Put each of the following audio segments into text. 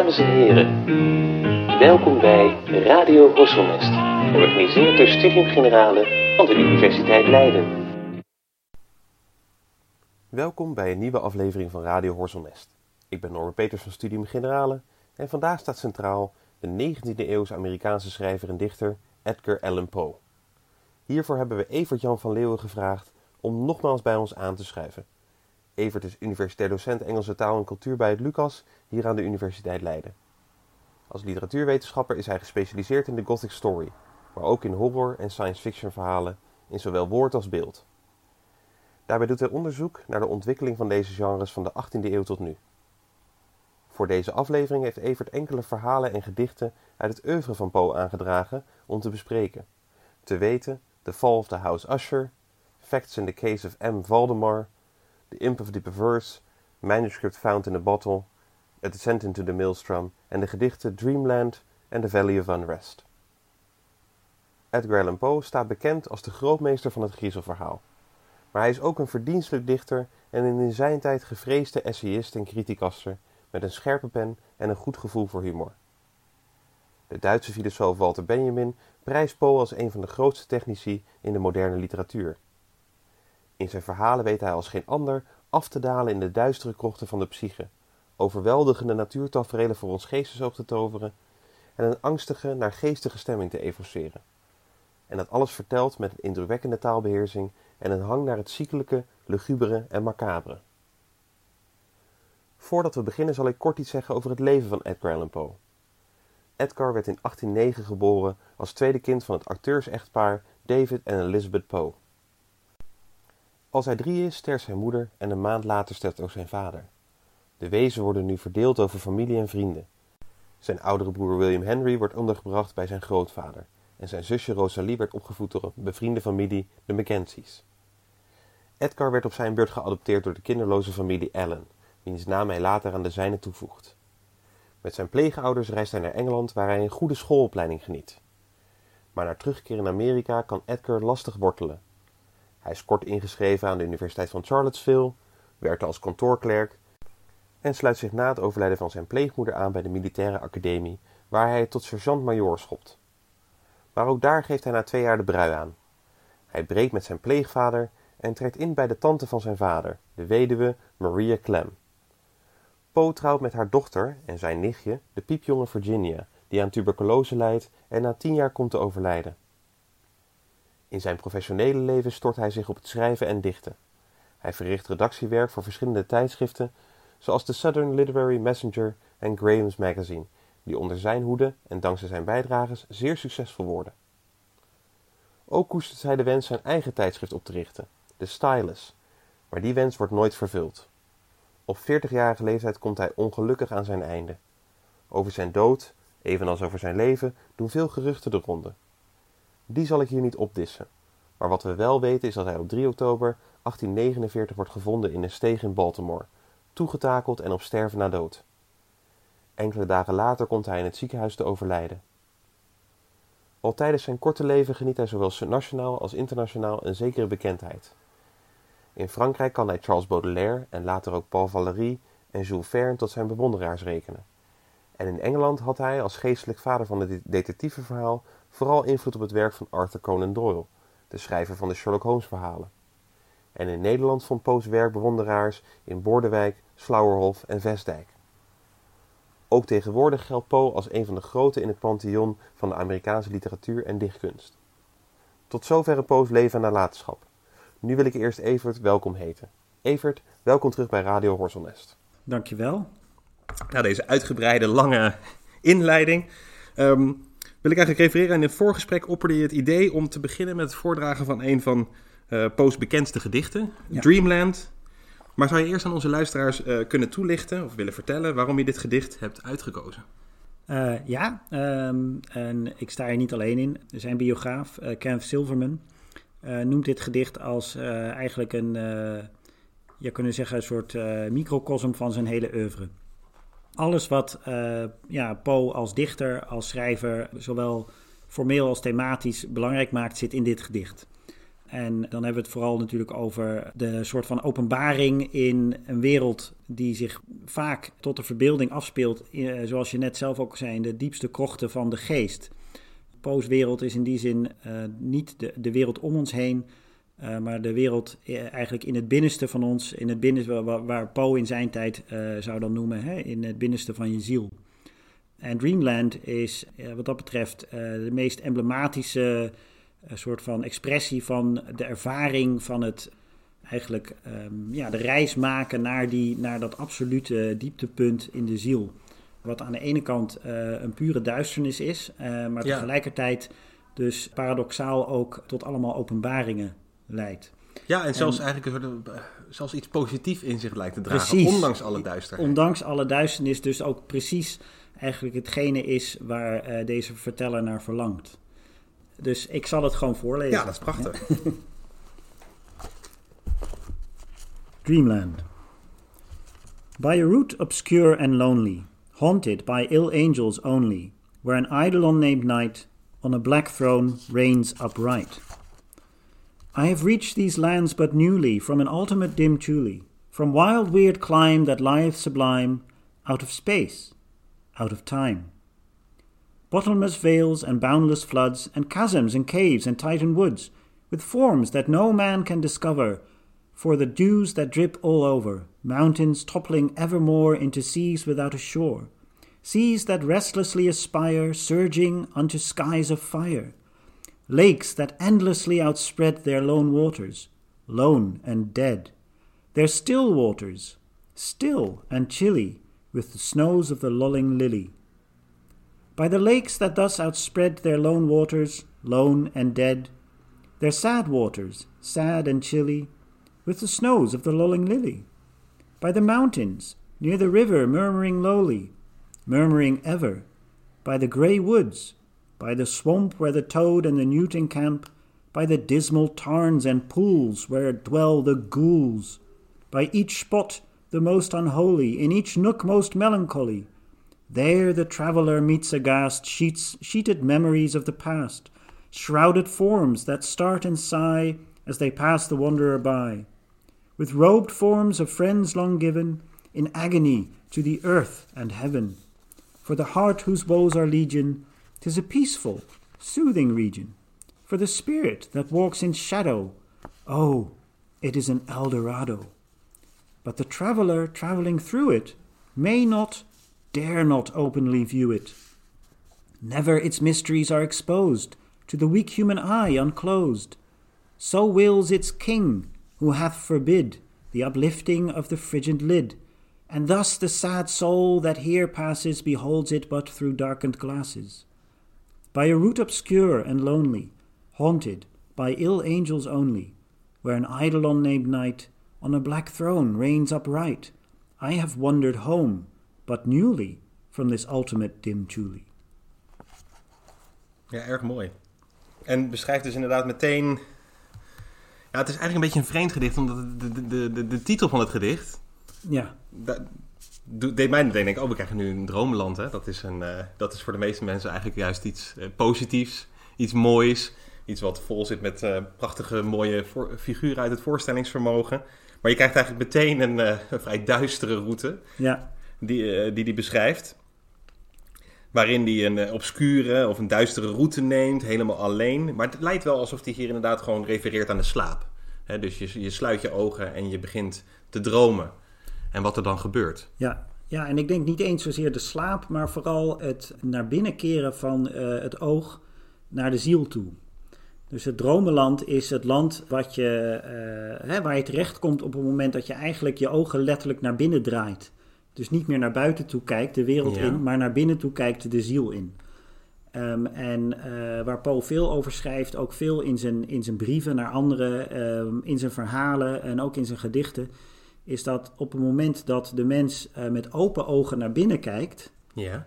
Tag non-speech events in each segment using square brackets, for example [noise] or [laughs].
Dames en heren, welkom bij Radio Horselnest, georganiseerd door Studium Generale van de Universiteit Leiden. Welkom bij een nieuwe aflevering van Radio Horselnest. Ik ben Norbert Peters van Studium Generale en vandaag staat centraal de 19e eeuwse Amerikaanse schrijver en dichter Edgar Allan Poe. Hiervoor hebben we Evert Jan van Leeuwen gevraagd om nogmaals bij ons aan te schuiven. Evert is universitair docent Engelse taal en cultuur bij het Lucas hier aan de Universiteit Leiden. Als literatuurwetenschapper is hij gespecialiseerd in de Gothic Story, maar ook in horror en science fiction verhalen in zowel woord als beeld. Daarbij doet hij onderzoek naar de ontwikkeling van deze genres van de 18e eeuw tot nu. Voor deze aflevering heeft Evert enkele verhalen en gedichten uit het oeuvre van Poe aangedragen om te bespreken. Te weten The Fall of the House Usher, Facts in the Case of M. Valdemar, The Imp of the Perverse, Manuscript Found in a Bottle, A Descent into the Maelstrom en de gedichten Dreamland en The Valley of Unrest. Edgar Allan Poe staat bekend als de grootmeester van het griezelverhaal. Maar hij is ook een verdienstelijk dichter en een in zijn tijd gevreesde essayist en criticaster met een scherpe pen en een goed gevoel voor humor. De Duitse filosoof Walter Benjamin prijst Poe als een van de grootste technici in de moderne literatuur. In zijn verhalen weet hij als geen ander af te dalen in de duistere krochten van de psyche, overweldigende natuurtaferelen voor ons geestesoog te toveren en een angstige, naargeestige stemming te evoceren. En dat alles vertelt met een indrukwekkende taalbeheersing en een hang naar het ziekelijke, lugubere en macabre. Voordat we beginnen zal ik kort iets zeggen over het leven van Edgar Allan Poe. Edgar werd in 1809 geboren als tweede kind van het acteurs-echtpaar David en Elizabeth Poe. Als hij drie is, sterft zijn moeder en een maand later sterft ook zijn vader. De wezen worden nu verdeeld over familie en vrienden. Zijn oudere broer William Henry wordt ondergebracht bij zijn grootvader en zijn zusje Rosalie werd opgevoed door een bevriende familie, de Mackenzies. Edgar werd op zijn beurt geadopteerd door de kinderloze familie Allen, wiens naam hij later aan de zijne toevoegt. Met zijn pleegouders reist hij naar Engeland, waar hij een goede schoolopleiding geniet. Maar na terugkeer in Amerika kan Edgar lastig wortelen. Hij is kort ingeschreven aan de Universiteit van Charlottesville, werkte als kantoorklerk en sluit zich na het overlijden van zijn pleegmoeder aan bij de militaire academie, waar hij tot sergeant-majoor schopt. Maar ook daar geeft hij na twee jaar de brui aan. Hij breekt met zijn pleegvader en trekt in bij de tante van zijn vader, de weduwe Maria Clem. Poe trouwt met haar dochter en zijn nichtje, de piepjonge Virginia, die aan tuberculose lijdt en na tien jaar komt te overlijden. In zijn professionele leven stort hij zich op het schrijven en dichten. Hij verricht redactiewerk voor verschillende tijdschriften, zoals de Southern Literary Messenger en Graham's Magazine, die onder zijn hoede en dankzij zijn bijdrages zeer succesvol worden. Ook koestert hij de wens zijn eigen tijdschrift op te richten, de Stylus, maar die wens wordt nooit vervuld. Op 40-jarige leeftijd komt hij ongelukkig aan zijn einde. Over zijn dood, evenals over zijn leven, doen veel geruchten de ronde. Die zal ik hier niet opdissen, maar wat we wel weten is dat hij op 3 oktober 1849 wordt gevonden in een steeg in Baltimore, toegetakeld en op sterven na dood. Enkele dagen later komt hij in het ziekenhuis te overlijden. Al tijdens zijn korte leven geniet hij zowel nationaal als internationaal een zekere bekendheid. In Frankrijk kan hij Charles Baudelaire en later ook Paul Valéry en Jules Verne tot zijn bewonderaars rekenen. En in Engeland had hij als geestelijk vader van het detectiveverhaal vooral invloed op het werk van Arthur Conan Doyle, de schrijver van de Sherlock Holmes verhalen. En in Nederland vond Poes werk bewonderaars in Bordewijk, Slauerhof en Vestdijk. Ook tegenwoordig geldt Poe als een van de grote in het pantheon van de Amerikaanse literatuur en dichtkunst. Tot zover Poes leven en nalatenschap. Nu wil ik eerst Evert welkom heten. Evert, welkom terug bij Radio Horselnest. Dankjewel. Na deze uitgebreide, lange inleiding um, wil ik eigenlijk refereren. In het voorgesprek opperde je het idee om te beginnen met het voordragen van een van uh, Poe's bekendste gedichten, Dreamland. Maar zou je eerst aan onze luisteraars uh, kunnen toelichten of willen vertellen waarom je dit gedicht hebt uitgekozen? Uh, ja, um, en ik sta er niet alleen in. Zijn biograaf, uh, Kenneth Silverman, noemt dit gedicht als eigenlijk een, je kunnen zeggen, een soort microcosm van zijn hele oeuvre. Alles wat ja, Poe als dichter, als schrijver, zowel formeel als thematisch belangrijk maakt, zit in dit gedicht. En dan hebben we het vooral natuurlijk over de soort van openbaring in een wereld die zich vaak tot de verbeelding afspeelt, eh, zoals je net zelf ook zei, in de diepste krochten van de geest. Poe's wereld is in die zin uh, niet de, de wereld om ons heen, uh, maar de wereld eigenlijk in het binnenste van ons, in het binnenste, waar, waar Poe in zijn tijd zou dan noemen, hè, in het binnenste van je ziel. En Dreamland is wat dat betreft de meest emblematische soort van expressie van de ervaring van het eigenlijk um, ja, de reis maken naar, die, naar dat absolute dieptepunt in de ziel. Wat aan de ene kant een pure duisternis is, maar ja. tegelijkertijd dus paradoxaal ook tot allemaal openbaringen leidt. Ja, en zelfs en, eigenlijk uh, zelfs iets positiefs in zich lijkt te dragen, precies, ondanks alle duisternis. Ondanks alle duisternis, dus ook precies eigenlijk hetgene is waar deze verteller naar verlangt. Dus ik zal het gewoon voorlezen. Ja, dat is prachtig. Dreamland. By a route obscure and lonely, haunted by ill angels only, where an eidolon named Night on a black throne reigns upright. I have reached these lands but newly from an ultimate dim Thule, from wild weird clime that lieth sublime, out of space, out of time. Bottomless vales and boundless floods, and chasms and caves and titan woods, with forms that no man can discover, for the dews that drip all over, mountains toppling evermore into seas without a shore, seas that restlessly aspire, surging unto skies of fire, lakes that endlessly outspread their lone waters, lone and dead, their still waters, still and chilly with the snows of the lulling lily. By the lakes that thus outspread their lone waters, lone and dead, their sad waters, sad and chilly, with the snows of the lulling lily, by the mountains, near the river murmuring lowly, murmuring ever, by the grey woods, by the swamp where the toad and the newt encamp, by the dismal tarns and pools where dwell the ghouls, by each spot the most unholy, in each nook most melancholy, there the traveller meets aghast sheets, sheeted memories of the past, shrouded forms that start and sigh as they pass the wanderer by, with robed forms of friends long given, in agony to the earth and heaven. For the heart whose woes are legion, 'tis a peaceful, soothing region. For the spirit that walks in shadow, oh, it is an Eldorado. But the traveller travelling through it may not dare not openly view it. Never its mysteries are exposed, to the weak human eye unclosed. So wills its king, who hath forbid the uplifting of the frigid lid, and thus the sad soul that here passes beholds it but through darkened glasses. By a route obscure and lonely, haunted by ill angels only, where an eidolon named Night on a black throne reigns upright, I have wandered home but newly from this ultimate dim Thule. Ja, erg mooi. En beschrijft dus inderdaad meteen... Ja, het is eigenlijk een beetje een vreemd gedicht, omdat de, de, de, de titel van het gedicht... Ja. Dat, deed mij meteen denken, oh, we krijgen nu een droomland. Hè? Dat, is een, uh, dat is voor de meeste mensen eigenlijk juist iets uh, positiefs, iets moois. Iets wat vol zit met uh, prachtige, mooie figuren uit het voorstellingsvermogen. Maar je krijgt eigenlijk meteen een, een vrij duistere route. Ja die, die die beschrijft. Waarin hij een obscure of een duistere route neemt, helemaal alleen. Maar het lijkt wel alsof hij hier inderdaad gewoon refereert aan de slaap. He, dus je, je sluit je ogen en je begint te dromen. En wat er dan gebeurt. Ja, ja, en ik denk niet eens zozeer de slaap, maar vooral het naar binnen keren van uh, het oog naar de ziel toe. Dus het dromenland is het land wat je, uh, hè, waar je terechtkomt op het moment dat je eigenlijk je ogen letterlijk naar binnen draait. Dus niet meer naar buiten toe kijkt, de wereld in, maar naar binnen toe kijkt, de ziel in. Um, en uh, waar Poe veel over schrijft, ook veel in zijn, in zijn brieven naar anderen, um, in zijn verhalen en ook in zijn gedichten, is dat op het moment dat de mens uh, met open ogen naar binnen kijkt, ja.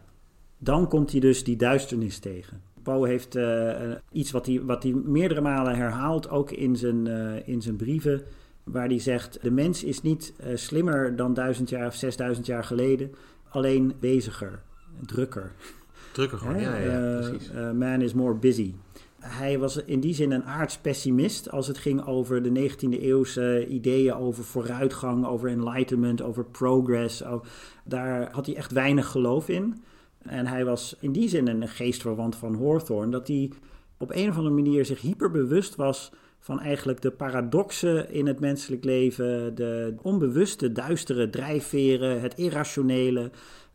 dan komt hij dus die duisternis tegen. Poe heeft uh, iets wat hij, wat hij meerdere malen herhaalt, ook in zijn, in zijn brieven waar die zegt: De mens is niet slimmer dan duizend jaar of zesduizend jaar geleden, alleen beziger, drukker. Drukker gewoon, ja, ja, ja, precies. Man is more busy. Hij was in die zin een aardspessimist als het ging over de 19e eeuwse ideeën over vooruitgang, over enlightenment, over progress. Daar had hij echt weinig geloof in. En hij was in die zin een geestverwant van Hawthorne, dat hij op een of andere manier zich hyperbewust was van eigenlijk de paradoxen in het menselijk leven, de onbewuste, duistere drijfveren, het irrationele.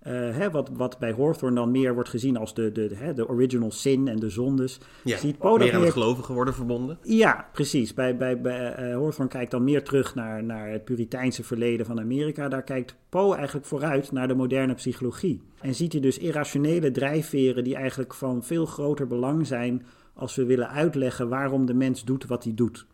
Uh, hè, wat, wat bij Hawthorne dan meer wordt gezien als de, de, hè, de original sin en de zondes. Ja, Ziet Poe meer aan het gelovigen worden verbonden. Ja, precies. Bij, bij, bij uh, Hawthorne kijkt dan meer terug naar, naar het Puriteinse verleden van Amerika. Daar kijkt Poe eigenlijk vooruit naar de moderne psychologie. En ziet hij dus irrationele drijfveren die eigenlijk van veel groter belang zijn als we willen uitleggen waarom de mens doet wat hij doet.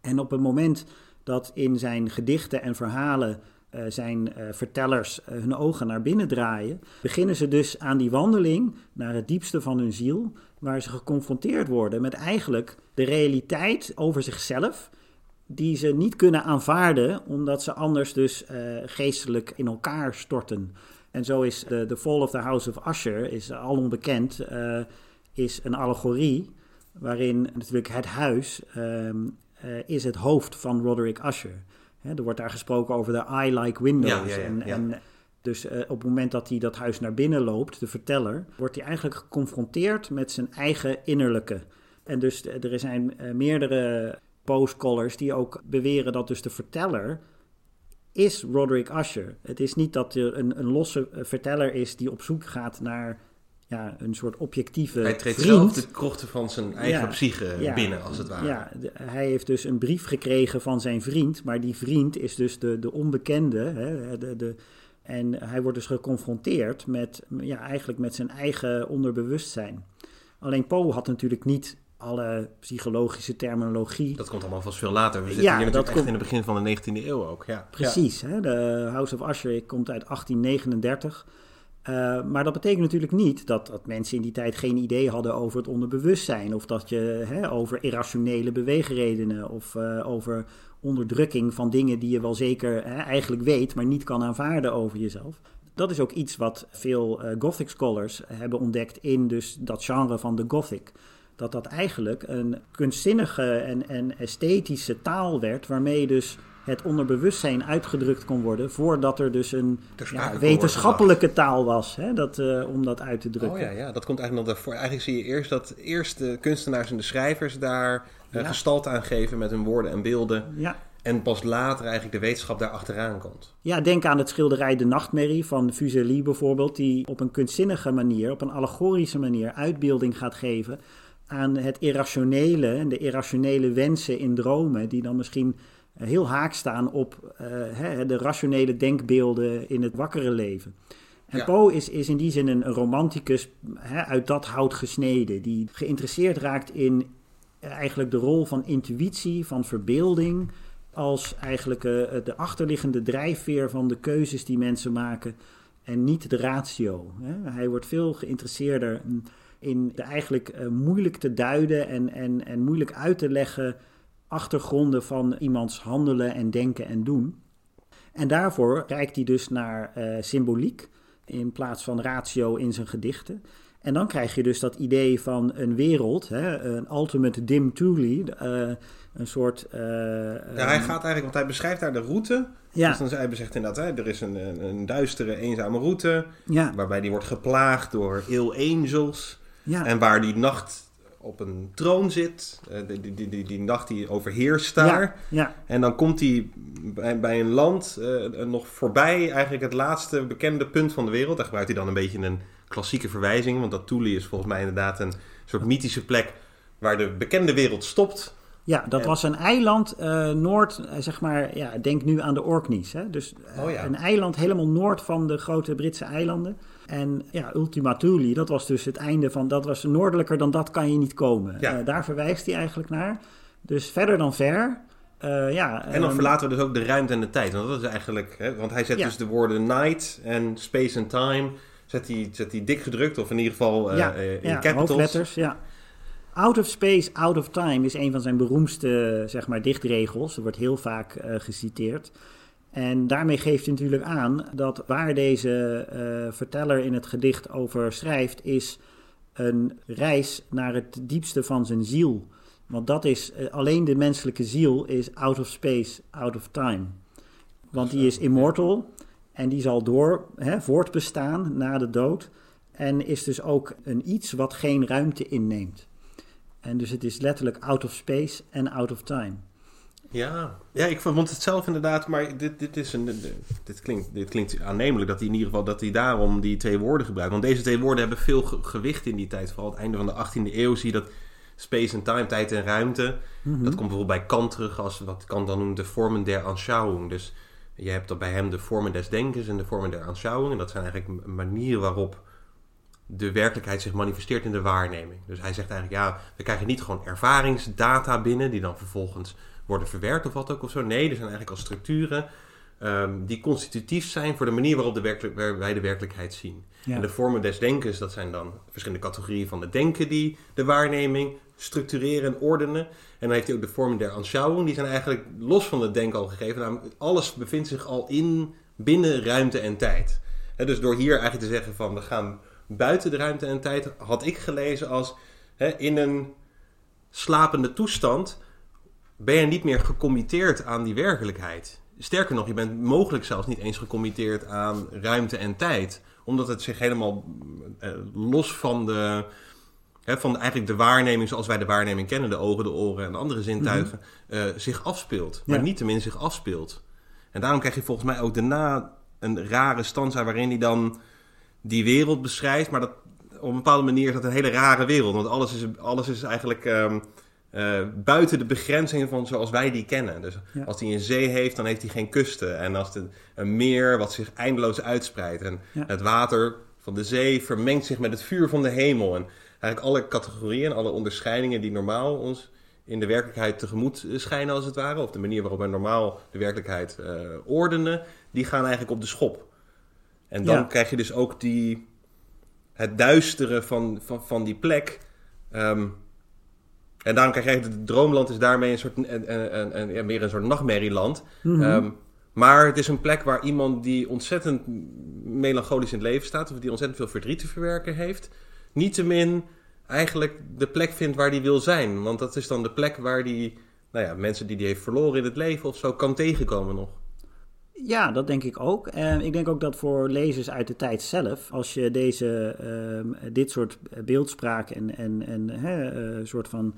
En op het moment dat in zijn gedichten en verhalen uh, zijn uh, vertellers uh, hun ogen naar binnen draaien, beginnen ze dus aan die wandeling naar het diepste van hun ziel, waar ze geconfronteerd worden met eigenlijk de realiteit over zichzelf, die ze niet kunnen aanvaarden, omdat ze anders dus geestelijk in elkaar storten. En zo is de, The Fall of the House of Usher, is al onbekend, is een allegorie waarin natuurlijk het huis um, is het hoofd van Roderick Usher. Er wordt daar gesproken over de eye like windows. en, en, dus uh, op het moment dat hij dat huis naar binnen loopt, de verteller, wordt hij eigenlijk geconfronteerd met zijn eigen innerlijke. En dus er zijn uh, meerdere post-scholars die ook beweren dat dus de verteller is Roderick Usher. Het is niet dat er een, een losse verteller is die op zoek gaat naar ja, een soort objectieve Hij treedt vriend. zelf de krochten van zijn eigen Ja, psyche ja, binnen, als het ware. Ja, de- hij heeft dus een brief gekregen van zijn vriend, maar die vriend is dus de, de onbekende. Hè, de, de, en hij wordt dus geconfronteerd met, ja, eigenlijk met zijn eigen onderbewustzijn. Alleen Poe had natuurlijk niet alle psychologische terminologie. Dat komt allemaal vast veel later. We zitten Ja, hier dat natuurlijk echt in het begin van de 19e eeuw ook. Ja. Precies, hè? de House of Usher komt uit 1839. Eh, maar dat betekent natuurlijk niet dat, dat mensen in die tijd geen idee hadden over het onderbewustzijn. Of dat je hè, over irrationele beweegredenen of eh, over onderdrukking van dingen die je wel zeker hè, eigenlijk weet, maar niet kan aanvaarden over jezelf. Dat is ook iets wat veel eh, Gothic scholars hebben ontdekt in dus dat genre van de Gothic. Dat dat eigenlijk een kunstzinnige en, en esthetische taal werd, waarmee dus het onderbewustzijn uitgedrukt kon worden, voordat er dus een ja, wetenschappelijke taal was hè, dat, eh, om dat uit te drukken. Oh ja, ja, dat komt eigenlijk nog daarvoor. Eigenlijk zie je eerst dat eerst de kunstenaars en de schrijvers daar Ja. gestalte aan geven met hun woorden en beelden. Ja. En pas later eigenlijk de wetenschap daar achteraan komt. Ja, denk aan het schilderij De Nachtmerrie van Fuseli bijvoorbeeld, die op een kunstzinnige manier, op een allegorische manier uitbeelding gaat geven aan het irrationele en de irrationele wensen in dromen, die dan misschien heel haak staan op eh, hè, de rationele denkbeelden in het wakkere leven. En Ja. Poe is, is in die zin een romanticus hè, uit dat hout gesneden, die geïnteresseerd raakt in eigenlijk de rol van intuïtie, van verbeelding, als eigenlijk eh, de achterliggende drijfveer van de keuzes die mensen maken en niet de ratio. Hè. Hij wordt veel geïnteresseerder in de eigenlijk eh, moeilijk te duiden en, en, en moeilijk uit te leggen achtergronden van iemands handelen en denken en doen. En daarvoor kijkt hij dus naar eh, symboliek in plaats van ratio in zijn gedichten. En dan krijg je dus dat idee van een wereld, hè, een ultimate dim Thule, eh, een soort... Ja, hij gaat eigenlijk, want hij beschrijft daar de route. Ja. Dus dan hij bezegt inderdaad, hè, er is een, een, een duistere, eenzame route. ja, Waarbij die wordt geplaagd door ill angels. ja, En waar die nacht op een troon zit. eh, Die, die, die, die, nacht die overheerst daar. ja, ja, En dan komt hij bij, bij een land eh, nog voorbij eigenlijk het laatste bekende punt van de wereld. Daar gebruikt hij dan een beetje een klassieke verwijzing. Want dat Thule is volgens mij inderdaad een soort mythische plek waar de bekende wereld stopt. ja, dat En- was een eiland eh, noord, eh, zeg maar, ja, denk nu aan de Orkneys. Hè? Dus eh, Oh ja. een eiland helemaal noord van de grote Britse eilanden. En ja, Ultima Thule, dat was dus het einde van, dat was noordelijker dan dat kan je niet komen. Ja. Eh, daar verwijst hij eigenlijk naar. Dus verder dan ver. eh, ja, En dan ehm, verlaten we dus ook de ruimte en de tijd. Want dat is eigenlijk, hè, want hij zet Ja. dus de woorden night en space and time. Zet hij, zet hij dik gedrukt, of in ieder geval eh, ja, in ja, capitals. hoofdletters, ja. Out of space, out of time is een van zijn beroemdste zeg maar, dichtregels. Er wordt heel vaak eh, geciteerd. En daarmee geeft hij natuurlijk aan dat waar deze eh, verteller in het gedicht over schrijft, is een reis naar het diepste van zijn ziel. Want dat is, eh, alleen de menselijke ziel is out of space, out of time. Want die is immortal en die zal door, hè, voortbestaan na de dood. En is dus ook een iets wat geen ruimte inneemt. En dus het is letterlijk out of space en out of time. Ja, ja ik vond het zelf inderdaad, maar dit, dit, is een, dit, klinkt, dit klinkt aannemelijk dat hij in ieder geval dat hij daarom die twee woorden gebruikt. Want deze twee woorden hebben veel gewicht in die tijd. Vooral het einde van de 18e eeuw zie je dat space en time, tijd en ruimte. Mhm. Dat komt bijvoorbeeld bij Kant terug als wat Kant dan noemt de vormen der Anschauung. Dus je hebt bij hem de vormen des denkens en de vormen der Anschauung. En dat zijn eigenlijk manieren waarop de werkelijkheid zich manifesteert in de waarneming. Dus hij zegt eigenlijk, ja, we krijgen niet gewoon ervaringsdata binnen, die dan vervolgens worden verwerkt of wat ook of zo. Nee, er zijn eigenlijk al structuren um, die constitutief zijn voor de manier waarop de werkelijk, wij de werkelijkheid zien. En de vormen des denkens, dat zijn dan verschillende categorieën van het denken die de waarneming structureren en ordenen. En dan heeft hij ook de vormen der Anschauung, die zijn eigenlijk los van het denken al gegeven. Namelijk, alles bevindt zich al in, binnen ruimte en tijd. dus door hier eigenlijk te zeggen van we gaan buiten de ruimte en tijd, had ik gelezen als in een slapende toestand ben je niet meer gecommitteerd aan die werkelijkheid. Sterker nog, je bent mogelijk zelfs niet eens gecommitteerd aan ruimte en tijd. Omdat het zich helemaal eh, los van de, hè, van eigenlijk de waarneming zoals wij de waarneming kennen, de ogen, de oren en andere zintuigen, mhm. eh, zich afspeelt. Maar niet tenminste zich afspeelt. En daarom krijg je volgens mij ook daarna een rare stanza waarin hij dan die wereld beschrijft. Maar dat, op een bepaalde manier is dat een hele rare wereld. Want alles is, alles is eigenlijk ehm, uh, buiten de begrenzingen van zoals wij die kennen. Dus als hij een zee heeft, dan heeft hij geen kusten. En als het een meer wat zich eindeloos uitspreidt. En het water van de zee vermengt zich met het vuur van de hemel. En eigenlijk alle categorieën, alle onderscheidingen die normaal ons in de werkelijkheid tegemoet schijnen als het ware. Of de manier waarop wij normaal de werkelijkheid uh, ordenen. Die gaan eigenlijk op de schop. En dan krijg je dus ook die, het duisteren van, van, van die plek... Um, en daarom krijg je het droomland is daarmee een soort, een, een, een, ja, meer een soort nachtmerrieland. Mm maar het is een plek waar iemand die ontzettend melancholisch in het leven staat, of die ontzettend veel verdriet te verwerken heeft, niettemin eigenlijk de plek vindt waar die wil zijn. Want dat is dan de plek waar die, nou ja, mensen die die heeft verloren in het leven of zo, kan tegenkomen nog. Ja, dat denk ik ook. En ik denk ook dat voor lezers uit de tijd zelf, als je deze, uh, dit soort beeldspraak en, en, en hè, uh, soort van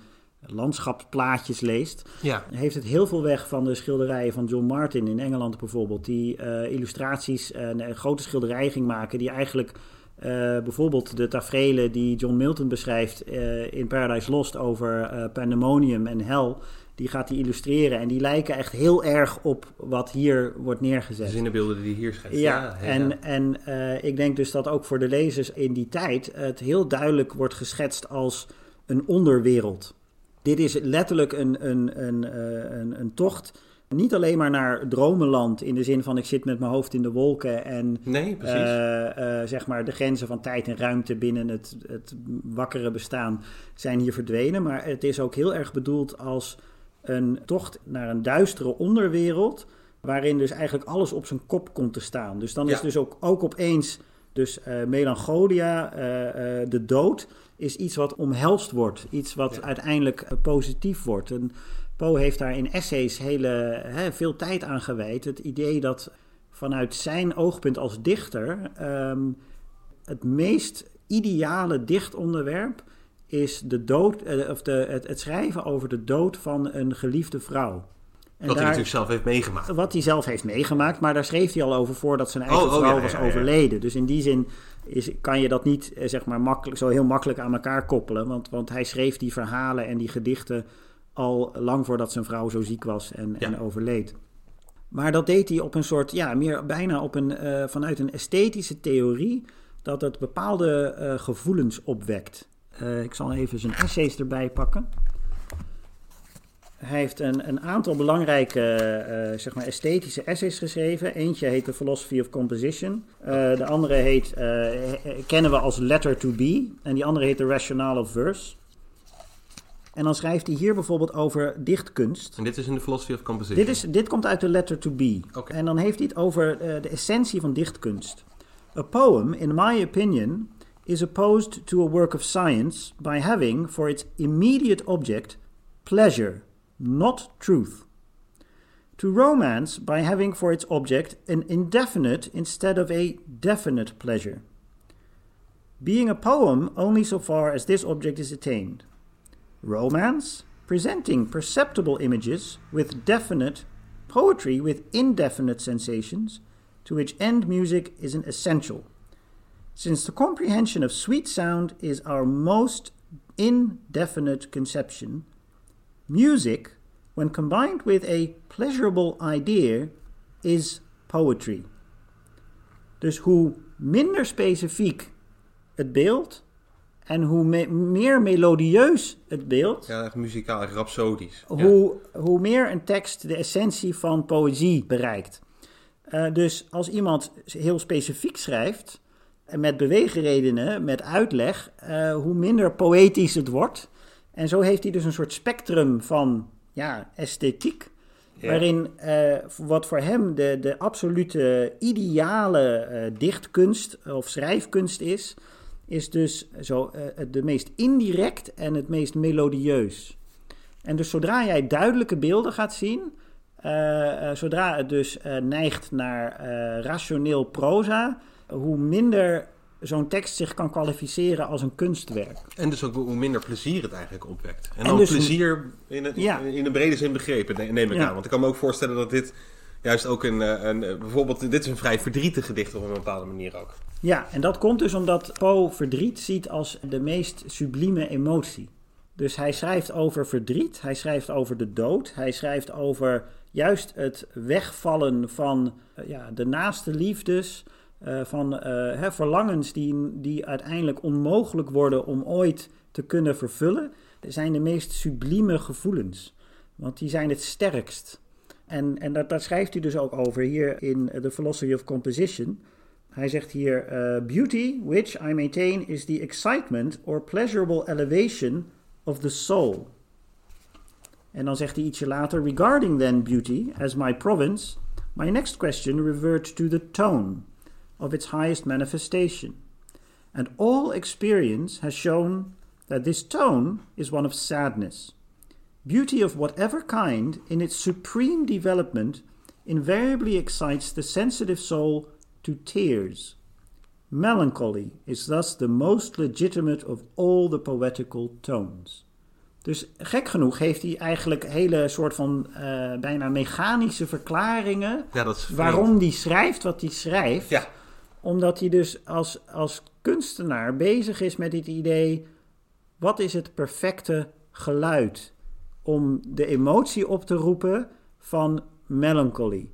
landschapsplaatjes leest, ja. heeft het heel veel weg van de schilderijen van John Martin in Engeland bijvoorbeeld, die uh, illustraties en grote schilderijen ging maken, die eigenlijk uh, bijvoorbeeld de tafereelen die John Milton beschrijft in Paradise Lost over pandemonium en hel, die gaat hij illustreren. En die lijken echt heel erg op wat hier wordt neergezet. De zinnenbeelden die hier schetst. Ja, ja en, en uh, ik denk dus dat ook voor de lezers in die tijd het heel duidelijk wordt geschetst als een onderwereld. Dit is letterlijk een, een, een, uh, een, een tocht niet alleen maar naar dromenland in de zin van ik zit met mijn hoofd in de wolken en nee, precies. Uh, uh, zeg maar de grenzen van tijd en ruimte binnen het, het wakkere bestaan zijn hier verdwenen. Maar het is ook heel erg bedoeld als een tocht naar een duistere onderwereld, waarin dus eigenlijk alles op zijn kop komt te staan. Dus dan is dus ook, ook opeens dus uh, melancholia, de dood, is iets wat omhelst wordt. Iets wat uiteindelijk positief wordt. En Poe heeft daar in essays hele, hè, veel tijd aan gewijd. Het idee dat vanuit zijn oogpunt als dichter um, het meest ideale dichtonderwerp is de dood, uh, of de, het, het, schrijven over de dood van een geliefde vrouw. En wat hij natuurlijk zelf heeft meegemaakt. Wat hij zelf heeft meegemaakt, maar daar schreef hij al over voordat zijn eigen oh, oh, vrouw ja, was ja, overleden. Dus in die zin is, kan je dat niet eh, zeg maar, makkelijk, zo heel makkelijk aan elkaar koppelen. Want, want hij schreef die verhalen en die gedichten al lang voordat zijn vrouw zo ziek was en, en overleed. Maar dat deed hij op een soort, ja, meer bijna op een, uh, vanuit een esthetische theorie, dat het bepaalde uh, gevoelens opwekt. Uh, ik zal even zijn essays erbij pakken. Hij heeft een, een aantal belangrijke uh, zeg maar esthetische essays geschreven. Eentje heet The Philosophy of Composition. Uh, de andere heet, uh, kennen we als Letter to Be. En die andere heet The Rationale of Verse. En dan schrijft hij hier bijvoorbeeld over dichtkunst. En dit is in de Philosophy of Composition? Dit, is, dit komt uit de Letter to Be. Okay. En dan heeft hij het over de essentie van dichtkunst. A poem, in my opinion, is opposed to a work of science by having for its immediate object pleasure, not truth. To romance by having for its object an indefinite instead of a definite pleasure. Being a poem only so far as this object is attained. Romance, presenting perceptible images with definite, poetry with indefinite sensations, to which end music is an essential. Since the comprehension of sweet sound is our most indefinite conception, music, when combined with a pleasurable idea, is poetry. Dus hoe minder specifiek het beeld en hoe me- meer melodieus het beeld, Ja, echt muzikaal. Ja. hoe, hoe meer een tekst de essentie van poëzie bereikt. Eh, dus als iemand heel specifiek schrijft, en met beweegredenen, met uitleg, eh, hoe minder poëtisch het wordt. En zo heeft hij dus een soort spectrum van ja, esthetiek. Ja. Waarin eh, wat voor hem de, de absolute ideale eh, dichtkunst of schrijfkunst is, is dus zo, eh, de meest indirect en het meest melodieus. En dus zodra jij duidelijke beelden gaat zien, zodra het dus neigt naar rationeel proza, hoe minder zo'n tekst zich kan kwalificeren als een kunstwerk. En dus ook hoe minder plezier het eigenlijk opwekt. En, En dan dus- plezier in, het, Ja. in de brede zin begrepen, ne- neem ik Ja. aan. Want ik kan me ook voorstellen dat dit juist ook een, eh, een... eh, Bijvoorbeeld, dit is een vrij verdrietig gedicht op een bepaalde manier ook. Ja, en dat komt dus omdat Poe verdriet ziet als de meest sublieme emotie. Dus hij schrijft over verdriet, hij schrijft over de dood, hij schrijft over juist het wegvallen van eh, ja, de naaste liefdes, eh, van eh, hè, verlangens die, die uiteindelijk onmogelijk worden om ooit te kunnen vervullen, zijn de meest sublieme gevoelens. Want die zijn het sterkst. En, en dat, daar schrijft hij dus ook over hier in The Philosophy of Composition. Hij zegt hier: eh, Beauty, which I maintain is the excitement or pleasurable elevation of the soul. En dan zegt hij ietsje later: Regarding then beauty as my province, my next question reverts to the tone of its highest manifestation. And all experience has shown that this tone is one of sadness. Beauty of whatever kind, in its supreme development, invariably excites the sensitive soul to tears. Melancholy is thus the most legitimate of all the poetical tones. Dus gek genoeg heeft hij eigenlijk hele soort van eh, bijna mechanische verklaringen Ja, waarom hij schrijft wat hij schrijft Ja, omdat hij dus als, als kunstenaar bezig is met dit idee: wat is het perfecte geluid om de emotie op te roepen van melancholy?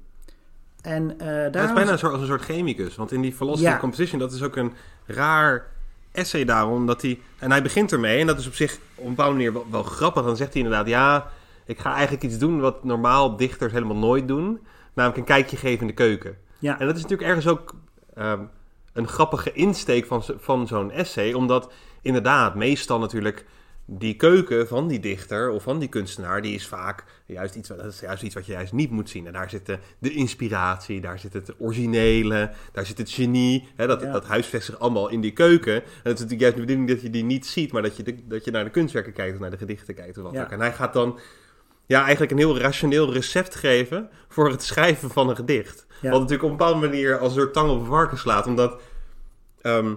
En dat is bijna een soort, als een soort chemicus. Want in die Philosophy Ja. Composition, dat is ook een raar essay daarom. Dat hij, en hij begint ermee, en dat is op zich op een bepaalde manier wel, wel grappig. Dan zegt hij inderdaad, ja, ik ga eigenlijk iets doen wat normaal dichters helemaal nooit doen. Namelijk een kijkje geven in de keuken. ja, En dat is natuurlijk ergens ook ehm, een grappige insteek van, van zo'n essay. Omdat inderdaad, meestal natuurlijk die keuken van die dichter of van die kunstenaar, die is vaak juist iets, dat is juist iets wat je juist niet moet zien. En daar zit de, de inspiratie, daar zit het originele, daar zit het genie. Hè, dat, Ja. dat huisvest zich allemaal in die keuken. En het is natuurlijk juist de bedoeling dat je die niet ziet, maar dat je, de- dat je naar de kunstwerken kijkt of naar de gedichten kijkt of wat Ja. ook. En hij gaat dan ja, eigenlijk een heel rationeel recept geven voor het schrijven van een gedicht. Wat natuurlijk op een bepaalde manier als soort tang op een varken slaat. Omdat ehm,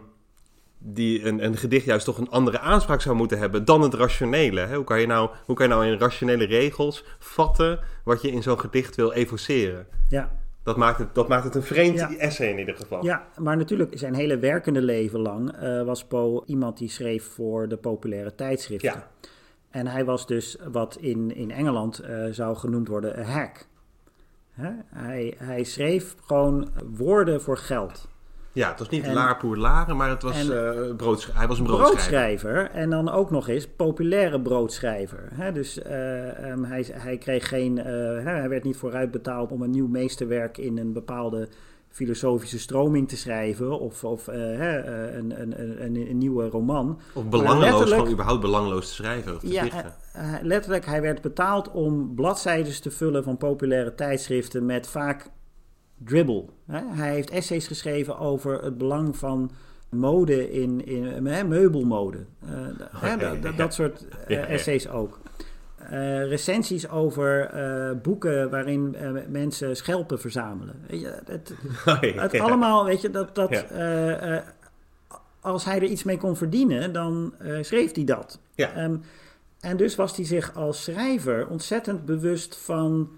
die, een, een gedicht juist toch een andere aanspraak zou moeten hebben dan het rationele. Hè? Hoe, kan je nou, hoe kan je nou in rationele regels vatten wat je in zo'n gedicht wil evoceren? ja. Dat maakt het, dat maakt het een vreemd Ja. essay in ieder geval. Ja, maar natuurlijk zijn hele werkende leven lang eh, was Poe iemand die schreef voor de populaire tijdschriften. Ja. En hij was dus wat in, in Engeland eh, zou genoemd worden een hack. Hè? Hij, hij schreef gewoon woorden voor geld. Ja, het was niet En- laar pour laren, maar het was, en- eh, broodsch- hij was een broodschrijver. broodschrijver en dan ook nog eens populaire broodschrijver. Hè? Dus eh, ehm, hij, hij kreeg geen, eh, hij werd niet vooruit betaald om een nieuw meesterwerk in een bepaalde filosofische stroming te schrijven of, of eh, hè, eh, een, een, een, een, nieuwe roman. Of belangeloos, letterlijk- gewoon überhaupt belangeloos te schrijven of te Ja, dichten. eh, letterlijk, hij werd betaald om bladzijden te vullen van populaire tijdschriften met vaak dribble. Hè? Hij heeft essays geschreven over het belang van mode in, in hè, meubelmode. Uh, ja, dat- ja. dat soort essays ook. Eh, recensies over eh, boeken waarin eh, mensen schelpen verzamelen. Weet je, het, [laughs] het Ja. allemaal, weet je, dat, dat Ja. als hij er iets mee kon verdienen, dan schreef hij dat. Ja. Ehm, en dus was hij zich als schrijver ontzettend bewust van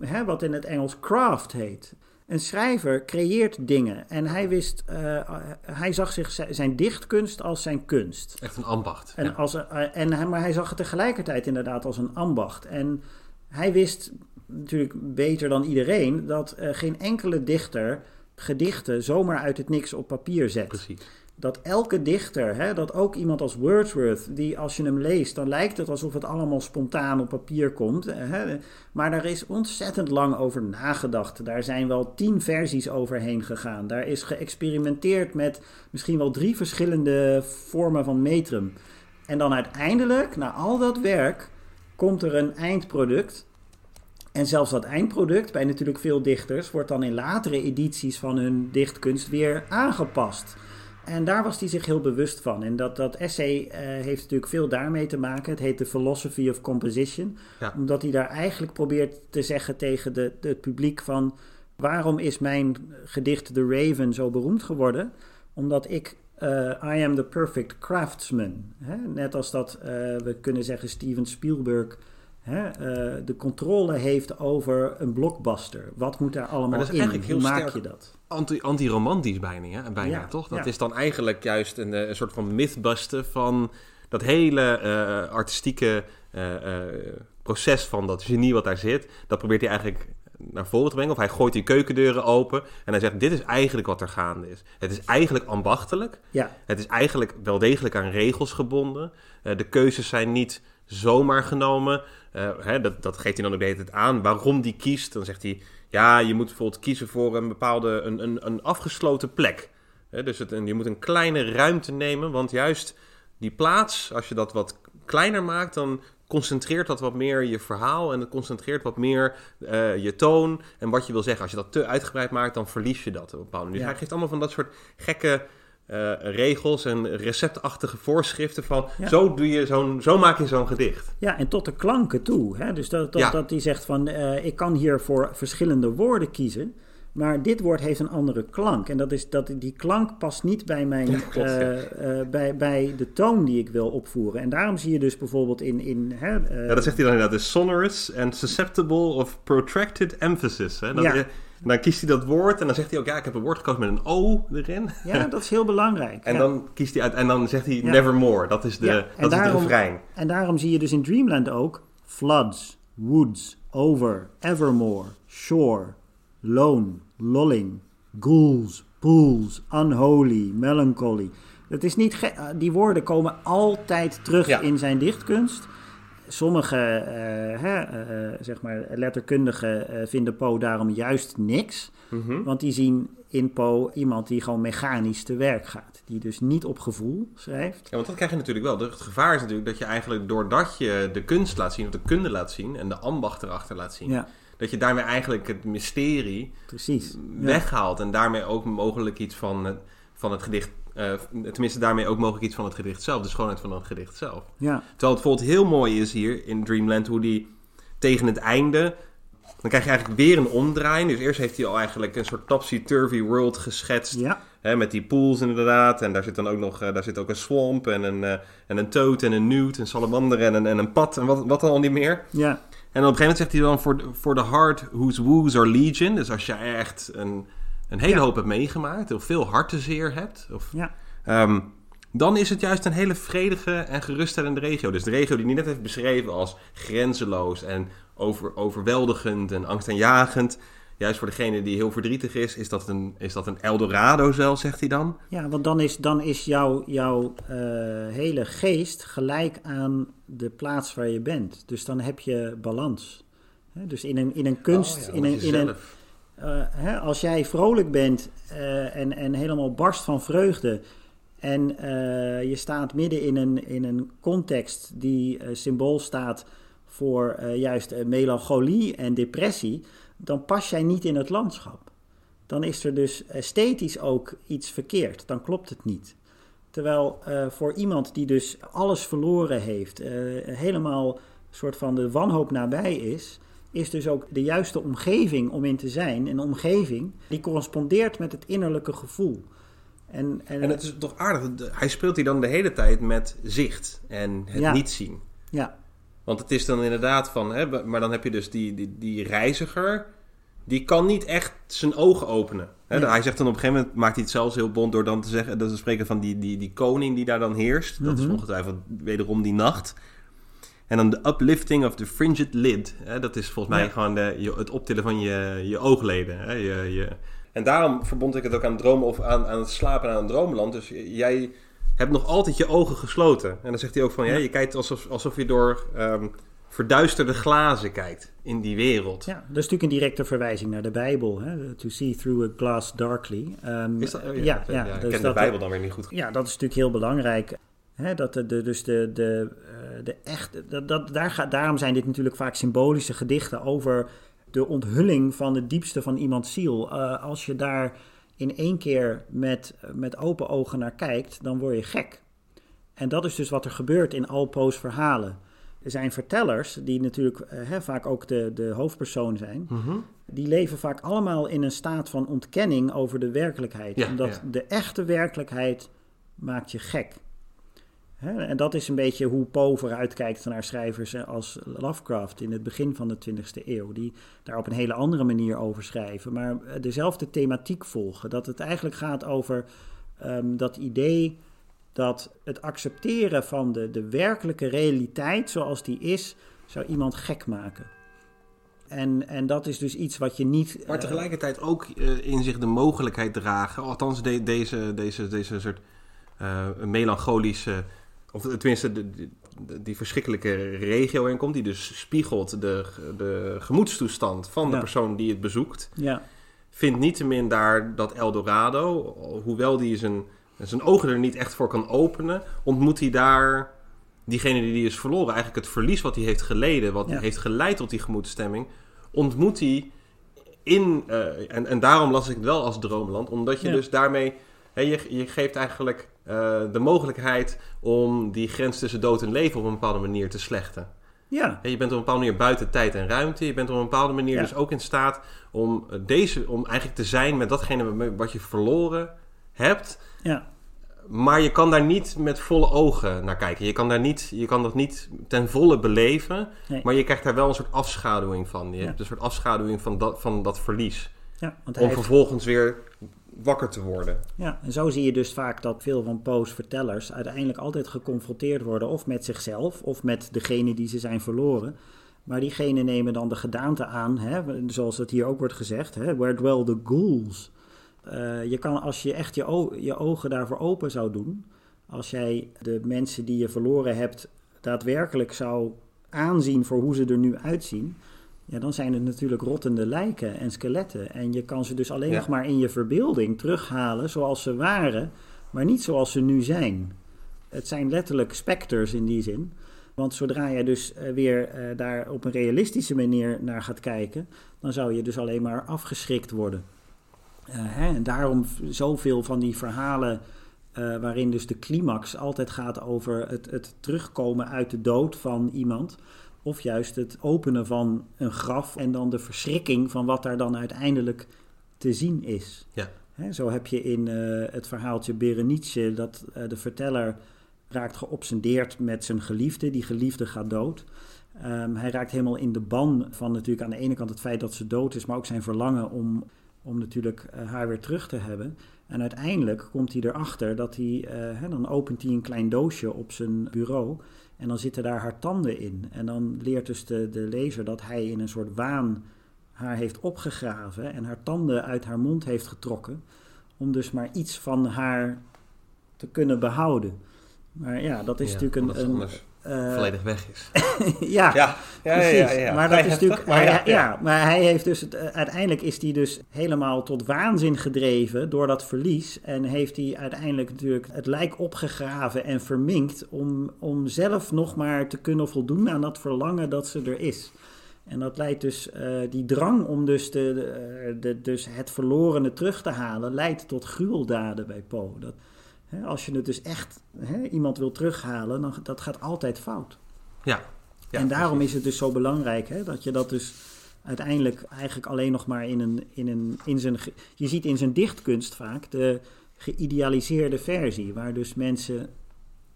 hè, wat in het Engels craft heet. Een schrijver creëert dingen en hij wist, eh, hij zag zich zijn dichtkunst als zijn kunst. Echt een ambacht. En ja. als, eh, en maar hij zag het tegelijkertijd inderdaad als een ambacht. En hij wist natuurlijk beter dan iedereen dat eh, geen enkele dichter gedichten zomaar uit het niks op papier zet. Precies. Dat elke dichter, hè, dat ook iemand als Wordsworth, die als je hem leest, dan lijkt het alsof het allemaal spontaan op papier komt. eh, Hè, maar daar is ontzettend lang over nagedacht. Daar zijn wel tien versies overheen gegaan. Daar is geëxperimenteerd met misschien wel drie verschillende vormen van metrum. En dan uiteindelijk, na al dat werk, komt er een eindproduct. En zelfs dat eindproduct, bij natuurlijk veel dichters, wordt dan in latere edities van hun dichtkunst weer aangepast. En daar was hij zich heel bewust van. En dat, dat essay eh, heeft natuurlijk veel daarmee te maken. Het heet The Philosophy of Composition. Ja. Omdat hij daar eigenlijk probeert te zeggen tegen de, de, het publiek van... waarom is mijn gedicht The Raven zo beroemd geworden? Omdat ik... eh, I am the perfect craftsman. Hè? Net als dat eh, we kunnen zeggen Steven Spielberg... Hè, eh, de controle heeft over een blockbuster. Wat moet daar allemaal dat is in? eigenlijk Hoe heel maak je dat? Anti- Anti-romantisch bijna, ja? bijna Ja, toch? Dat ja. is dan eigenlijk juist een, eh, een soort van mythbusten van dat hele eh, artistieke proces van dat genie wat daar zit. Dat probeert hij eigenlijk naar voren te brengen. Of hij gooit die keukendeuren open en hij zegt: Dit is eigenlijk wat er gaande is. Het is eigenlijk ambachtelijk. Ja, Het is eigenlijk wel degelijk aan regels gebonden. De keuzes zijn niet zomaar genomen. Eh, hè, dat, dat geeft hij dan ook de aan. Waarom die kiest, dan zegt hij... ja, je moet bijvoorbeeld kiezen voor een bepaalde... een, een, een afgesloten plek. Hè, dus het, en je moet een kleine ruimte nemen... want juist die plaats, als je dat wat kleiner maakt... dan concentreert dat wat meer je verhaal... en het concentreert wat meer eh, je toon en wat je wil zeggen. Als je dat te uitgebreid maakt, dan verlies je dat op een bepaalde manier. Dus hij geeft allemaal van dat soort gekke eh, regels en receptachtige voorschriften van Ja. zo, doe je zo'n, zo maak je zo'n gedicht. Ja, en tot de klanken toe. Hè? Dus dat, dat, Ja. dat hij zegt van, eh, ik kan hier voor verschillende woorden kiezen, maar dit woord heeft een andere klank. En dat is dat die klank past niet bij, mijn, [laughs] Ja, klopt, ja. eh, eh, bij, bij de toon die ik wil opvoeren. En daarom zie je dus bijvoorbeeld in... in hè, eh, Ja, dat zegt hij dan inderdaad. is sonorous and susceptible of protracted emphasis. Hè? Dat, Ja. dan kiest hij dat woord en dan zegt hij ook... ja, ik heb een woord gekozen met een O erin. ja, [laughs] dat is heel belangrijk. En dan kiest hij uit en dan zegt hij nevermore. Dat is de, dat is de refrein. En daarom zie je dus in Dreamland ook floods, woods, over, evermore, shore, lone, lolling, ghouls, pools, unholy, melancholy. Het is niet eh, die woorden komen altijd terug Ja. in zijn dichtkunst. Sommige eh, hè, eh, zeg maar letterkundigen vinden Poe daarom juist niks. Mhm. Want die zien in Poe iemand die gewoon mechanisch te werk gaat. Die dus niet op gevoel schrijft. Ja, want dat krijg je natuurlijk wel. Het gevaar is natuurlijk dat je eigenlijk doordat je de kunst laat zien... of de kunde laat zien en de ambacht erachter laat zien... Ja, dat je daarmee eigenlijk het mysterie precies. Ja. weghaalt. En daarmee ook mogelijk iets van het, van het gedicht... eh, tenminste, daarmee ook mogelijk iets van het gedicht zelf. De schoonheid van het gedicht zelf. Ja, Terwijl het bijvoorbeeld heel mooi is hier in Dreamland... hoe die tegen het einde... Dan krijg je eigenlijk weer een omdraai. Dus eerst heeft hij al eigenlijk een soort topsy-turvy world geschetst. ja. Hè, met die pools inderdaad. En daar zit dan ook nog eh, daar zit ook een swamp en een, eh, en een toad en een newt, een salamander en een, en een pad en wat, wat dan al niet meer. ja. En op een gegeven moment zegt hij dan voor voor the heart whose woos are legion. Dus als je echt een, een hele Ja. hoop hebt meegemaakt of veel hartenzeer hebt. Of, Ja. ehm, dan is het juist een hele vredige en geruststellende regio. Dus de regio die hij net heeft beschreven als grenzeloos en over, overweldigend en angstaanjagend. Juist voor degene die heel verdrietig is, is dat een, is dat een Eldorado zelf, zegt hij dan. Ja, want dan is, dan is jouw, jouw eh, hele geest gelijk aan de plaats waar je bent. Dus dan heb je balans. Dus in een, in een kunst, Oh ja, in een, in een, eh, hè, als jij vrolijk bent eh, en, en helemaal barst van vreugde. En je staat midden in een, in een context die symbool staat voor juist melancholie en depressie. Dan pas jij niet in het landschap. dan is er dus esthetisch ook iets verkeerd. Dan klopt het niet. Terwijl uh, voor iemand die dus alles verloren heeft, uh, helemaal soort van de wanhoop nabij is, is dus ook de juiste omgeving om in te zijn. Een omgeving die correspondeert met het innerlijke gevoel. En, en, en het is toch aardig, hij speelt hier dan de hele tijd met zicht en het niet zien. Ja. Want het is dan inderdaad van, hè, maar dan heb je dus die, die, die reiziger, die kan niet echt zijn ogen openen. Hè? Hij zegt dan op een gegeven moment, maakt hij het zelfs heel bond door dan te zeggen, dat ze spreken van die, die, die koning die daar dan heerst. Dat is mhm. ongetwijfeld wederom die nacht. En dan de uplifting of the fringed lid. Hè? Dat is volgens mij gewoon de, je, het optillen van je, je oogleden. Hè? Je, je... En daarom verbond ik het ook aan dromen of aan, aan het slapen aan een droomland. Dus jij hebt nog altijd je ogen gesloten. En dan zegt hij ook van, ja, je kijkt alsof, alsof je door um, verduisterde glazen kijkt in die wereld. Ja, dat is natuurlijk een directe verwijzing naar de Bijbel. Hè? To see through a glass darkly. Um, is dat, oh, ja, ja, ja, ja, ik dus ken de Bijbel dan weer niet goed. Ja, dat is natuurlijk heel belangrijk. Hè, dat de, de, dus de, de, uh, de echt, dat, dat, daar gaat, daarom zijn dit natuurlijk vaak symbolische gedichten over de onthulling van het diepste van iemands ziel. Uh, als je daar in één keer met, met open ogen naar kijkt, dan word je gek. En dat is dus wat er gebeurt in al Poe's verhalen. Er zijn vertellers, die natuurlijk uh, vaak ook de, de hoofdpersoon zijn, mhm. die leven vaak allemaal in een staat van ontkenning over de werkelijkheid. omdat de echte werkelijkheid maakt je gek. En dat is een beetje hoe Poe vooruitkijkt naar schrijvers als Lovecraft in het begin van de 20e eeuw. Die daar op een hele andere manier over schrijven, maar dezelfde thematiek volgen. Dat het eigenlijk gaat over um, dat idee dat het accepteren van de, de werkelijke realiteit zoals die is, zou iemand gek maken. En, en dat is dus iets wat je niet. Maar tegelijkertijd ook uh, in zich de mogelijkheid dragen, althans de, deze, deze, deze soort melancholische of tenminste de, die verschrikkelijke regio in komt, die dus spiegelt de, de gemoedstoestand van de persoon die het bezoekt. Ja. Vindt niettemin daar dat Eldorado, hoewel die zijn, zijn ogen er niet echt voor kan openen, ontmoet hij daar diegene die die is verloren. Eigenlijk het verlies wat hij heeft geleden, wat heeft geleid tot die gemoedstemming, ontmoet hij in. Uh, en, en daarom las ik het wel als droomland, omdat je dus daarmee. je, je geeft eigenlijk uh, de mogelijkheid om die grens tussen dood en leven op een bepaalde manier te slechten. Ja. je bent op een bepaalde manier buiten tijd en ruimte. Je bent op een bepaalde manier dus ook in staat om, deze, om eigenlijk te zijn met datgene wat je verloren hebt. Ja. Maar je kan daar niet met volle ogen naar kijken. Je kan, daar niet, je kan dat niet ten volle beleven. Maar je krijgt daar wel een soort afschaduwing van. Je hebt een soort afschaduwing van dat, van dat verlies. Ja, want om vervolgens weer wakker te worden. Ja, en zo zie je dus vaak dat veel van Poe's vertellers uiteindelijk altijd geconfronteerd worden of met zichzelf of met degene die ze zijn verloren. Maar diegenen nemen dan de gedaante aan, hè, zoals het hier ook wordt gezegd, hè, where dwell the ghouls. Uh, je kan, als je echt je, je ogen daarvoor open zou doen, als jij de mensen die je verloren hebt daadwerkelijk zou aanzien voor hoe ze er nu uitzien, ja, dan zijn het natuurlijk rottende lijken en skeletten. En je kan ze dus alleen nog maar in je verbeelding terughalen zoals ze waren, maar niet zoals ze nu zijn. Het zijn letterlijk specters in die zin. Want zodra je dus eh, weer uh, daar op een realistische manier naar gaat kijken, dan zou je dus alleen maar afgeschrikt worden. Uh, hè, en daarom zoveel van die verhalen waarin dus de climax altijd gaat over het, het terugkomen uit de dood van iemand. Of juist het openen van een graf en dan de verschrikking van wat daar dan uiteindelijk te zien is. Ja. zo heb je in uh, het verhaaltje Berenice dat uh, de verteller raakt geobsedeerd met zijn geliefde. Die geliefde gaat dood. Um, hij raakt helemaal in de ban van natuurlijk aan de ene kant het feit dat ze dood is, maar ook zijn verlangen om, om natuurlijk uh, haar weer terug te hebben. En uiteindelijk komt hij erachter dat hij, dan opent hij een klein doosje op zijn bureau. En dan zitten daar haar tanden in. En dan leert dus de, de lezer dat hij in een soort waan haar heeft opgegraven en haar tanden uit haar mond heeft getrokken. Om dus maar iets van haar te kunnen behouden. Maar ja, dat is natuurlijk een. een volledig weg is. [laughs] ja, ja, ja, ja, ja, Maar dat is natuurlijk. Maar, ja, maar hij heeft dus. Het, uh, uiteindelijk is hij dus helemaal tot waanzin gedreven door dat verlies. En heeft hij uiteindelijk natuurlijk het lijk opgegraven en verminkt. Om, om zelf nog maar te kunnen voldoen aan dat verlangen dat ze er is. En dat leidt dus, uh, die drang om dus, de, de, de, dus het verlorene terug te halen, leidt tot gruweldaden bij Poe. Dat, als je het dus echt, hè, iemand wil terughalen, dan dat gaat altijd fout. Ja. ja en daarom is het dus zo belangrijk hè, dat je dat dus uiteindelijk eigenlijk alleen nog maar in een, in een, in zijn, je ziet in zijn dichtkunst vaak de geïdealiseerde versie, waar dus mensen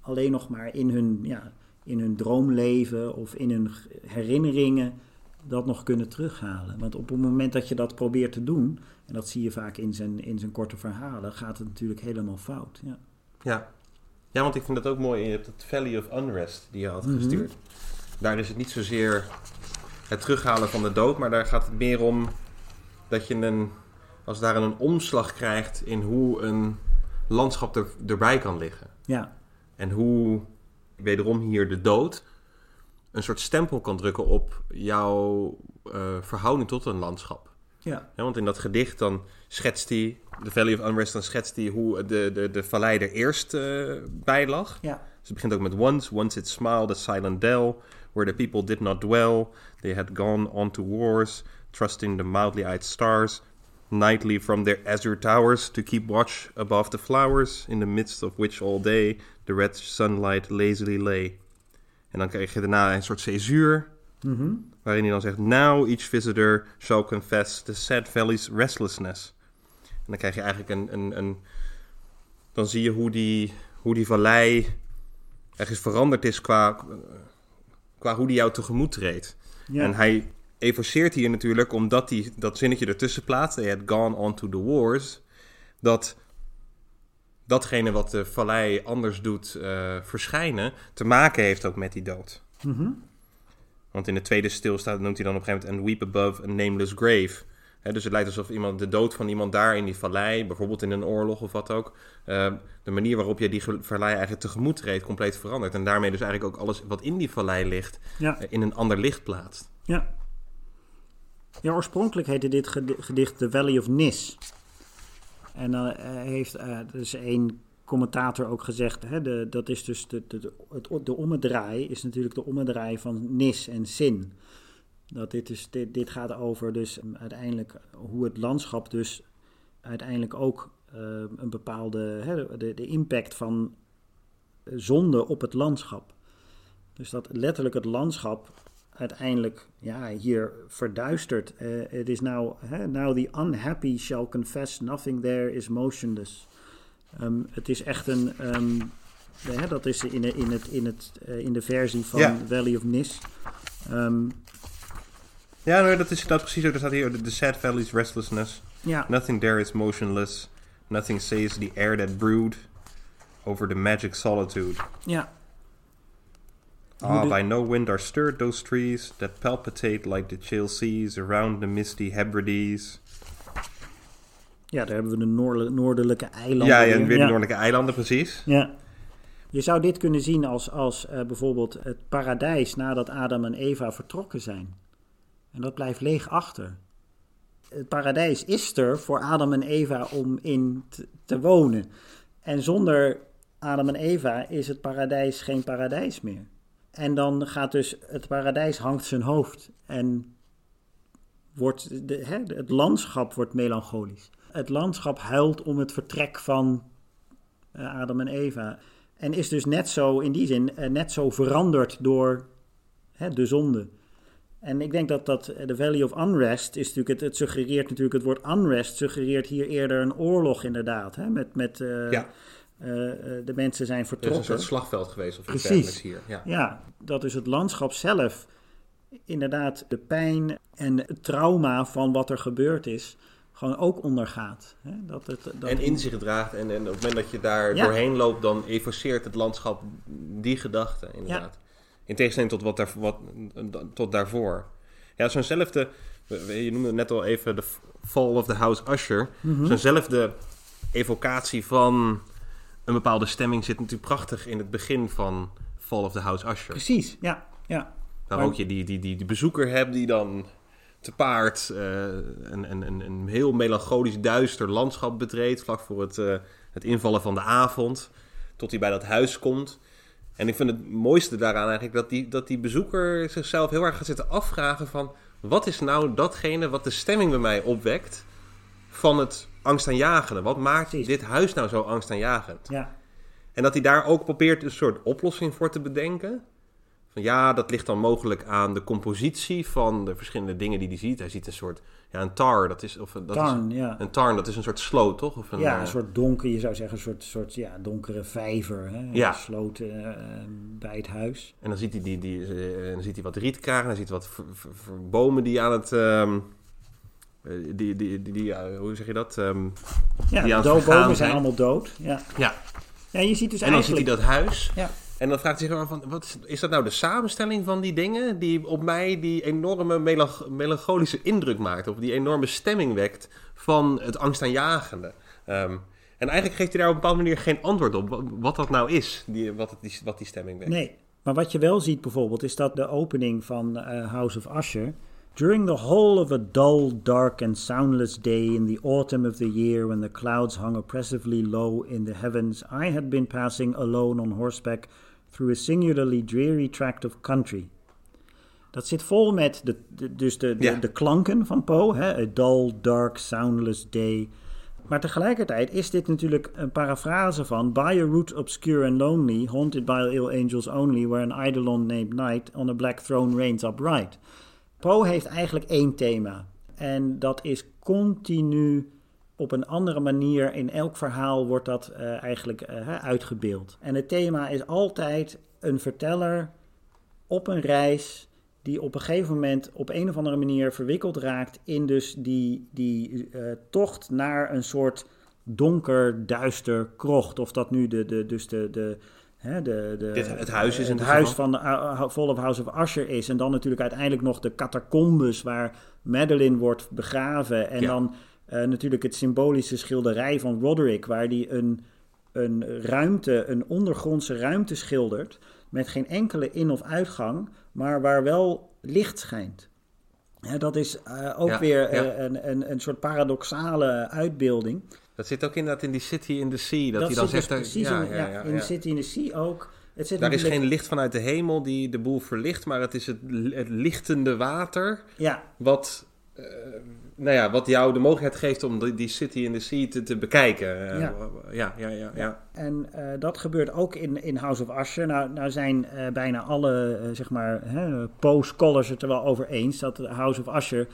alleen nog maar in hun, ja, in hun droomleven of in hun herinneringen dat nog kunnen terughalen. Want op het moment dat je dat probeert te doen, en dat zie je vaak in zijn, in zijn korte verhalen, gaat het natuurlijk helemaal fout. Ja. Ja. ja, want ik vind dat ook mooi. Je hebt het Valley of Unrest die je had Mhm. gestuurd. Daar is het niet zozeer het terughalen van de dood, maar daar gaat het meer om dat je een, als daar een omslag krijgt in hoe een landschap er, erbij kan liggen. Ja, En hoe, wederom hier de dood, een soort stempel kan drukken op jouw eh, verhouding tot een landschap. ja, Ja, want in dat gedicht dan schetst hij, The Valley of Unrest, dan schetst hij hoe de, de, de vallei er eerst eh, bij lag. ja, Dus het begint ook met once, once it smiled a silent dell, where the people did not dwell. They had gone on to wars, trusting the mildly-eyed stars, nightly from their azure towers to keep watch above the flowers, in the midst of which all day the red sunlight lazily lay. En dan krijg je daarna een soort césuur, Mhm. waarin hij dan zegt: Now each visitor shall confess the sad valley's restlessness. En dan krijg je eigenlijk een. een, een dan zie je hoe die, hoe die vallei ergens veranderd is qua, qua hoe die jou tegemoet treedt. ja. En hij evoceert hier natuurlijk, omdat hij dat zinnetje ertussen plaatst: They had gone on to the wars. Dat datgene wat de vallei anders doet eh, verschijnen, te maken heeft ook met die dood. Mhm. Want in de tweede stilstaat noemt hij dan op een gegeven moment... and weep above a nameless grave. Dus het lijkt alsof iemand, de dood van iemand daar in die vallei... bijvoorbeeld in een oorlog of wat ook... eh, de manier waarop je die vallei eigenlijk tegemoet treedt... compleet verandert. En daarmee dus eigenlijk ook alles wat in die vallei ligt... ja. eh, in een ander licht plaatst. Ja. Ja, oorspronkelijk heette dit gedi- gedicht The Valley of Nis. En dan eh, heeft eh dus één commentator ook gezegd, hè, dat is dus de, de, het, de ommedraai is natuurlijk de ommedraai van Nis en Sin. Dat dit, dus, dit, gaat over dus um, uiteindelijk hoe het landschap dus uiteindelijk ook eh, een bepaalde, hè, de, de impact van zonde op het landschap. Dus dat letterlijk het landschap uiteindelijk ja, hier verduistert. Eh, Het is now, hè, now the unhappy shall confess nothing there is motionless. Ehm, het is echt een, ehm, de- dat is in, de- in, het, in, het, eh, in de versie van Ja. Valley of Nis. Ehm, Ja, nou, dat is dat precies ook. Er staat hier... The sad valley's restlessness. ja, Nothing there is motionless. Nothing says the air that brood... over the magic solitude. ja, Ah, by no wind are stirred those trees that palpitate like the chill seas around the misty Hebrides. ja, daar hebben we de noorde- noordelijke eilanden. Ja, ja, weer. de Ja. noordelijke eilanden, precies. Ja. Je zou dit kunnen zien als, als eh, bijvoorbeeld het paradijs nadat Adam en Eva vertrokken zijn. En dat blijft leeg achter. Het paradijs is er voor Adam en Eva om in te, te wonen. En zonder Adam en Eva is het paradijs geen paradijs meer. En dan gaat dus het paradijs hangt zijn hoofd en wordt de, hè, het landschap wordt melancholisch. Het landschap huilt om het vertrek van eh, Adam en Eva. En is dus net zo, in die zin, eh, net zo veranderd door hè, de zonde. En ik denk dat dat eh, de Valley of Unrest is natuurlijk, het, suggereert natuurlijk, het woord unrest suggereert hier eerder een oorlog inderdaad. Hè, met, met Ja. Eh, eh, de mensen zijn is een vertrokken. soort slagveld geweest of Precies. hier. Ja. Ja, dat is het landschap zelf. Inderdaad, de pijn en het trauma van wat er gebeurd is, gewoon ook ondergaat. Hè? Dat het, dat En in zich draagt. En, en op het moment dat je daar Ja. doorheen loopt, dan evoceert het landschap die gedachte, inderdaad. In tegenstelling tot, wat daar, wat, tot daarvoor. Ja, zo'nzelfde... Je noemde net al even de Fall of the House Usher. Mhm. Zo'nzelfde evocatie van een bepaalde stemming zit natuurlijk prachtig in het begin van Fall of the House Usher. Precies, ja. ja. Waar ook je die, die, die, die bezoeker hebt die dan te paard eh, een, een, een, een heel melancholisch duister landschap betreedt. Vlak voor het, eh, het invallen van de avond. Tot hij bij dat huis komt. En ik vind het mooiste daaraan eigenlijk dat die, dat die bezoeker zichzelf heel erg gaat zitten afvragen van... wat is nou datgene wat de stemming bij mij opwekt van het angstaanjagende? Wat maakt Precies. dit huis nou zo angstaanjagend? Ja, En dat hij daar ook probeert een soort oplossing voor te bedenken. Van ja, dat ligt dan mogelijk aan de compositie van de verschillende dingen die hij ziet. Hij ziet een soort, ja, een tar, dat is, of dat tarn, is, ja. een tarn, dat is een soort sloot, toch? Of een, ja, eh, een soort donker, je zou zeggen, een soort, soort ja, donkere vijver. Hè? Ja. Gesloten eh, bij het huis. En dan ziet hij, die, die, en dan ziet hij wat rietkragen, hij ziet wat ver- ver- bomen die aan het... ehm, eh, die, die, die, die, eh, hoe zeg je dat? Ehm, Ja, Die de doodbomen zijn allemaal dood. Ja. ja, ja, je ziet dus en dan ziet hij dat huis. Ja. En dan vraagt hij zich af van, wat is, is dat nou de samenstelling van die dingen die op mij die enorme melanch- melancholische indruk maakt, of die enorme stemming wekt van het angstaanjagende? Ehm en eigenlijk geeft hij daar op een bepaalde manier geen antwoord op, wat, wat dat nou is, die, wat, het, die, wat die stemming wekt. Nee, maar wat je wel ziet bijvoorbeeld is dat de opening van eh, House of Usher. During the whole of a dull, dark and soundless day in the autumn of the year when the clouds hung oppressively low in the heavens, I had been passing alone on horseback through a singularly dreary tract of country. Dat zit vol met de, de- dus de, de, Ja. de klanken van Poe. Hè? A dull, dark, soundless day. Maar tegelijkertijd is dit natuurlijk een parafrase van By a route obscure and lonely, haunted by ill angels only, where an eidolon named Night on a black throne reigns upright. Poe heeft eigenlijk één thema. En dat is continu op een andere manier. In elk verhaal wordt dat eh, eigenlijk eh, uitgebeeld. En het thema is altijd een verteller op een reis die op een gegeven moment op een of andere manier verwikkeld raakt in dus die, die eh, tocht naar een soort donker, duister krocht. Of dat nu de, de, dus de, de, hè, de, de, Dit- het huis is in het huis van de uh, Fall of House of Usher is. En dan natuurlijk uiteindelijk nog de catacombes waar Madeline wordt begraven. En Ja. dan eh, natuurlijk het symbolische schilderij van Roderick, waar die een, een ruimte, een ondergrondse ruimte schildert. Met geen enkele in- of uitgang, maar waar wel licht schijnt. Dat is eh, ook Ja, weer eh, ja. een, een, een soort paradoxale uitbeelding. Dat zit ook inderdaad in die City in the Sea, dat, Dat, hij dan dus zegt... daar- precies ja, in, ja, in. City in the Sea ook. Het zit Daar is geen licht vanuit de hemel die de boel verlicht, maar het is het, het lichtende water Ja, wat, eh, nou ja, wat jou de mogelijkheid geeft om die, die City in the Sea te, te bekijken. Eh, Ja. ja, ja, ja. En dat gebeurt ook in, in House of Usher. Nou, nou zijn bijna alle, zeg maar, hè, Poe-scholars het er wel over eens dat House of Usher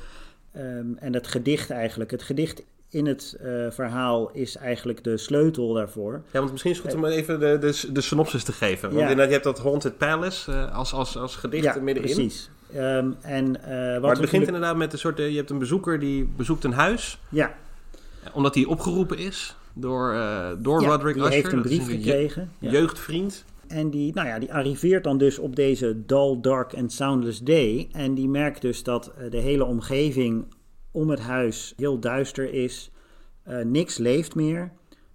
ehm, en het gedicht eigenlijk, het gedicht in het eh, verhaal is eigenlijk de sleutel daarvoor. Ja, want misschien is het goed om even de, de, de synopsis te geven. Want Ja. inderdaad, je hebt dat Haunted Palace eh, als, als, als gedicht ja, middenin. precies. Ehm, en, eh, wat Maar het begint inderdaad met een soort... Je hebt een bezoeker die bezoekt een huis, Ja, omdat hij opgeroepen is door, door ja Roderick die Usher. heeft een brief gekregen. Jeugdvriend. En die, nou ja, die arriveert dan dus op deze dull, dark and soundless day. En die merkt dus dat de hele omgeving om het huis heel duister is. Eh, niks leeft meer.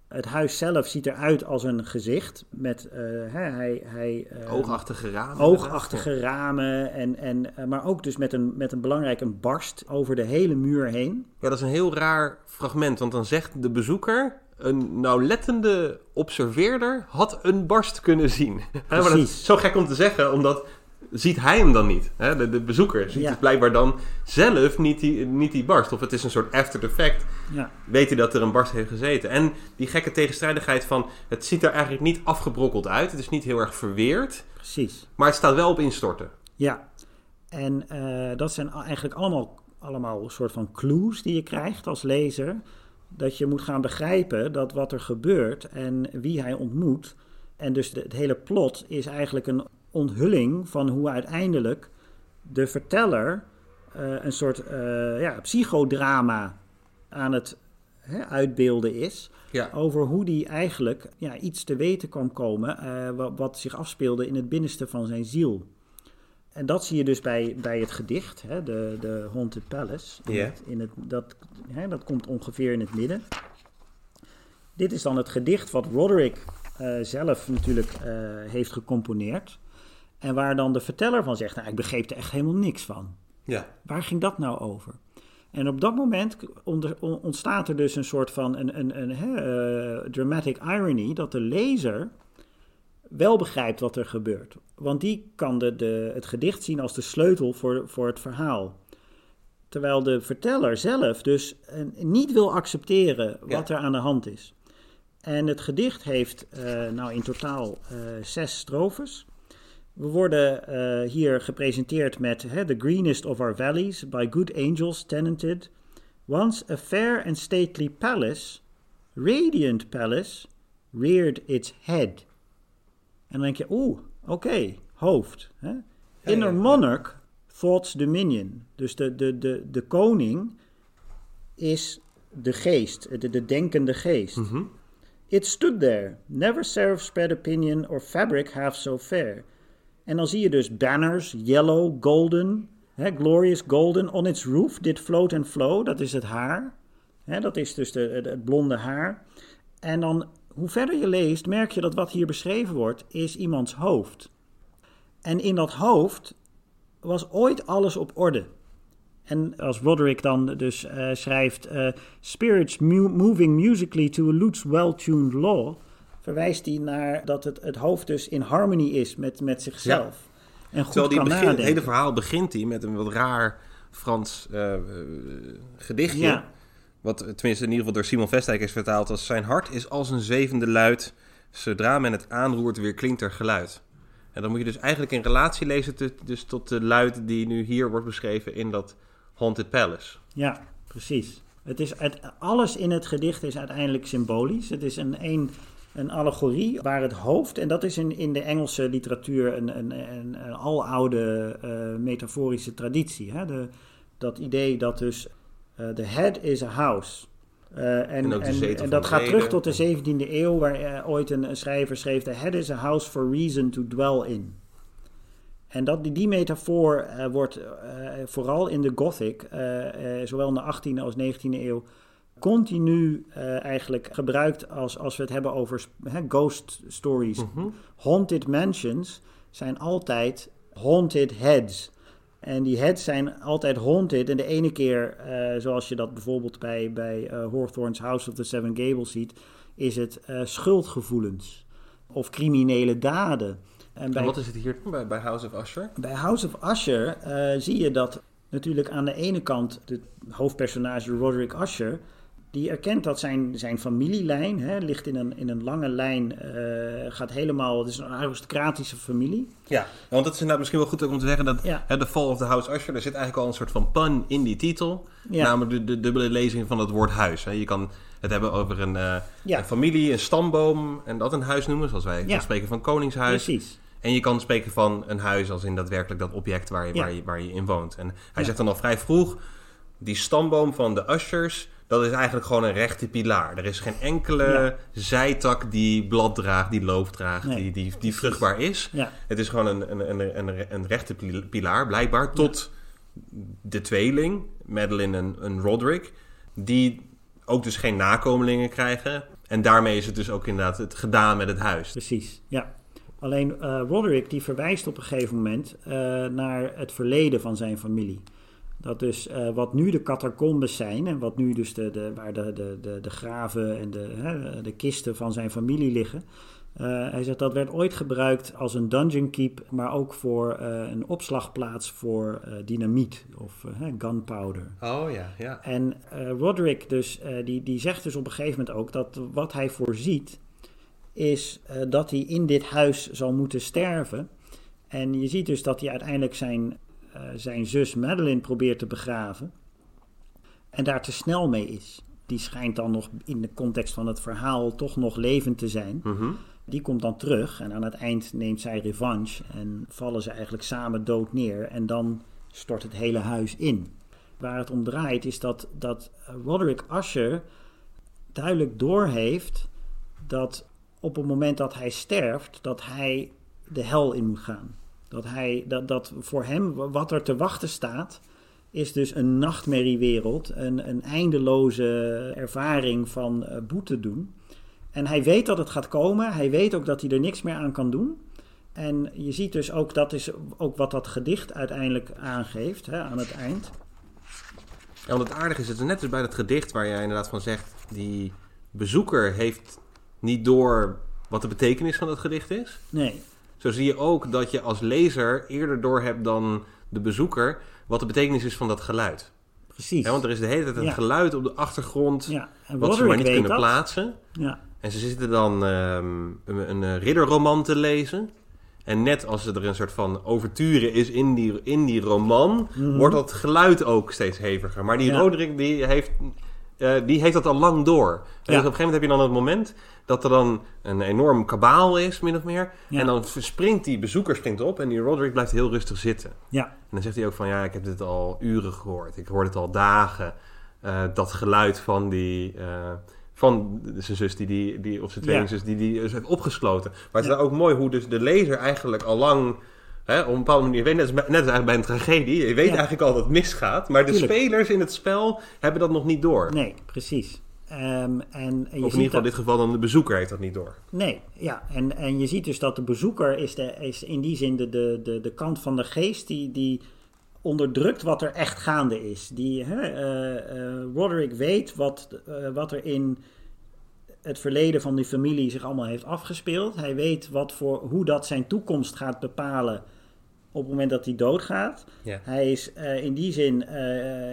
Het huis zelf ziet eruit als een gezicht met eh, hè, hij, hij, eh, Oogachtige ramen. oogachtige ramen. En, en, maar ook dus met een, met een belangrijk een barst over de hele muur heen. Ja, dat is een heel raar fragment, want dan zegt de bezoeker... Een nauwlettende observeerder had een barst kunnen zien. Hè, [laughs] maar dat Precies. is zo gek om te zeggen, omdat ziet hij hem dan niet. Hè? De, de bezoeker ziet Ja. het blijkbaar dan zelf niet die, niet die barst. Of het is een soort after effect. Ja, Weet hij dat er een barst heeft gezeten. En die gekke tegenstrijdigheid van... Het ziet er eigenlijk niet afgebrokkeld uit. Het is niet heel erg verweerd. precies. Maar het staat wel op instorten. Ja, en eh, dat zijn eigenlijk allemaal, allemaal een soort van clues die je krijgt als lezer. Dat je moet gaan begrijpen dat wat er gebeurt en wie hij ontmoet. En dus de- het hele plot is eigenlijk een onthulling van hoe uiteindelijk de verteller eh, een soort eh, ja, psychodrama aan het hè, uitbeelden is Ja. over hoe die eigenlijk ja, iets te weten kwam komen eh, wat, wat zich afspeelde in het binnenste van zijn ziel. En dat zie je dus bij, bij het gedicht, hè, de, de Haunted Palace. In het, in het, dat, hè, dat komt ongeveer in het midden. Dit is dan het gedicht wat Roderick zelf natuurlijk heeft gecomponeerd. En waar dan de verteller van zegt, nou, ik begreep er echt helemaal niks van. Ja. Waar ging dat nou over? En op dat moment ontstaat er dus een soort van een, een, een, eh, dramatic irony dat de lezer wel begrijpt wat er gebeurt. Want die kan de, de, het gedicht zien als de sleutel voor, voor het verhaal. Terwijl de verteller zelf dus eh, niet wil accepteren wat er aan de hand is. En het gedicht heeft uh, nou in totaal uh, zes strofes. We worden uh, hier gepresenteerd met The greenest of our valleys, by good angels tenanted. Once a fair and stately palace, radiant palace, reared its head. En dan denk je, oeh, oké, okay, hoofd. Hè? Inner monarch, thought's dominion. Dus de, de, de, de koning is de geest, de, de denkende geest. Mm -hmm. It stood there, never seraph spread opinion or fabric half so fair. En dan zie je dus banners, yellow, golden, hè, glorious golden. On its roof did float and flow, dat is het haar. Hè, dat is dus de, het, blonde haar. En dan, hoe verder je leest, merk je dat wat hier beschreven wordt, is iemands hoofd. En in dat hoofd was ooit alles op orde. En als Roderick dan dus uh, schrijft: uh, Spirits moving musically to a lute's well-tuned law, verwijst hij naar dat het, het hoofd dus in harmony is met, met zichzelf. Ja. En goed Terwijl kan begin, het hele verhaal begint hij met een wat raar Frans uh, gedichtje. Ja. Wat tenminste in ieder geval door Simon Vestijk is vertaald als zijn hart is als een zwevende luid. Zodra men het aanroert, weer klinkt er geluid. En dan moet je dus eigenlijk in relatie lezen te, dus tot de luid die nu hier wordt beschreven in dat Haunted Palace. Ja, precies. Het is het, alles in het gedicht is uiteindelijk symbolisch. Het is een, een, een allegorie waar het hoofd, en dat is in, in de Engelse literatuur een, een, een, een aloude uh, metaforische traditie. Hè? De, dat idee dat dus uh, the head is a house. Uh, en, en, en, en dat gaat terug tot de 17e eeuw, waar ooit een, schrijver schreef: The head is a house for reason to dwell in. En dat, die, die metafoor wordt vooral in de Gothic, zowel in de 18e als 19e eeuw, continu eigenlijk gebruikt als, als we het hebben over ghost stories. Mm -hmm. Haunted mansions zijn altijd haunted heads. En die heads zijn altijd haunted. En de ene keer, zoals je dat bijvoorbeeld bij, bij Hawthorne's House of the Seven Gables ziet, is het schuldgevoelens of criminele daden. En, bij, wat is het hier bij, bij House of Usher? Bij House of Usher uh, zie je dat natuurlijk aan de ene kant de hoofdpersonage Roderick Usher... die erkent dat zijn, zijn familielijn hè, ligt in een, in een lange lijn, uh, gaat helemaal... Het is een aristocratische familie. Ja, want dat is inderdaad misschien wel goed om te zeggen dat ja. hè, The Fall of the House Usher... er zit eigenlijk al een soort van pun in die titel. Ja. Namelijk de, de dubbele lezing van het woord huis. Hè. Je kan het hebben over een, uh, ja. een, familie, een stamboom en dat een huis noemen, zoals wij ja. spreken van koningshuis. Precies. En je kan spreken van een huis als in daadwerkelijk dat object waar je, waar je, waar je in woont. En hij zegt dan al vrij vroeg, die stamboom van de Ushers, dat is eigenlijk gewoon een rechte pilaar. Er is geen enkele zijtak die blad draagt, die loof draagt, die, die, die vruchtbaar is. Het is gewoon een, een, een, een, een rechte pilaar, blijkbaar, tot de tweeling, Madeline en, en Roderick, die ook dus geen nakomelingen krijgen. En daarmee is het dus ook inderdaad het gedaan met het huis. Precies, ja. Alleen uh, Roderick die verwijst op een gegeven moment uh, naar het verleden van zijn familie. Dat dus uh, wat nu de catacombes zijn en wat nu dus de, de, waar de, de, de, de graven en de, hè, de kisten van zijn familie liggen. hij zegt dat werd ooit gebruikt als een dungeon keep, maar ook voor een opslagplaats voor dynamiet of gunpowder. Oh ja, ja. En Roderick dus, die, die zegt dus op een gegeven moment ook dat wat hij voorziet is dat hij in dit huis zal moeten sterven. En je ziet dus dat hij uiteindelijk zijn, zijn zus Madeline probeert te begraven. En daar te snel mee is. Die schijnt dan nog in de context van het verhaal toch nog levend te zijn. Mm -hmm. Die komt dan terug en aan het eind neemt zij revanche. En vallen ze eigenlijk samen dood neer. En dan stort het hele huis in. Waar het om draait is dat, dat Roderick Usher duidelijk doorheeft dat op het moment dat hij sterft, dat hij de hel in moet gaan. Dat, hij, dat, dat voor hem, wat er te wachten staat, is dus een nachtmerriewereld, een, een eindeloze ervaring van uh, boete doen. En hij weet dat het gaat komen, hij weet ook dat hij er niks meer aan kan doen. En je ziet dus ook, dat is ook wat dat gedicht uiteindelijk aangeeft hè, aan het eind. Ja, want het aardige is, het is net als bij dat gedicht waar jij inderdaad van zegt, die bezoeker heeft niet door wat de betekenis van het gedicht is. Nee. Zo zie je ook dat je als lezer eerder doorhebt dan de bezoeker wat de betekenis is van dat geluid. Precies. Ja, want er is de hele tijd een Ja. geluid op de achtergrond ja. En wat ze maar niet kunnen dat. plaatsen. Ja. En ze zitten dan ehm, een, een eh, ridderroman te lezen. En net als er een soort van overture is in die, in die roman, wordt dat geluid ook steeds heviger. Maar die Mhm. Roderick die heeft, eh, die heeft dat al lang door. En dus op een gegeven moment heb je dan het moment dat er dan een enorm kabaal is, min of meer. Ja. En dan springt die bezoeker springt op en die Roderick blijft heel rustig zitten. Ja. En dan zegt hij ook van ja, ik heb dit al uren gehoord. Ik hoor het al dagen. Eh, dat geluid van die. eh, van zijn zus, die, die, die, of zijn tweelingzus, die die dus heeft opgesloten. Maar het is Ja. ook mooi hoe dus de lezer eigenlijk al lang. Hè, op een bepaalde manier, weet, net, als, bij- net als eigenlijk bij een tragedie. Je weet Ja. eigenlijk al dat het misgaat. Maar de Tuurlijk. spelers in het spel hebben dat nog niet door. Nee, precies. Ehm, en je of in ziet ieder geval dat- in dit geval dan de bezoeker heeft dat niet door. Nee, ja. En, en je ziet dus dat de bezoeker is, de, is in die zin de, de, de, de kant van de geest die, die onderdrukt wat er echt gaande is. Die, hè, eh, eh, Roderick weet wat, eh, wat er in het verleden van die familie zich allemaal heeft afgespeeld. Hij weet wat voor, hoe dat zijn toekomst gaat bepalen op het moment dat hij doodgaat. Ja. Hij is eh, in die zin eh,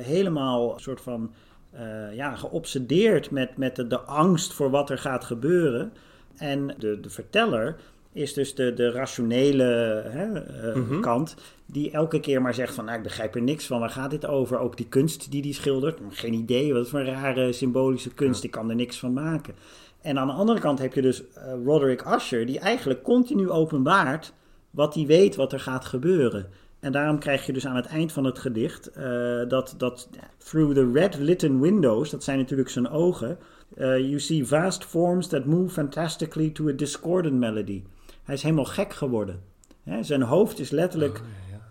helemaal een soort van eh, ja, geobsedeerd met, met de, de angst voor wat er gaat gebeuren. En de, de verteller is dus de, de rationele hè, Mhm. kant, die elke keer maar zegt van, nou, ik begrijp er niks van, waar gaat dit over? Ook die kunst die die schildert, geen idee, wat voor rare symbolische kunst, ik kan er niks van maken. En aan de andere kant heb je dus Roderick Usher, die eigenlijk continu openbaart wat hij weet wat er gaat gebeuren. En daarom krijg je dus aan het eind van het gedicht eh, dat, dat through the red litten windows, dat zijn natuurlijk zijn ogen, eh, you see vast forms that move fantastically to a discordant melody. Hij is helemaal gek geworden. Hè, zijn hoofd is letterlijk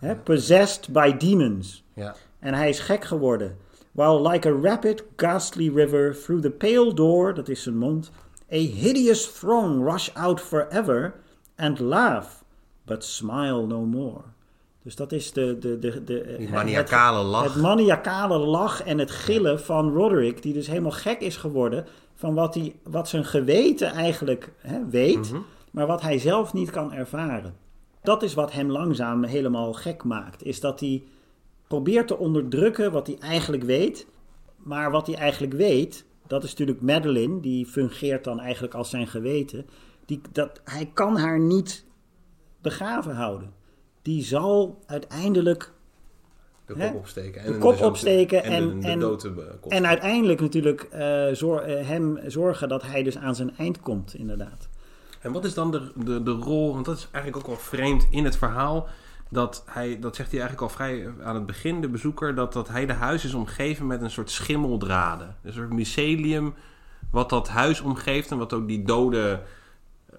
hè, possessed by demons. Ja. En hij is gek geworden. While like a rapid, ghastly river through the pale door, dat is zijn mond, a hideous throng rush out forever and laugh, but smile no more. Dus dat is de... de, de, de Die het- maniacale lach. Het maniacale lach en het gillen van Roderick, die dus helemaal gek is geworden van wat, hij, wat zijn geweten eigenlijk hè, weet, Mhm. maar wat hij zelf niet kan ervaren. Dat is wat hem langzaam helemaal gek maakt. Is dat hij probeert te onderdrukken wat hij eigenlijk weet. Maar wat hij eigenlijk weet, dat is natuurlijk Madeline, die fungeert dan eigenlijk als zijn geweten. Die, dat, hij kan haar niet begraven houden. Die zal uiteindelijk De Hè? kop opsteken. De En kop de- opsteken en, en- de, de eh, kop. En uiteindelijk natuurlijk eh, zor- eh, hem zorgen dat hij dus aan zijn eind komt, inderdaad. En wat is dan de, de, de rol, want dat is eigenlijk ook wel vreemd in het verhaal, dat hij, dat zegt hij eigenlijk al vrij aan het begin, de bezoeker, dat dat hele huis is omgeven met een soort schimmeldraden. Een soort mycelium wat dat huis omgeeft en wat ook die dode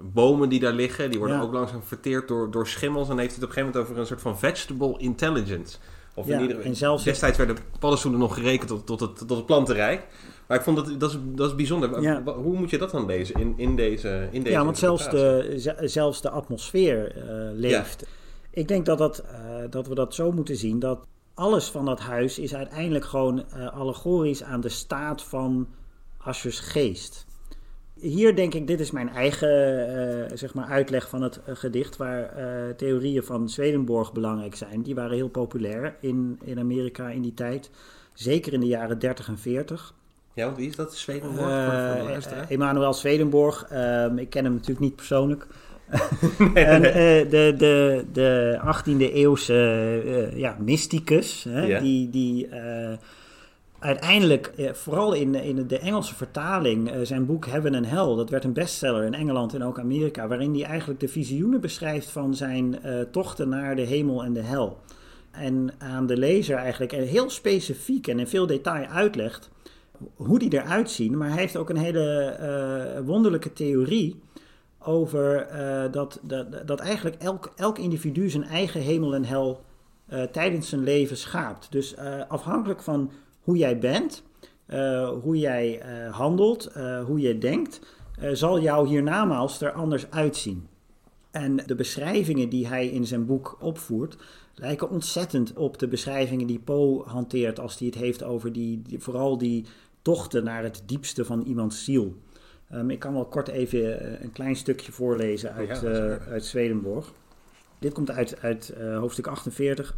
bomen die daar liggen, die worden Ja. ook langzaam verteerd door, door schimmels. En heeft het op een gegeven moment over een soort van vegetable intelligence. Of Ja, in ieder en zelfs destijds werden paddenstoelen nog gerekend tot, tot, het, tot het plantenrijk. Maar ik vond dat, dat, is, dat is bijzonder. Ja. Hoe moet je dat dan lezen in, in deze in deze Ja, want zelfs de, ze- zelfs de atmosfeer eh, leeft. Ik denk dat, dat, eh, dat we dat zo moeten zien dat alles van dat huis is uiteindelijk gewoon eh, allegorisch aan de staat van Aschers geest. Hier denk ik, dit is mijn eigen eh, zeg maar uitleg van het eh, gedicht, waar eh, theorieën van Swedenborg belangrijk zijn. Die waren heel populair in, in Amerika in die tijd, zeker in de jaren 30 en 40. Ja, want wie is dat? Swedenborg? Emanuel Swedenborg. ehm, ik ken hem natuurlijk niet persoonlijk. [laughs] en de, de, de 18e eeuwse ja, mysticus, hè, Ja. die, die uiteindelijk, eh, vooral in, in de Engelse vertaling, eh, zijn boek Heaven and Hell, dat werd een bestseller in Engeland en ook Amerika, waarin hij eigenlijk de visioenen beschrijft van zijn eh, tochten naar de hemel en de hel. En aan de lezer eigenlijk eh, heel specifiek en in veel detail uitlegt hoe die eruit zien. Maar hij heeft ook een hele eh, wonderlijke theorie over eh, dat, dat, dat eigenlijk elk, elk individu zijn eigen hemel en hel eh, tijdens zijn leven schaapt. Dus eh, afhankelijk van hoe jij bent, eh, hoe jij eh, handelt, eh, hoe je denkt, zal jouw hiernamaals er anders uitzien. En de beschrijvingen die hij in zijn boek opvoert, lijken ontzettend op de beschrijvingen die Poe hanteert als hij het heeft over die, die- vooral die tochten naar het diepste van iemands ziel. Um, ik kan wel kort even een klein stukje voorlezen uit, Ja, uh, zeker. uit Swedenborg. Dit komt uit, uit hoofdstuk 48.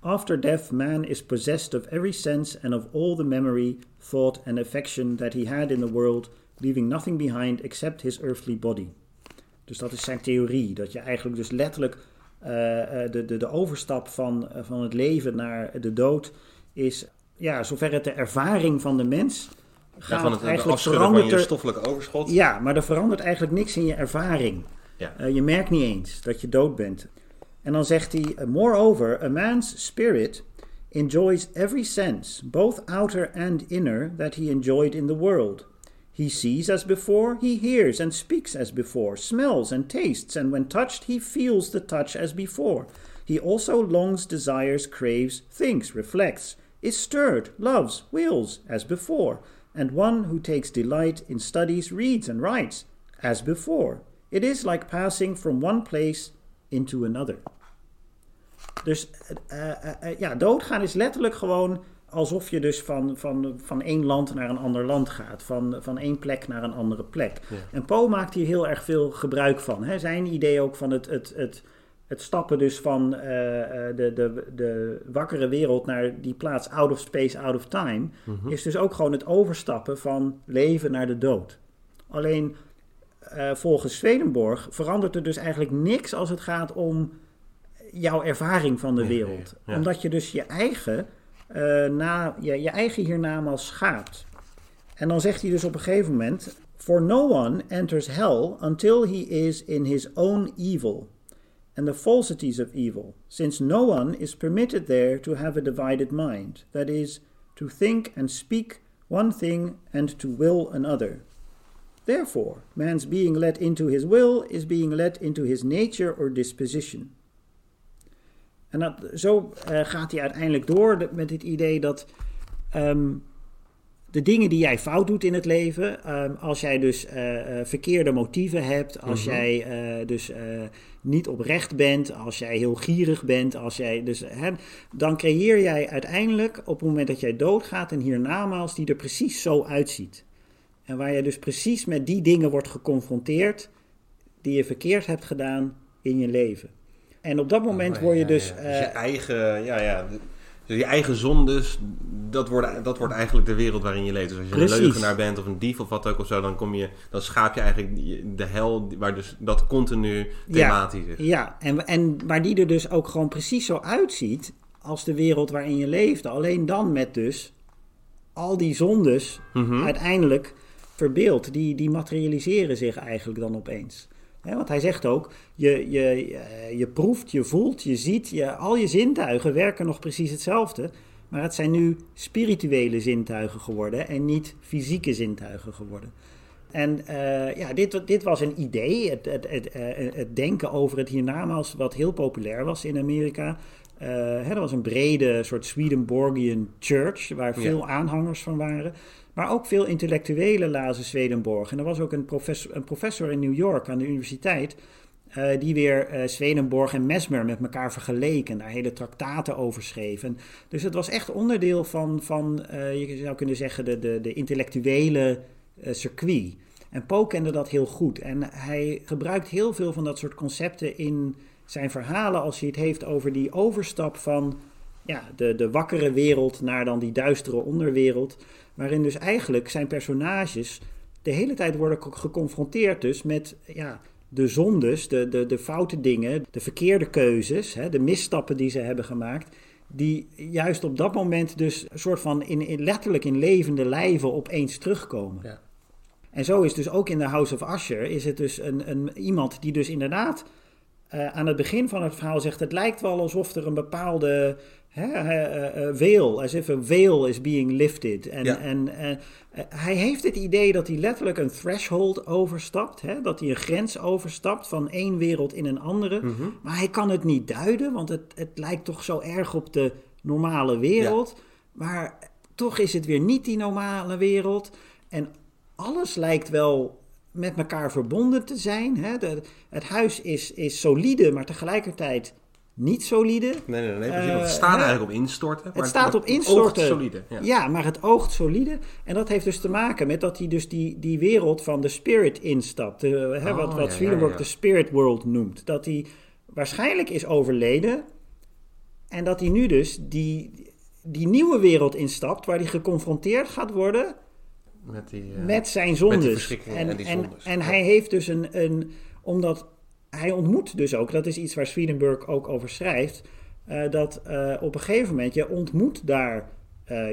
After death, man is possessed of every sense and of all the memory, thought, and affection that he had in the world, leaving nothing behind except his earthly body. Dus dat is zijn theorie. Dat je eigenlijk dus letterlijk uh, de, de, de overstap van, uh, van het leven naar de dood is, ja, zover het de ervaring van de mens gaat, Ja, van het eigenlijk van verandert je er- stoffelijke overschot. ja, maar er verandert eigenlijk niks in je ervaring. Ja. Eh, je merkt niet eens dat je dood bent. En dan zegt hij: Moreover, a man's spirit enjoys every sense, both outer and inner, that he enjoyed in the world. He sees as before, he hears and speaks as before, smells and tastes, and when touched, he feels the touch as before. He also longs, desires, craves, thinks, reflects, is stirred, loves, wills, as before. And one who takes delight in studies reads and writes, as before. It is like passing from one place into another. Dus eh, eh, eh, ja, doodgaan is letterlijk gewoon alsof je dus van, van, van één land naar een ander land gaat. Van, van één plek naar een andere plek. En Poe maakt hier heel erg veel gebruik van. Hè. Zijn idee ook van het, het, het, het stappen dus van de, de, de wakkere wereld naar die plaats out of space, out of time... is dus ook gewoon het overstappen van leven naar de dood. Alleen volgens Swedenborg verandert er dus eigenlijk niks als het gaat om jouw ervaring van de wereld. ja. Omdat je dus je eigen, eh, na, je, je eigen hiernamaals schaapt. En dan zegt hij dus op een gegeven moment: For no one enters hell until he is in his own evil and the falsities of evil, since no one is permitted there to have a divided mind, that is, to think and speak one thing and to will another. Therefore, man's being led into his will is being led into his nature or disposition. En dat, zo eh, gaat hij uiteindelijk door de- met het idee dat ehm, de dingen die jij fout doet in het leven, ehm, als jij dus eh, eh, verkeerde motieven hebt, als jij eh, dus niet oprecht bent, als jij heel gierig bent, als jij dus, hè, dan creëer jij uiteindelijk op het moment dat jij doodgaat een hiernamaals die er precies zo uitziet. En waar je dus precies met die dingen wordt geconfronteerd die je verkeerd hebt gedaan in je leven. En op dat moment Oh, word je ja, dus... ja. eh, Dus je eigen, ja, ja. Dus je eigen zondes, dat wordt, dat wordt eigenlijk de wereld waarin je leeft. Dus als je Precies. een leugenaar bent of een dief of wat ook of zo, dan, kom je, dan schaap je eigenlijk de hel waar dus dat continu thematisch is. Ja, en, en waar die er dus ook gewoon precies zo uitziet als de wereld waarin je leefde. Alleen dan met dus al die zondes Mhm. uiteindelijk verbeeld. Die, die materialiseren zich eigenlijk dan opeens. Want hij zegt ook, je, je, eh, je proeft, je voelt, je ziet, je, al je zintuigen werken nog precies hetzelfde. Maar het zijn nu spirituele zintuigen geworden en niet fysieke zintuigen geworden. En eh, ja, dit, dit was een idee, het, het, het, eh, het denken over het hiernamaals, wat heel populair was in Amerika. Hè, er was een brede soort Swedenborgian church, waar veel aanhangers van waren. Maar ook veel intellectuelen lazen Swedenborg. En er was ook een professor, een professor in New York aan de universiteit... eh, die weer eh, Swedenborg en Mesmer met elkaar vergeleken... en daar hele traktaten over schreef. En dus het was echt onderdeel van, van eh, je zou kunnen zeggen, de, de, de intellectuele circuit. En Poe kende dat heel goed. En hij gebruikt heel veel van dat soort concepten in zijn verhalen... als hij het heeft over die overstap van ja, de, de wakkere wereld naar dan die duistere onderwereld. Waarin dus eigenlijk zijn personages de hele tijd worden ge- geconfronteerd dus met ja, de zondes, de, de, de foute dingen, de verkeerde keuzes, hè, de misstappen die ze hebben gemaakt. Die juist op dat moment dus een soort van in, in, letterlijk in levende lijven opeens terugkomen. Ja. En zo is dus ook in de House of Usher is het dus een, een, iemand die dus inderdaad eh, aan het begin van het verhaal zegt... het lijkt wel alsof er een bepaalde hè, eh, eh, veil, as if a veil is being lifted. En, Ja. en hij heeft het idee dat hij letterlijk een threshold overstapt. Hè, dat hij een grens overstapt van één wereld in een andere. Maar hij kan het niet duiden, want het, het lijkt toch zo erg op de normale wereld. Maar toch is het weer niet die normale wereld. En alles lijkt wel met elkaar verbonden te zijn. Hè? De, het huis is, is solide, maar tegelijkertijd niet solide. Nee, nee, nee. precies. Eh, het staat eigenlijk op instorten. maar Het staat op instorten. solide. Ja. Ja. maar het oogt solide. En dat heeft dus te maken met dat hij dus die, die wereld van de spirit instapt. De, hè, Oh, wat ja, wat ja, Swedenborg ja. de spirit world noemt. Dat hij waarschijnlijk is overleden. En dat hij nu dus die, die nieuwe wereld instapt... waar hij geconfronteerd gaat worden Met die... eh, met zijn zondes. verschrikkingen en, en die zondes. en Ja. hij heeft dus een, een... Omdat hij ontmoet dus ook... Dat is iets waar Swedenborg ook over schrijft... eh, dat eh, op een gegeven moment... Je ontmoet daar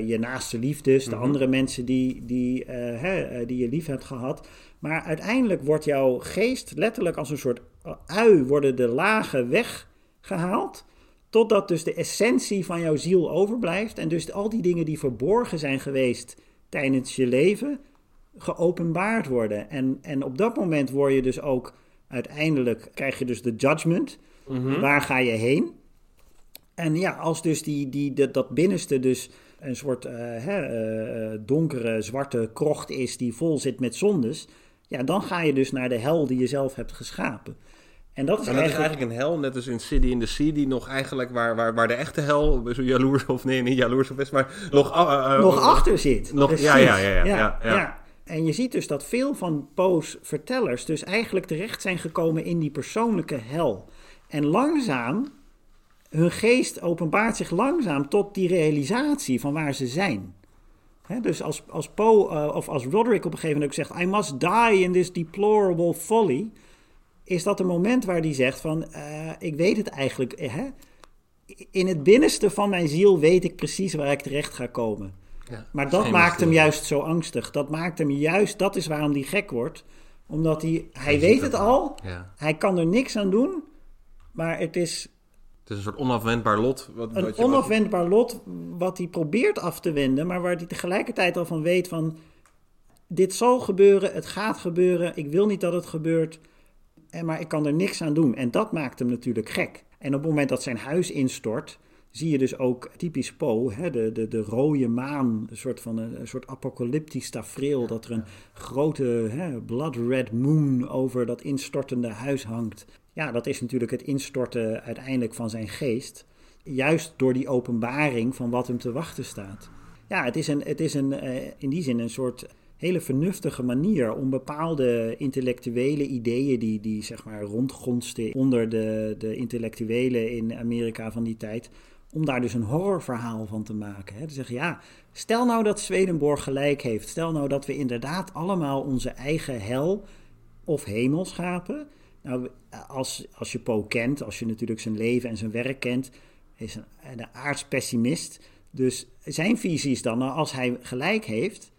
je naaste liefdes... de Mhm. andere mensen die, die, hè, die je lief hebt gehad. Maar uiteindelijk wordt jouw geest letterlijk als een soort ui... worden de lagen weggehaald... Totdat dus de essentie van jouw ziel overblijft. En dus al die dingen die verborgen zijn geweest tijdens je leven, geopenbaard worden. En, en op dat moment word je dus ook uiteindelijk, krijg je dus de judgment. Mhm. Waar ga je heen? En ja, als dus die, die, dat- dat binnenste dus een soort eh, hè, eh, eh, donkere, zwarte krocht is die vol zit met zondes, ja, dan ga je dus naar de hel die je zelf hebt geschapen. En dat is En dat is eigenlijk... een hel, net als in City in the Sea, die nog eigenlijk, waar, waar, waar de echte hel, zo jaloers of nee, niet jaloers of is, maar nog... nog achter zit. Nog- ja, ja, ja, ja, ja, ja. En je ziet dus dat veel van Poe's vertellers dus eigenlijk terecht zijn gekomen in die persoonlijke hel. En langzaam, hun geest openbaart zich langzaam tot die realisatie van waar ze zijn. Dus als, als Poe eh, of als Roderick op een gegeven moment ook zegt: I must die in this deplorable folly. Is dat een moment waar hij zegt: van eh, ik weet het eigenlijk. eh, Hè? In het binnenste van mijn ziel weet ik precies waar ik terecht ga komen. Ja, Maar dat maakt hem juist zo angstig. Dat maakt hem juist, dat is waarom hij gek wordt. Omdat hij, hij weet het al. Ja. hij kan er niks aan doen. Maar het is Het is een soort onafwendbaar lot. Wat, een wat je- onafwendbaar lot wat hij probeert af te wenden. Maar waar hij tegelijkertijd al van weet van... Dit zal gebeuren, het gaat gebeuren, ik wil niet dat het gebeurt. En, maar ik kan er niks aan doen. En dat maakt hem natuurlijk gek. En op het moment dat zijn huis instort, zie je dus ook typisch Poe, hè, de, de, de rode maan, een soort van een, een soort apocalyptisch tafereel, dat er een grote hè, blood red moon over dat instortende huis hangt. Ja, dat is natuurlijk het instorten uiteindelijk van zijn geest. Juist door die openbaring van wat hem te wachten staat. Ja, het is, een, het is een, eh, in die zin een soort hele vernuftige manier om bepaalde intellectuele ideeën die, die zeg maar rondgonsten onder de, de intellectuelen in Amerika van die tijd, om daar dus een horrorverhaal van te maken. Te zeggen, ja, stel nou dat Swedenborg gelijk heeft. Stel nou dat we inderdaad allemaal onze eigen hel of hemel schapen. Nou, als, als je Poe kent, als je natuurlijk zijn leven en zijn werk kent, is een, een aardspessimist. Dus zijn visie is dan, nou, als hij gelijk heeft,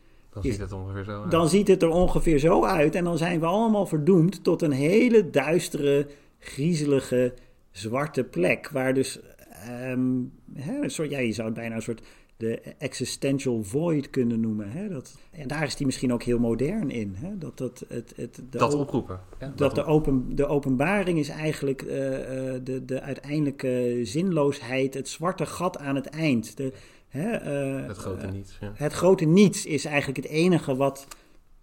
Dan ziet het ongeveer zo uit. dan ziet het er ongeveer zo uit. En dan zijn we allemaal verdoemd tot een hele duistere, griezelige, zwarte plek. Waar dus, ehm, hè, een soort, ja, je zou het bijna een soort de existential void kunnen noemen. Hè? Dat, en daar is die misschien ook heel modern in. Hè? Dat, dat, het, het, de dat oproepen. Ja, dat de, open, de openbaring is eigenlijk eh, eh, de, de uiteindelijke zinloosheid, het zwarte gat aan het eind. De, hè, eh, Het grote eh, niets. Ja. het grote niets is eigenlijk het enige wat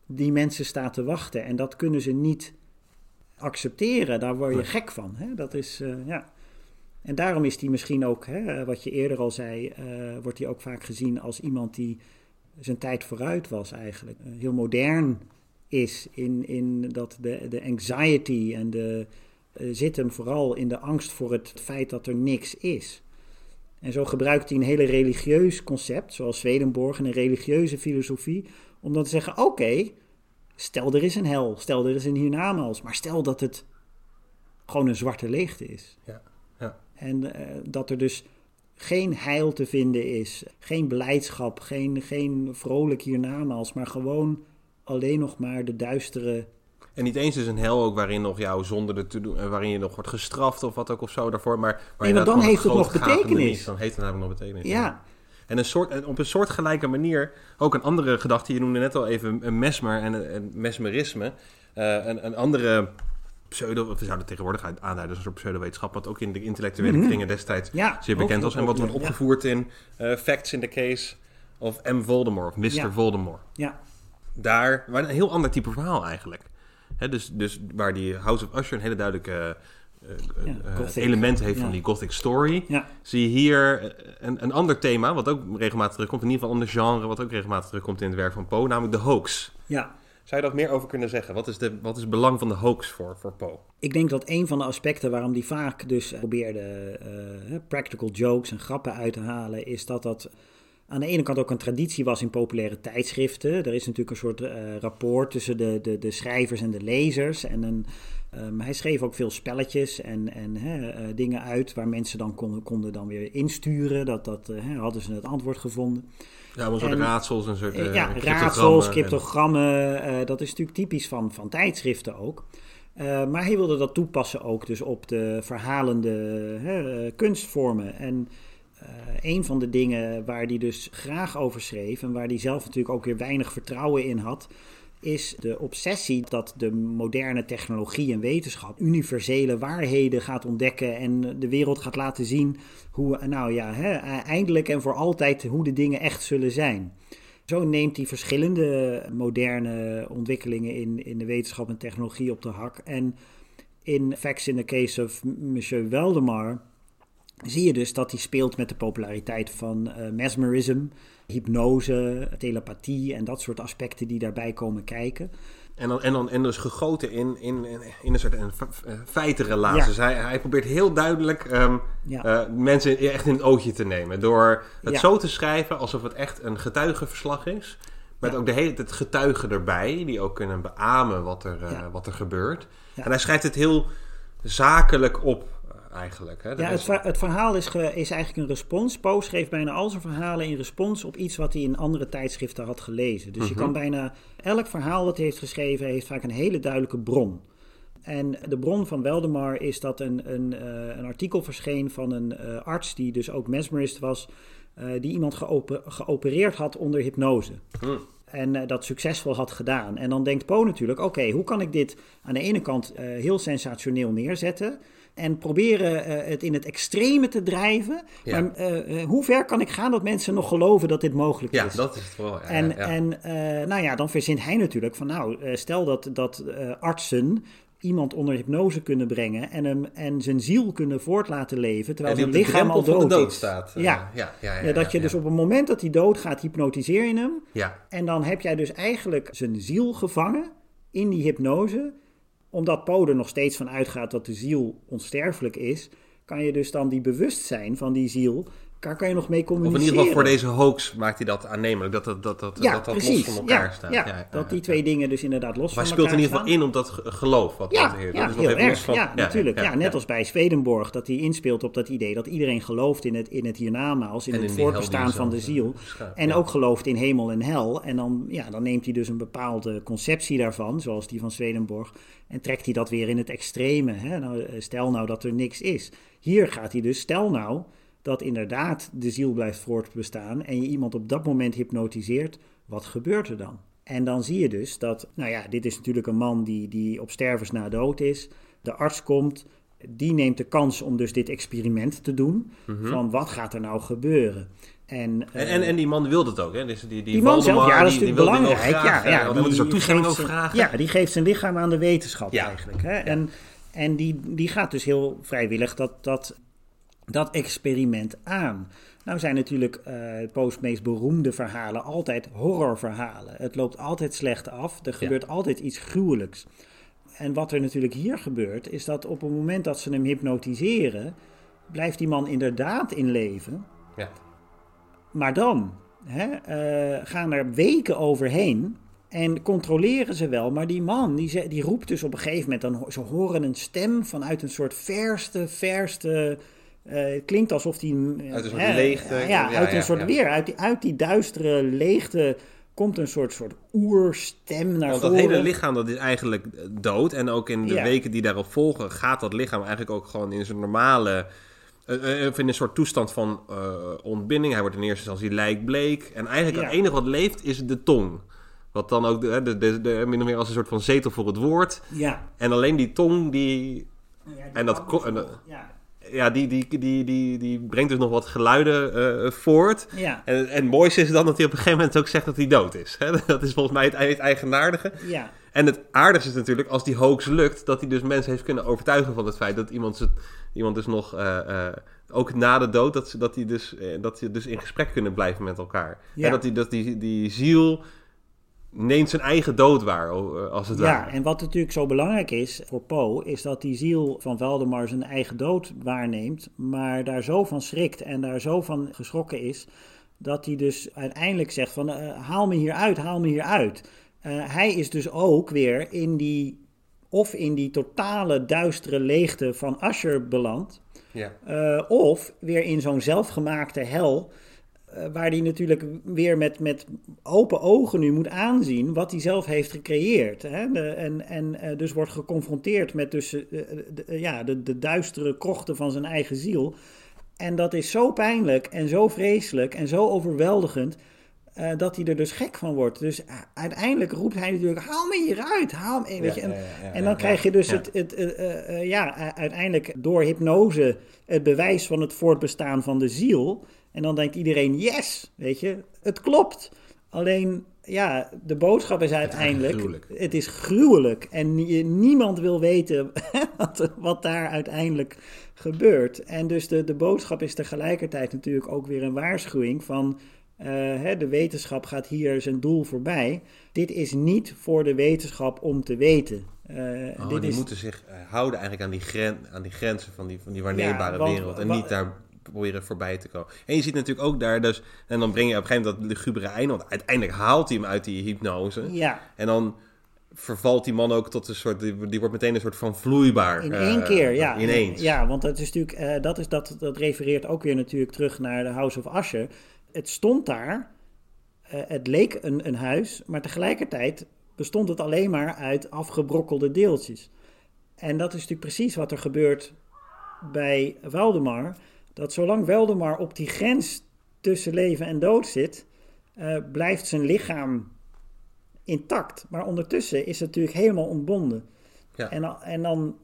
die mensen staat te wachten. En dat kunnen ze niet accepteren. Daar word je Nee. gek van. Hè? Dat is, eh, ja. En daarom is die misschien ook, hè, wat je eerder al zei, wordt hij ook vaak gezien als iemand die zijn tijd vooruit was eigenlijk. Heel modern is in, in dat de, de anxiety en de zit hem vooral in de angst voor het feit dat er niks is. En zo gebruikt hij een hele religieus concept, zoals Swedenborg, en een religieuze filosofie, om dan te zeggen: oké, stel er is een hel, stel er is een hiernamaals, maar stel dat het gewoon een zwarte leegte is. Ja, ja. En eh, dat er dus geen heil te vinden is, geen blijdschap, geen, geen vrolijk hiernamaals, maar gewoon alleen nog maar de duistere. En niet eens is een hel ook waarin nog jouw zonde er te doen, eh, waarin je nog wordt gestraft of wat ook of zo daarvoor, maar Nee, want dan heeft het nog betekenis. Dan heeft het namelijk nog betekenis. Ja, En een soort, op een soortgelijke manier, ook een andere gedachte, je noemde net al even een mesmer en een, mesmerisme. Eh, een, een andere pseudo, we zouden tegenwoordig uit- aanduiden als een soort pseudowetenschap, wat ook in de intellectuele Mhm. kringen destijds ja zeer bekend was. En wat wordt ja. opgevoerd in eh, Facts in the Case of M. Voldemort, of Mr. Ja. Voldemort. Ja, Daar, een heel ander type verhaal eigenlijk. Hè, dus, dus waar die House of Usher een hele duidelijke eh, Ja, eh, gothic. elementen heeft van die gothic story. Ja, Zie je hier eh, een, een ander thema, wat ook regelmatig terugkomt. In ieder geval een ander genre, wat ook regelmatig terugkomt in het werk van Poe, namelijk de hoax. ja. Zou je daar meer over kunnen zeggen? Wat is, de, wat is het belang van de hoax voor, voor Poe? Ik denk dat een van de aspecten waarom die vaak dus probeerde eh, practical jokes en grappen uit te halen, is dat dat aan de ene kant ook een traditie was in populaire tijdschriften. Er is natuurlijk een soort eh, rapport tussen de, de, de schrijvers en de lezers. En een, ehm, hij schreef ook veel spelletjes en, en hè, eh, dingen uit waar mensen dan konden, konden dan weer insturen. Dat, dat eh, hè, hadden ze het antwoord gevonden. Ja, een soort En- raadsels, Eh, eh, ja, raadsels, en- cryptogrammen, dat is natuurlijk typisch van, van tijdschriften ook. Maar hij wilde dat toepassen ook dus op de verhalende hè, kunstvormen. En een van de dingen waar hij dus graag over schreef en waar hij zelf natuurlijk ook weer weinig vertrouwen in had, is de obsessie dat de moderne technologie en wetenschap universele waarheden gaat ontdekken en de wereld gaat laten zien hoe, nou ja, eindelijk en voor altijd hoe de dingen echt zullen zijn. Zo neemt hij verschillende moderne ontwikkelingen in, in de wetenschap en technologie op de hak. En in Facts in the Case of Monsieur Waldemar zie je dus dat hij speelt met de populariteit van eh, mesmerism, hypnose, telepathie en dat soort aspecten die daarbij komen kijken. En, dan, en, dan, en dus gegoten in, in, in, een soort fe- eh, feitenrelatie. Ja. Dus hij, hij probeert heel duidelijk ehm, Ja. eh, mensen echt in het oogje te nemen. Door het Ja. zo te schrijven alsof het echt een getuigenverslag is. Met ook de hele tijd getuigen erbij, die ook kunnen beamen wat er, eh, wat er gebeurt. En hij schrijft het heel zakelijk op, eh, eigenlijk. Hè? Ja, het, ver- het verhaal is, ge- is eigenlijk een respons. Poe schreef bijna al zijn verhalen in respons op iets wat hij in andere tijdschriften had gelezen. Dus je kan bijna elk verhaal dat hij heeft geschreven, heeft vaak een hele duidelijke bron. En de bron van Weldemar is dat een, een, eh, een artikel verscheen van een eh, arts die dus ook mesmerist was, eh, die iemand geope- geopereerd had onder hypnose. En eh, dat succesvol had gedaan. En dan denkt Poe natuurlijk: oké, hoe kan ik dit aan de ene kant heel sensationeel neerzetten? En proberen eh, het in het extreme te drijven. Ja. Maar eh, eh, hoe ver kan ik gaan dat mensen nog geloven dat dit mogelijk ja, is? dat is het vooral. Ja, En, ja, ja. en nou ja, dan verzint hij natuurlijk van nou, stel dat, dat artsen iemand onder hypnose kunnen brengen en hem en zijn ziel kunnen voort laten leven, terwijl zijn lichaam al dood de dood is. staat. ja. ja, ja, ja, Ja, dat je ja, dus ja. op het moment dat hij doodgaat, hypnotiseer je hem. Ja, En dan heb jij dus eigenlijk zijn ziel gevangen in die hypnose. Omdat Poe er nog steeds van uitgaat dat de ziel onsterfelijk is, kan je dus dan die bewustzijn van die ziel, daar kan je nog mee Of in communiceren. ieder geval voor deze hoax maakt hij dat aannemelijk. Dat dat, dat, dat, ja, dat, dat precies. los van elkaar ja, staat. Ja, Ja, dat die twee dingen dus inderdaad los hij van speelt in elkaar ieder geval staan. in op dat ge- geloof. Wat Ja, heer. ja, Dat is heel erg. van- ja, natuurlijk. Ja, net als bij Swedenborg, dat hij inspeelt op dat idee dat iedereen gelooft in het, in het hiernamaals, in het voortbestaan van de ziel. eh, En ook gelooft in hemel en hel. En dan, ja, dan neemt hij dus een bepaalde conceptie daarvan, zoals die van Swedenborg, en trekt hij dat weer in het extreme. Hè? Nou, eh, stel nou dat er niks is. Hier gaat hij dus, stel nou dat inderdaad de ziel blijft voortbestaan en je iemand op dat moment hypnotiseert, wat gebeurt er dan? En dan zie je dus dat, nou ja, dit is natuurlijk een man die, die op stervens na dood is. De arts komt, die neemt de kans om dus dit experiment te doen. Van wat gaat er nou gebeuren? En, En, eh, en, en die man wil het ook, hè? Dus die, die, die man zelf, ja, dat is natuurlijk belangrijk. graag, ja, ja, moet ook die toestemming geeft over zijn- vragen. Ja, die geeft zijn lichaam aan de wetenschap Ja. eigenlijk. Hè? En, en die, die gaat dus heel vrijwillig dat, dat, dat experiment aan. Nou zijn natuurlijk eh Poe's meest beroemde verhalen altijd horrorverhalen. Het loopt altijd slecht af. Er gebeurt altijd iets gruwelijks. En wat er natuurlijk hier gebeurt, is dat op het moment dat ze hem hypnotiseren, blijft die man inderdaad in leven. Ja. Maar dan hè, eh, gaan er weken overheen en controleren ze wel. Maar die man, die, die roept dus op een gegeven moment, dan, ze horen een stem vanuit een soort verste, verste... eh, het klinkt alsof die... eh, Uit een soort hè, leegte. Ja, Ja, uit ja, een soort weer. Uit die, uit die duistere leegte komt een soort, soort oerstem naar Want dat voren. hele lichaam dat is eigenlijk eh, dood. En ook in de weken die daarop volgen gaat dat lichaam eigenlijk ook gewoon in zijn normale... of in een soort toestand van ontbinding. Hij wordt in eerste instantie lijkbleek. En eigenlijk het enige wat leeft is de tong. Wat dan ook de, de, de, de- min of meer als een soort van zetel voor het woord. Ja. En alleen die tong die Ja, En dat- ja. Ja, die, die, die, die, die brengt dus nog wat geluiden eh, voort. Ja. En, en het mooiste is dan dat hij op een gegeven moment ook zegt dat hij dood is. Hè? [laughs] Dat is volgens mij het, het eigenaardige. Ja. En het aardigste is natuurlijk, als die hoax lukt, dat hij dus mensen heeft kunnen overtuigen van het feit dat iemand, ze- iemand dus nog, eh, eh, ook na de dood, dat ze dat die dus, dat die dus in gesprek kunnen blijven met elkaar. Ja. En dat die, dat die, die ziel neemt zijn eigen dood waar, als het Ja, ware. en wat natuurlijk zo belangrijk is voor Poe, is dat die ziel van Valdemar zijn eigen dood waarneemt, maar daar zo van schrikt en daar zo van geschrokken is, dat hij dus uiteindelijk zegt van eh, haal me hier uit, haal me hier uit. Eh, hij is dus ook weer in die, of in die totale duistere leegte van Asher beland, Ja. eh, of weer in zo'n zelfgemaakte hel. Eh, waar hij natuurlijk weer met, met open ogen nu moet aanzien wat hij zelf heeft gecreëerd. Hè? De- en en eh, dus wordt geconfronteerd met dus, eh, de, ja, de, de duistere krochten van zijn eigen ziel. En dat is zo pijnlijk en zo vreselijk en zo overweldigend. dat hij er dus gek van wordt. Dus uiteindelijk roept hij natuurlijk: haal me hieruit, haal me. Weet je? En, en dan krijg je dus het, het ja, uiteindelijk door hypnose het bewijs van het voortbestaan van de ziel. En dan denkt iedereen, yes, weet je, het klopt. Alleen, ja, de boodschap is uiteindelijk, gruwelijk. het is gruwelijk. En nie- niemand wil weten [laughs] wat, wat daar uiteindelijk gebeurt. En dus de, de boodschap is tegelijkertijd natuurlijk ook weer een waarschuwing van... eh, hè, de wetenschap gaat hier zijn doel voorbij. Dit is niet voor de wetenschap om te weten. Eh, Oh, dit die is, moeten zich eh, houden eigenlijk aan die, gren, aan die grenzen van die, van die waarneembare Ja, want- wereld. En niet daar proberen voorbij te komen. En je ziet natuurlijk ook daar dus... En dan breng je op een gegeven moment dat lugubere einde. Want uiteindelijk haalt hij hem uit die hypnose. ja, En dan vervalt die man ook tot een soort... Die, die wordt meteen een soort van vloeibaar. In eh, één keer, ja. Ineens. Ja, want dat is natuurlijk, eh, dat, is, dat, dat refereert ook weer natuurlijk terug naar de House of Usher. Het stond daar, eh, het leek een, een huis, maar tegelijkertijd bestond het alleen maar uit afgebrokkelde deeltjes. En dat is natuurlijk precies wat er gebeurt bij Waldemar. Dat zolang Waldemar op die grens tussen leven en dood zit, eh, blijft zijn lichaam intact. Maar ondertussen is het natuurlijk helemaal ontbonden. Ja. En, en dan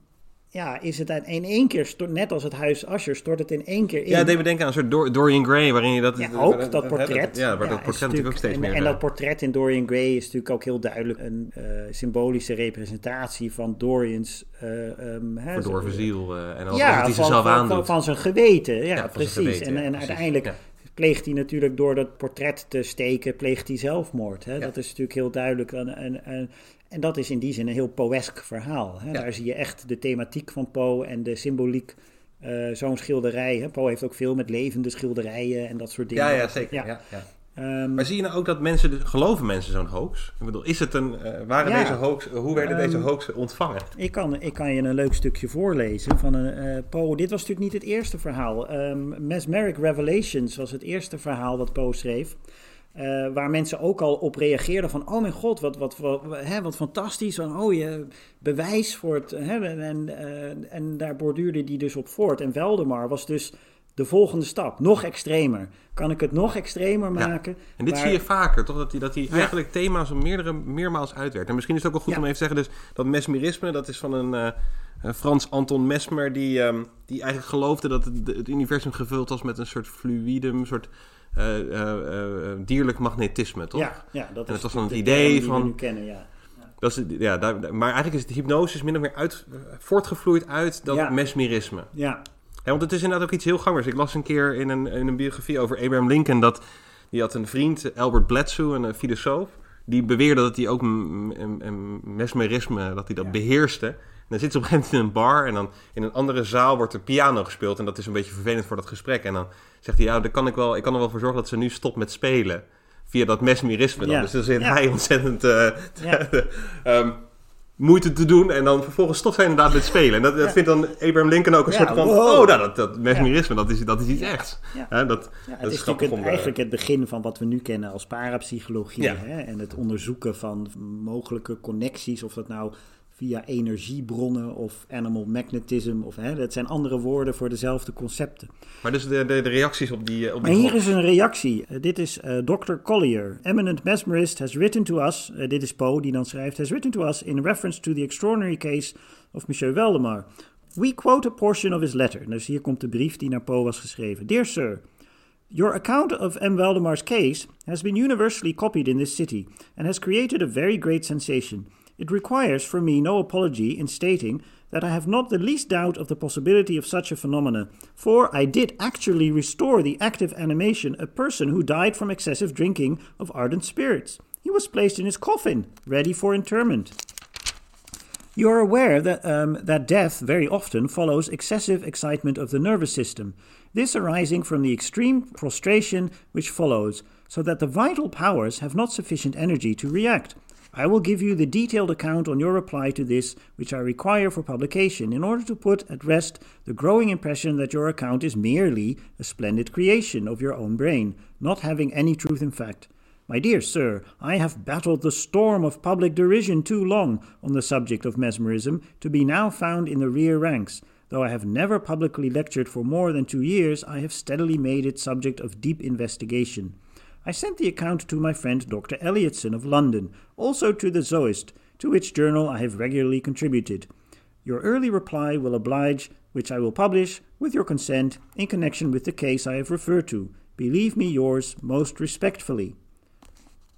ja, is het in één keer, stort, net als het huis Asher, stort het in één keer in. Ja, deed me denken aan een soort Dor- Dorian Gray, waarin je dat... Ja, ook dat- portret. ja, waar Ja, dat portret natuurlijk ook steeds en, meer... En eh, dat portret in Dorian Gray is natuurlijk ook heel duidelijk een eh, symbolische representatie van Dorian's... eh, ehm, hè, verdorven ziel. eh, en alles ja, wat hij van, zichzelf van, aandoet. van, van zijn geweten. Ja, precies. geweten, en en precies. uiteindelijk pleegt hij natuurlijk door dat portret te steken, pleegt hij zelfmoord. Hè? Ja. Dat is natuurlijk heel duidelijk. En, en, en, en dat is in die zin een heel poësk verhaal. Hè? Ja. Daar zie je echt de thematiek van Poe en de symboliek. eh, Zo'n schilderij. Hè? Poe heeft ook veel met levende schilderijen en dat soort dingen. Ja, ja, zeker. Ja. Ja. Ehm, Maar zie je nou ook dat mensen, dus- geloven mensen zo'n hoax? Ik bedoel, is het een, eh, waren deze hoax, hoe werden deze Ehm, hoaxen ontvangen? Ik kan, ik kan je een leuk stukje voorlezen van een eh, Poe. Dit was natuurlijk niet het eerste verhaal. Ehm, Mesmeric Revelations was het eerste verhaal wat Poe schreef. Eh, waar mensen ook al op reageerden van... oh mijn god, wat, wat, wat, hè, wat fantastisch. Van, oh, je bewijs voor het... Hè, en, eh, en daar borduurde die dus op voort. En Weldemar was dus de volgende stap. Nog extremer. Kan ik het nog extremer Ja. maken? En dit waar- zie je vaker, toch? Dat hij dat Ja. eigenlijk thema's meerdere, meermaals uitwerkt. En misschien is het ook wel goed Ja. om even te zeggen, dus dat mesmerisme, dat is van een, eh, Frans Anton Mesmer, die, ehm, die eigenlijk geloofde dat het, het universum gevuld was met een soort fluïdum, een soort eh, eh, eh, dierlijk magnetisme, toch? Ja, ja, dat is was dan het idee van- nu kennen, ja. Dat is, ja daar, maar eigenlijk is de hypnose min of meer uit, voortgevloeid uit dat Ja. mesmerisme. Ja, Ja, want het is inderdaad ook iets heel gangers. Ik las een keer in een, in een biografie over Abraham Lincoln dat die had een vriend, Albert Bledsoe, een filosoof, die beweerde dat hij ook mesmerisme, dat hij dat beheerste. En dan zit ze op een gegeven moment in een bar en dan in een andere zaal wordt er piano gespeeld en dat is een beetje vervelend voor dat gesprek. En dan zegt hij, ja, daar kan ik, wel, ik kan er wel voor zorgen dat ze nu stopt met spelen. Via dat mesmerisme dan. Ja. Dus dan zit Ja. hij ontzettend eh, [laughs] ehm, moeite te doen en dan vervolgens stopt hij inderdaad met spelen. En dat, dat vindt dan Abraham Lincoln ook een soort van, wow. oh, nou, dat, dat mesmerisme, dat, is, dat is iets echt. Dat, Ja, het dat is, natuurlijk het, daar- eigenlijk het begin van wat we nu kennen als parapsychologie. Hè? En het onderzoeken van mogelijke connecties, of dat nou via energiebronnen of animal magnetism. Of, hè, dat zijn andere woorden voor dezelfde concepten. Maar dus de, de, de reacties op die, op Maar die hier is een reactie. Eh, dit is eh, Dr. Collier, eminent mesmerist, has written to us. eh, dit is Poe die dan schrijft. Has written to us in reference to the extraordinary case of Monsieur Waldemar. We quote a portion of his letter. Dus hier komt de brief die naar Poe was geschreven. Dear sir, Your account of M. Waldemar's case has been universally copied in this city and has created a very great sensation. It requires from me no apology in stating that I have not the least doubt of the possibility of such a phenomena, for I did actually restore the active animation a person who died from excessive drinking of ardent spirits. He was placed in his coffin, ready for interment. You are aware that, um, that death very often follows excessive excitement of the nervous system, this arising from the extreme prostration which follows, so that the vital powers have not sufficient energy to react. I will give you the detailed account on your reply to this, which I require for publication, in order to put at rest the growing impression that your account is merely a splendid creation of your own brain, not having any truth in fact. My dear sir, I have battled the storm of public derision too long on the subject of mesmerism to be now found in the rear ranks. Though I have never publicly lectured for more than two years, I have steadily made it subject of deep investigation. I sent the account to my friend Dr. Elliotson of London, also to the Zoist, to which journal I have regularly contributed. Your early reply will oblige, which I will publish, with your consent, in connection with the case I have referred to. Believe me yours most respectfully.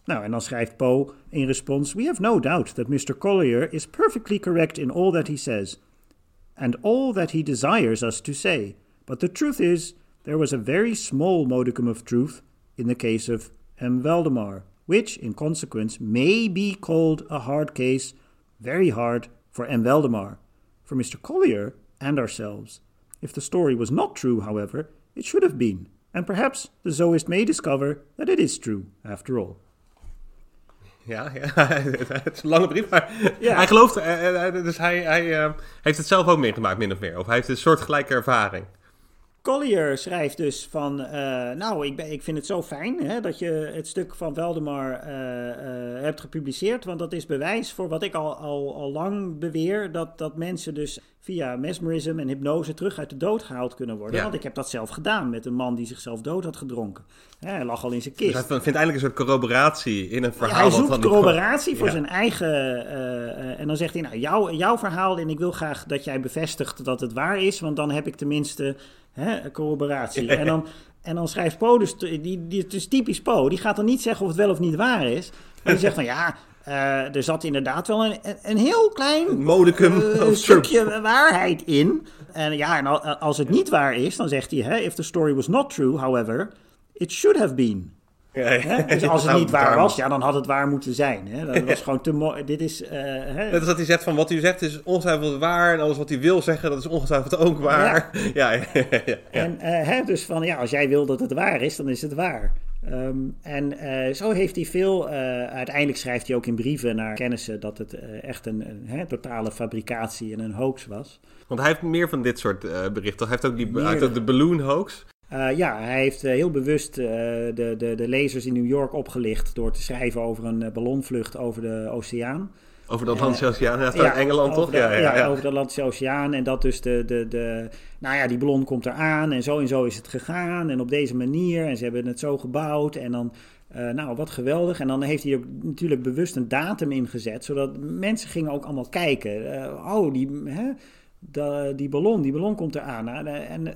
Nou, en dan schrijft Poe in response: We have no doubt that Mr. Collier is perfectly correct in all that he says, and all that he desires us to say. But the truth is, there was a very small modicum of truth in the case of M. Valdemar, which, in consequence, may be called a hard case, very hard for M. Valdemar, for Mr. Collier and ourselves. If the story was not true, however, it should have been, and perhaps the zoist may discover that it is true, after all. Ja, [laughs] ja, het is een lange brief, maar Ja. hij gelooft, eh, eh, dus hij, hij eh, heeft het zelf ook meegemaakt, min of meer. Of hij heeft een soortgelijke ervaring. Collier schrijft dus van, eh, nou, ik, ben, ik vind het zo fijn hè, dat je het stuk van Valdemar eh, eh, hebt gepubliceerd, want dat is bewijs voor wat ik al, al, al lang beweer, dat, dat mensen dus via mesmerism en hypnose terug uit de dood gehaald kunnen worden. Ja. Want ik heb dat zelf gedaan met een man die zichzelf dood had gedronken. Hij lag al in zijn Dus kist. hij vindt eigenlijk een soort corroboratie in een Ja, verhaal. hij wat zoekt niet- corroboratie voor Ja. zijn eigen. eh, eh, en dan zegt hij: Nou, jouw, jouw verhaal. En ik wil graag dat jij bevestigt dat het waar is. Want dan heb ik tenminste hè, corroboratie. En, dan, en dan schrijft Po, dus die, die, het is typisch Po. Die gaat dan niet zeggen of het wel of niet waar is. Maar die zegt van ja. Eh, er zat inderdaad wel een, een heel klein modicum of stukje waarheid in. En ja, en al- als het niet waar is, dan zegt hij: hè, If the story was not true, however, it should have been. Ja, ja. Hè? Dus [laughs] als het niet waar was, ja, dan had het waar moeten zijn. Hè? Dat [laughs] was gewoon te mooi. Dit is. eh, hè? Net als dat hij zegt van wat u zegt is ongetwijfeld waar en alles wat hij wil zeggen, dat is ongetwijfeld ook waar. Ja. [laughs] En hè, dus van ja, als jij wil dat het waar is, dan is het waar. Ehm, en eh, zo heeft hij veel. eh, uiteindelijk schrijft hij ook in brieven naar kennissen dat het eh, echt een, een totale fabricatie en een hoax was. Want hij heeft meer van dit soort berichten. Hij heeft ook, die, Meerdere. ook de balloon hoax. Ja, hij heeft heel bewust de, de, de lezers in New York opgelicht door te schrijven over een ballonvlucht over de oceaan. Over de Atlantische Oceaan. Ja, Engeland toch? de- ja, ja, ja. over de Atlantische Oceaan. En dat dus de, de, de. Nou ja, die ballon komt eraan. En zo en zo is het gegaan. En op deze manier. En ze hebben het zo gebouwd. En dan. eh, nou, wat geweldig. En dan heeft hij ook natuurlijk bewust een datum ingezet. Zodat mensen gingen ook allemaal kijken. Eh, oh, die, hè, da- die ballon, die ballon komt eraan. Nou, en eh,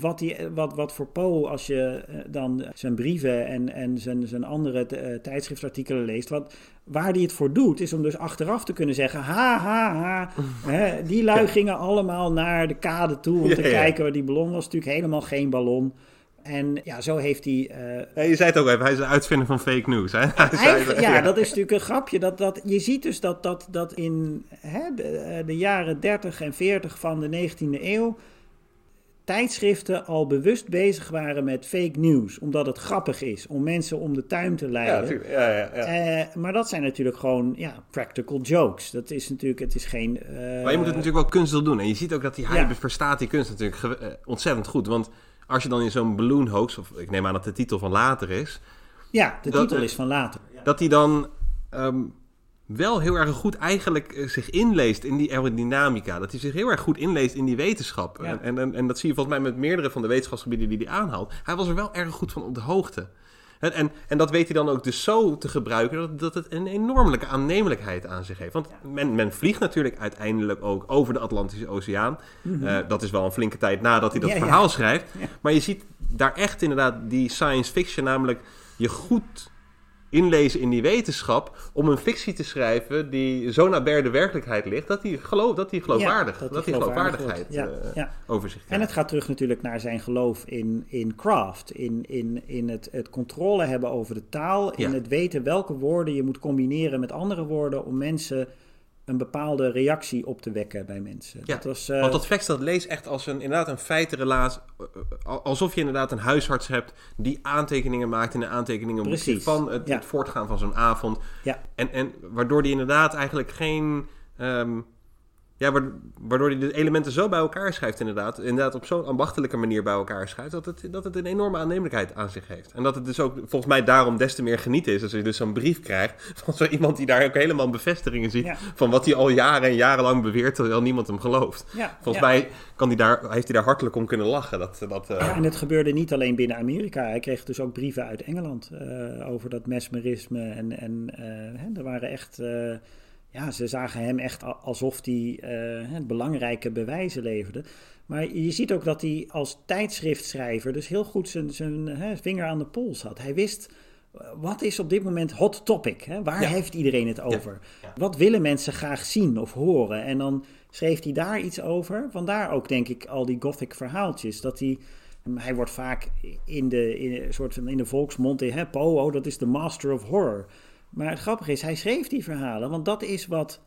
wat, die, wat, wat voor Poe, als je eh, dan zijn brieven en, en zijn, zijn andere eh, tijdschriftartikelen leest, wat, waar hij het voor doet, is om dus achteraf te kunnen zeggen: ha, ha, ha. [laughs] Hè, die lui gingen allemaal naar de kade toe om Ja, te ja. kijken. waar Die ballon was natuurlijk helemaal geen ballon. En ja, zo heeft hij. eh, je zei het ook even, hij is de uitvinder van fake news. Hè? [laughs] Eigenlijk, ja, dat is natuurlijk een grapje. Dat, dat, je ziet dus dat, dat, dat in hè, de, de jaren 30 en 40 van de 19e eeuw tijdschriften al bewust bezig waren met fake news. Omdat het grappig is om mensen om de tuin te leiden. Ja, ja, ja. Eh, maar dat zijn natuurlijk gewoon ja, practical jokes. Dat is natuurlijk, het is geen... eh, Maar je moet het natuurlijk wel kunstig doen. En je ziet ook dat hij Ja. verstaat die kunst natuurlijk eh, ontzettend goed. Want als je dan in zo'n balloon hoax, of ik neem aan dat de titel van later is, Ja, de dat- titel is van later. dat hij dan ehm, wel heel erg goed eigenlijk eh, zich inleest in die aerodynamica. Dat hij zich heel erg goed inleest in die wetenschap. Ja. En, en, en, dat zie je volgens mij met meerdere van de wetenschapsgebieden die hij aanhaalt. Hij was er wel erg goed van op de hoogte. En, en, en dat weet hij dan ook dus zo te gebruiken dat, dat het een enorme aannemelijkheid aan zich heeft. Want men, men vliegt natuurlijk uiteindelijk ook over de Atlantische Oceaan. Eh, dat is wel een flinke tijd nadat hij dat Mhm. Ja. verhaal schrijft. Maar je ziet daar echt inderdaad die science fiction, namelijk je goed inlezen in die wetenschap om een fictie te schrijven die zo nabij de werkelijkheid ligt dat hij geloof, dat die geloofwaardig, Ja, dat die die geloofwaardig geloofwaardigheid. Ja, eh, ja. over zich En krijgt. het gaat terug natuurlijk naar zijn geloof in, in craft, in, in, in het, het controle hebben over de taal, in het weten welke woorden je moet combineren met andere woorden om mensen een bepaalde reactie op te wekken bij mensen. Ja, dat was, eh, Want dat fact dat lees echt als een, inderdaad een feitenrelaas. eh, eh, Alsof je inderdaad een huisarts hebt die aantekeningen maakt in de aantekeningen Precies, van het, ja. het voortgaan van zo'n avond. ja, En, en waardoor die inderdaad eigenlijk geen. ehm, ja, wa- waardoor hij de elementen zo bij elkaar schrijft, inderdaad. Inderdaad, op zo'n ambachtelijke manier bij elkaar schrijft. Dat het, dat het een enorme aannemelijkheid aan zich heeft. En dat het dus ook volgens mij daarom des te meer genieten is. Als je dus zo'n brief krijgt [laughs] van zo iemand die daar ook helemaal bevestigingen ziet. Ja. van wat hij al jaren en jarenlang beweert, terwijl niemand hem gelooft. ja. Volgens ja. mij kan die daar, heeft hij daar hartelijk om kunnen lachen. Dat, dat, eh, En het gebeurde niet alleen binnen Amerika. Hij kreeg dus ook brieven uit Engeland eh, over dat mesmerisme. En, en eh, hè, er waren echt. Ja, ze zagen hem echt alsof hij eh, belangrijke bewijzen leverde. Maar je ziet ook dat hij als tijdschriftschrijver dus heel goed zijn, zijn hè, vinger aan de pols had. Hij wist. eh, Wat is op dit moment hot topic? Hè? Waar Ja. heeft iedereen het over? Ja. Wat willen mensen graag zien of horen? En dan schreef hij daar iets over. Vandaar ook, denk ik, al die gothic verhaaltjes. Dat hij, hij wordt vaak in de, in, soort van in de volksmond, hè, Poe, oh, dat is de master of horror. Maar het grappige is, hij schreef die verhalen, want dat is wat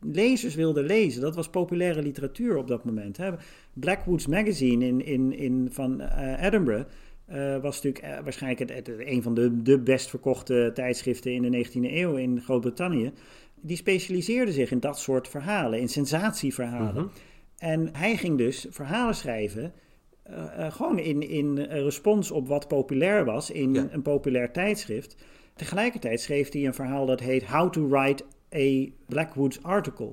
lezers wilden lezen. Dat was populaire literatuur op dat moment. Hè. Blackwoods Magazine in, in, in, van eh, Edinburgh eh, was natuurlijk eh, waarschijnlijk het, het- een van de, de best verkochte tijdschriften in de 19e eeuw in Groot-Brittannië. Die specialiseerde zich in dat soort verhalen, in sensatieverhalen. Mhm. En hij ging dus verhalen schrijven, gewoon in, in respons op wat populair was in Ja. een populair tijdschrift. Tegelijkertijd schreef hij een verhaal dat heet How to Write a Blackwoods Article.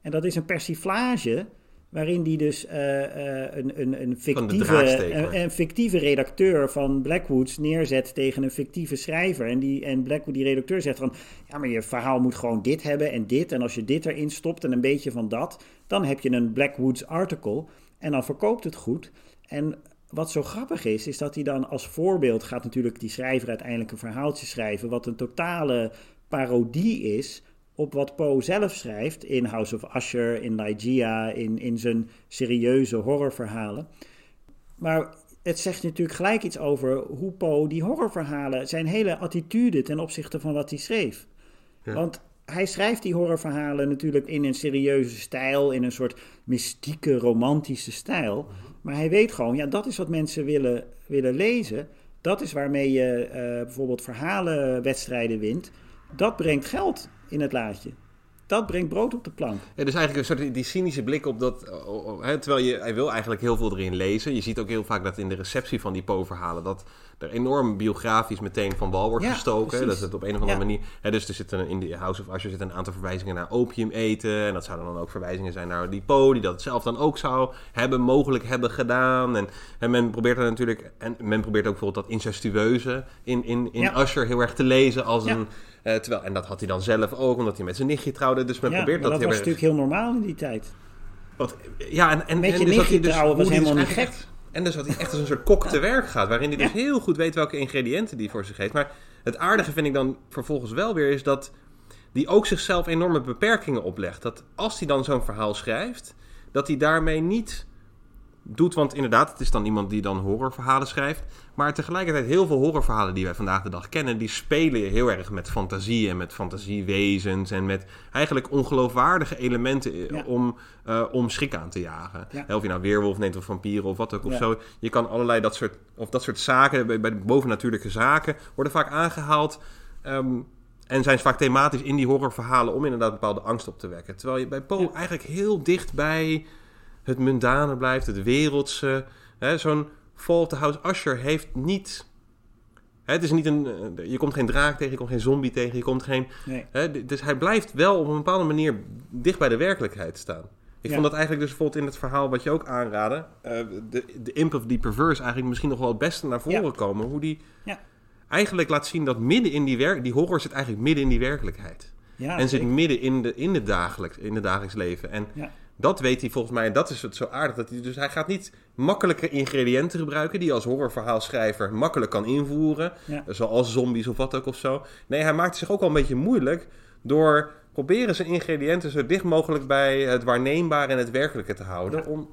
En dat is een persiflage waarin hij dus eh, eh, een, een, een, fictieve, een fictieve redacteur van Blackwoods neerzet tegen een fictieve schrijver. En, die, en Blackwood, die redacteur, zegt van... ja, maar je verhaal moet gewoon dit hebben en dit. En als je dit erin stopt en een beetje van dat... dan heb je een Blackwoods Article en dan verkoopt het goed. En wat zo grappig is, is dat hij dan als voorbeeld gaat natuurlijk die schrijver uiteindelijk een verhaaltje schrijven, wat een totale parodie is op wat Poe zelf schrijft in House of Usher, in Ligeia, in, in zijn serieuze horrorverhalen. Maar het zegt natuurlijk gelijk iets over hoe Poe die horrorverhalen, zijn hele attitude ten opzichte van wat hij schreef. Ja. Want hij schrijft die horrorverhalen natuurlijk in een serieuze stijl, in een soort mystieke, romantische stijl. Maar hij weet gewoon, ja, dat is wat mensen willen, willen lezen. Dat is waarmee je eh, bijvoorbeeld verhalenwedstrijden wint. Dat brengt geld in het laadje. Dat brengt brood op de plank. Ja, dus eigenlijk een soort die cynische blik op dat. oh, oh, hè, terwijl je, hij wil eigenlijk heel veel erin lezen. Je ziet ook heel vaak dat in de receptie van die Poe-verhalen. dat er enorm biografisch meteen van wal wordt Ja, gestoken. precies. Dat het op een of andere Ja. manier. Hè, dus er zitten in de House of Usher zitten een aantal verwijzingen naar opium eten. En dat zouden dan ook verwijzingen zijn naar die Poe, die dat zelf dan ook zou hebben, mogelijk hebben gedaan. En, en men probeert er natuurlijk. En men probeert ook bijvoorbeeld dat incestueuze in, in, in Ja. Usher heel erg te lezen als een. eh, terwijl, en dat had hij dan zelf ook, omdat hij met zijn nichtje trouwde. Dus men probeert maar dat dat was heel erg- natuurlijk heel normaal in die tijd. wat, ja, en, en, Met en je dus dat hij nichtje trouwen was helemaal dus niet echt- en dus dat hij echt als een soort kok te werk gaat. Waarin hij dus heel goed weet welke ingrediënten die voor zich heeft. Maar het aardige vind ik dan vervolgens wel weer is dat die ook zichzelf enorme beperkingen oplegt. Dat als hij dan zo'n verhaal schrijft, dat hij daarmee niet doet. Want inderdaad, het is dan iemand die dan horrorverhalen schrijft. Maar tegelijkertijd heel veel horrorverhalen die wij vandaag de dag kennen, die spelen heel erg met fantasie en met fantasiewezens. En met eigenlijk ongeloofwaardige elementen eh, Ja. om, eh, om schrik aan te jagen. Ja. Of je nou weerwolf neemt of vampieren of wat ook of Ja. zo. Je kan allerlei dat soort, of dat soort zaken, bij, bij bovennatuurlijke zaken, worden vaak aangehaald. ehm, en zijn vaak thematisch in die horrorverhalen om inderdaad bepaalde angst op te wekken. Terwijl je bij Poe eigenlijk heel dicht bij het mundane blijft, het wereldse. Hè, Zo'n Fall of the House Usher heeft niet... Hè, het is niet een, eh, je komt geen draak tegen, je komt geen zombie tegen, je komt geen... Nee. Hè, dus hij blijft wel op een bepaalde manier dicht bij de werkelijkheid staan. Ik Ja. vond dat eigenlijk dus bijvoorbeeld in het verhaal wat je ook aanraadde... eh, de, de imp of the perverse eigenlijk misschien nog wel het beste naar voren Ja. komen. Hoe die Ja. eigenlijk laat zien dat midden in die, werk, die horror zit eigenlijk midden in die werkelijkheid. En zit midden in, de, in, het dagelijks, in het dagelijks leven. En. Dat weet hij volgens mij, en dat is het zo aardig. Dat hij, dus hij gaat niet makkelijke ingrediënten gebruiken die je als horrorverhaalschrijver makkelijk kan invoeren. Ja. Zoals zombies of wat ook of zo. Nee, hij maakt zich ook wel een beetje moeilijk door proberen zijn ingrediënten zo dicht mogelijk bij het waarneembare en het werkelijke te houden. Ja. Om,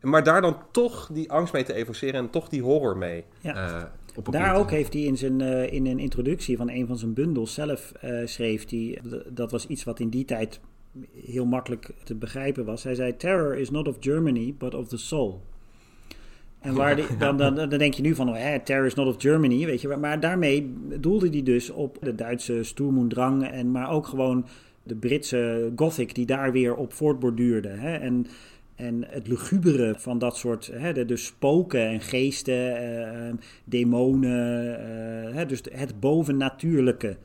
maar daar dan toch die angst mee te evoceren en toch die horror mee Ja. eh, Daar ook heeft hij in, zijn, eh, in een introductie van een van zijn bundels zelf eh, schreef hij, dat was iets wat in die tijd heel makkelijk te begrijpen was. Hij zei, terror is not of Germany, but of the soul. En waar die, dan, dan, dan denk je nu van, hè, terror is not of Germany, weet je. Maar daarmee doelde hij dus op de Duitse Sturm und Drang, en, maar ook gewoon de Britse gothic die daar weer op voortborduurde. Hè. En, en het lugubere van dat soort, hè, de, de spoken en geesten, eh, demonen, eh, hè, dus het bovennatuurlijke.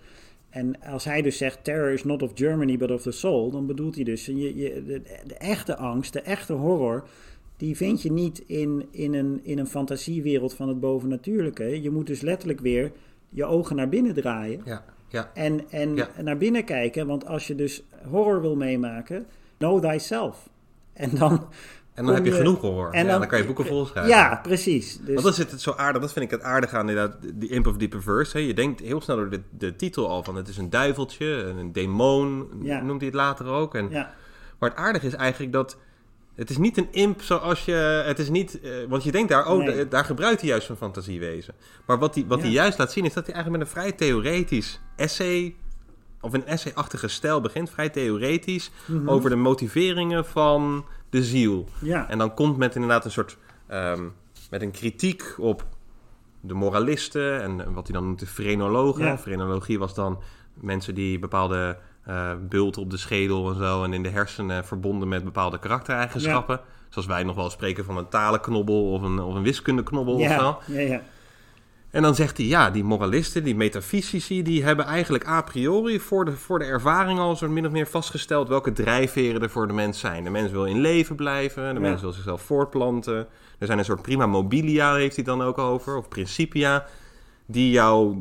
En als hij dus zegt, terror is not of Germany, but of the soul, dan bedoelt hij dus, je, je, de, de echte angst, de echte horror, die vind je niet in, in, een, in een fantasiewereld van het bovennatuurlijke. Je moet dus letterlijk weer je ogen naar binnen draaien Ja, ja. en, en Ja. naar binnen kijken. Want als je dus horror wil meemaken, know thyself. En dan, En dan heb je genoeg horror. en ja, dan- dan kan je boeken vol schrijven. Ja, precies. Dus, Want dan zit het zo aardig, dat vind ik het aardige aan inderdaad, die Imp of the Perverse. Hè. Je denkt heel snel door de, de titel al van het is een duiveltje, een demon, Ja. noemt hij het later ook. En, ja, Maar het aardige is eigenlijk dat het is niet een imp zoals je, het is niet, eh, want je denkt daar, oh, Nee. daar gebruikt hij juist van fantasiewezen. Maar wat hij wat hij juist laat zien is dat hij eigenlijk met een vrij theoretisch essay, of een essay-achtige stijl begint, vrij theoretisch, Mhm. over de motiveringen van de ziel. ja, En dan komt met inderdaad een soort. ehm, met een kritiek op de moralisten en wat hij dan noemt de frenologen. Ja. Frenologie was dan mensen die bepaalde eh bult op de schedel en zo en in de hersenen verbonden met bepaalde karaktereigenschappen. Zoals wij nog wel spreken van een talenknobbel of een, of een wiskundeknobbel of zo. ja, ja, ja. En dan zegt hij, ja, die moralisten, die metafysici, die hebben eigenlijk a priori voor de, voor de ervaring al zo min of meer vastgesteld welke drijfveren er voor de mens zijn. De mens wil in leven blijven, de Ja. mens wil zichzelf voortplanten. Er zijn een soort prima mobilia, heeft hij dan ook over, of principia, die jou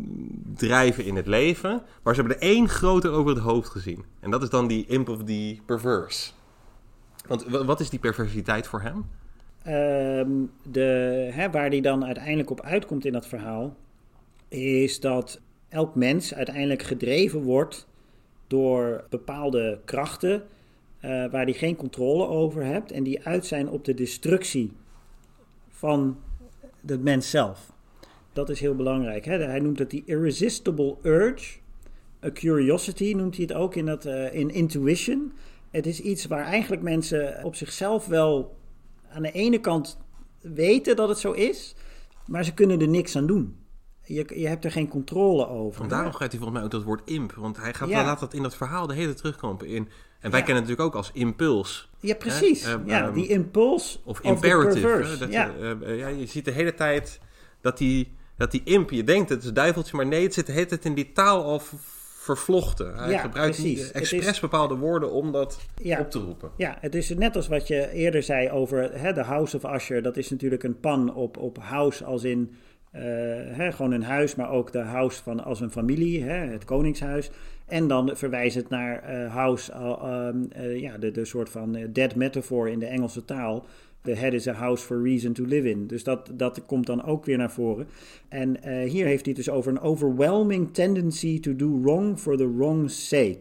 drijven in het leven. Maar ze hebben er één groter over het hoofd gezien. En dat is dan die imp of the perverse. Want wa- wat is die perversiteit voor hem? Ehm, de, hè, waar die dan uiteindelijk op uitkomt in dat verhaal, is dat elk mens uiteindelijk gedreven wordt door bepaalde krachten eh, waar die geen controle over hebt en die uit zijn op de destructie van de mens zelf. Dat is heel belangrijk. Hè? Hij noemt het die irresistible urge, a curiosity noemt hij het ook in, dat, eh, in intuition. Het is iets waar eigenlijk mensen op zichzelf wel aan de ene kant weten dat het zo is, maar ze kunnen er niks aan doen. Je, je hebt er geen controle over. Want daarom gebruikt hij volgens mij ook dat woord imp. Want hij gaat, Ja. laat dat in dat verhaal de hele terugkomen. In, en wij Ja. kennen het natuurlijk ook als impuls. Ja, precies. Hè? Eh, ja, ehm, die impuls Of imperative. Dat, ja. eh, ja, je ziet de hele tijd dat die, dat die imp, je denkt het is een duiveltje, maar nee, het zit de hele tijd in die taal al vervlochten. Hij Ja, gebruikt precies. expres is- bepaalde woorden om dat Ja. op te roepen. Ja, het is net als wat je eerder zei over hè, de House of Usher. Dat is natuurlijk een pan op, op house als in eh, hè, gewoon een huis, maar ook de house van als een familie, hè, het koningshuis. En dan verwijst het naar eh, house, ehm, eh, ja, de, de soort van dead metaphor in de Engelse taal. The head is a house for reason to live in. Dus dat, dat komt dan ook weer naar voren. En eh, hier heeft hij het dus over een overwhelming tendency to do wrong for the wrong's sake.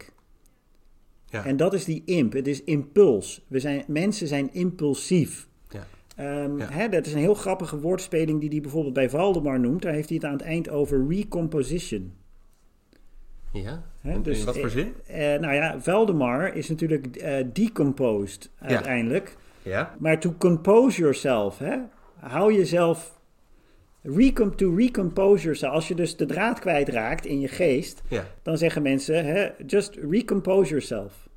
Ja. En dat is die imp. Het is impuls. We zijn, mensen zijn impulsief. Ja. Ehm, Ja. hè, dat is een heel grappige woordspeling die hij bijvoorbeeld bij Valdemar noemt. Daar heeft hij het aan het eind over recomposition. Ja? Hè, In- dus, in wat voor zin? eh, nou ja, Valdemar is natuurlijk eh, decomposed uiteindelijk. Ja? Maar to compose yourself, hè? hou jezelf... Recom to recompose yourself. Als je dus de draad kwijtraakt in je geest, Ja. dan zeggen mensen, hè, just recompose yourself.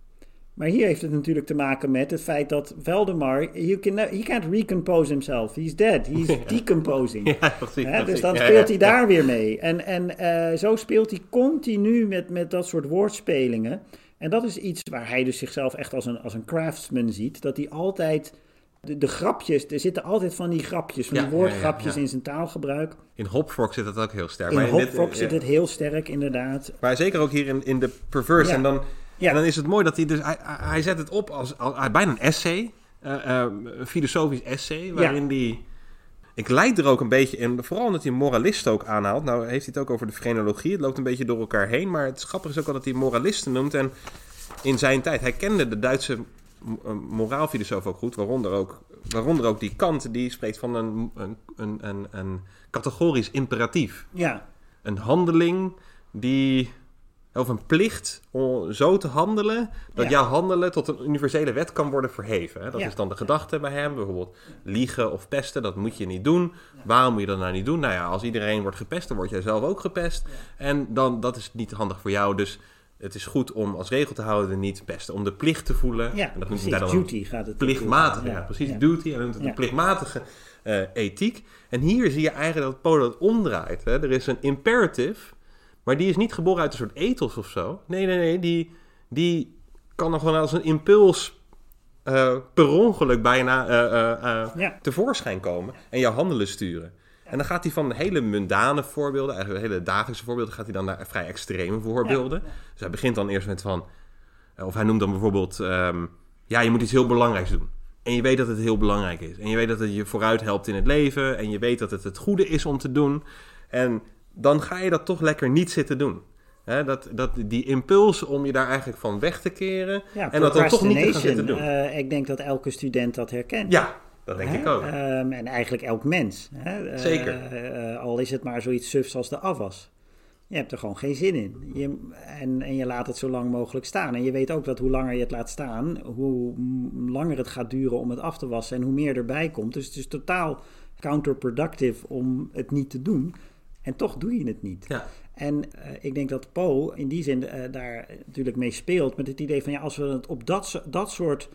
Maar hier heeft het natuurlijk te maken met het feit dat Veldemar, you can, he can't recompose himself. He's dead. He's [laughs] decomposing. [laughs] Ja, precies. Dus dan speelt hij daar weer mee. En, en eh, zo speelt hij continu met, met dat soort woordspelingen. En dat is iets waar hij dus zichzelf echt als een, als een craftsman ziet. Dat hij altijd de, de grapjes, er zitten altijd van die grapjes, van die ja, woordgrapjes ja. in zijn taalgebruik. In Hopfrog zit dat ook heel sterk. In Hopfrog ja. zit het heel sterk, inderdaad. Maar zeker ook hier in, in de Perverse. En, dan, Ja. en dan is het mooi dat hij dus... Hij, hij hij zet het op als, als, bijna een essay. eh, eh, een filosofisch essay. Waarin die... Ik leid er ook een beetje in. Vooral omdat hij moralisten ook aanhaalt. Nou heeft hij het ook over de frenologie. Het loopt een beetje door elkaar heen. Maar het grappige is ook al dat hij moralisten noemt. En in zijn tijd... Hij kende de Duitse eh, moraalfilosoof ook goed. Waaronder ook, waaronder ook die Kant. Die spreekt van een, een, een, een, een categorisch imperatief Ja, een handeling die. Of een plicht om zo te handelen. dat Ja. jouw handelen tot een universele wet kan worden verheven. Hè? Dat Ja. is dan de gedachte bij hem. Bijvoorbeeld liegen of pesten, dat moet je niet doen. Waarom moet je dat nou niet doen? Nou ja, als iedereen wordt gepest, dan word jij zelf ook gepest. En dan, dat is niet handig voor jou. Dus het is goed om als regel te houden niet te pesten. Om de plicht te voelen. ja en dat precies. hij dan een Duty gaat het. plichtmatige, ja, precies, duty. En de plichtmatige eh, ethiek. En hier zie je eigenlijk dat het omdraait. Hè. Er is een imperative, maar die is niet geboren uit een soort ethos of zo. Nee, nee, nee, die, die kan nog gewoon als een impuls eh, per ongeluk bijna Ja. tevoorschijn komen en jouw handelen sturen. En dan gaat hij van hele mundane voorbeelden, eigenlijk hele dagelijkse voorbeelden, gaat hij dan naar vrij extreme voorbeelden. Dus hij begint dan eerst met van, of hij noemt dan bijvoorbeeld, ehm, ja, je moet iets heel belangrijks doen. En je weet dat het heel belangrijk is. En je weet dat het je vooruit helpt in het leven. En je weet dat het het goede is om te doen. En dan ga je dat toch lekker niet zitten doen. Dat, dat, die impuls om je daar eigenlijk van weg te keren. Ja, en dat dan toch niet te gaan zitten doen. Eh, ik denk dat elke student dat herkent. ja, dat denk ik ook. Ehm, en eigenlijk elk mens. Hè? Eh, Zeker. eh, al is het maar zoiets sufs als de afwas. Je hebt er gewoon geen zin in. Je, en, en je laat het zo lang mogelijk staan. En je weet ook dat hoe langer je het laat staan, hoe langer het gaat duren om het af te wassen en hoe meer erbij komt. Dus het is totaal counterproductive om het niet te doen. En toch doe je het niet. ja. En eh, ik denk dat Poe in die zin eh, daar natuurlijk mee speelt. Met het idee van ja, als we het op dat, dat soort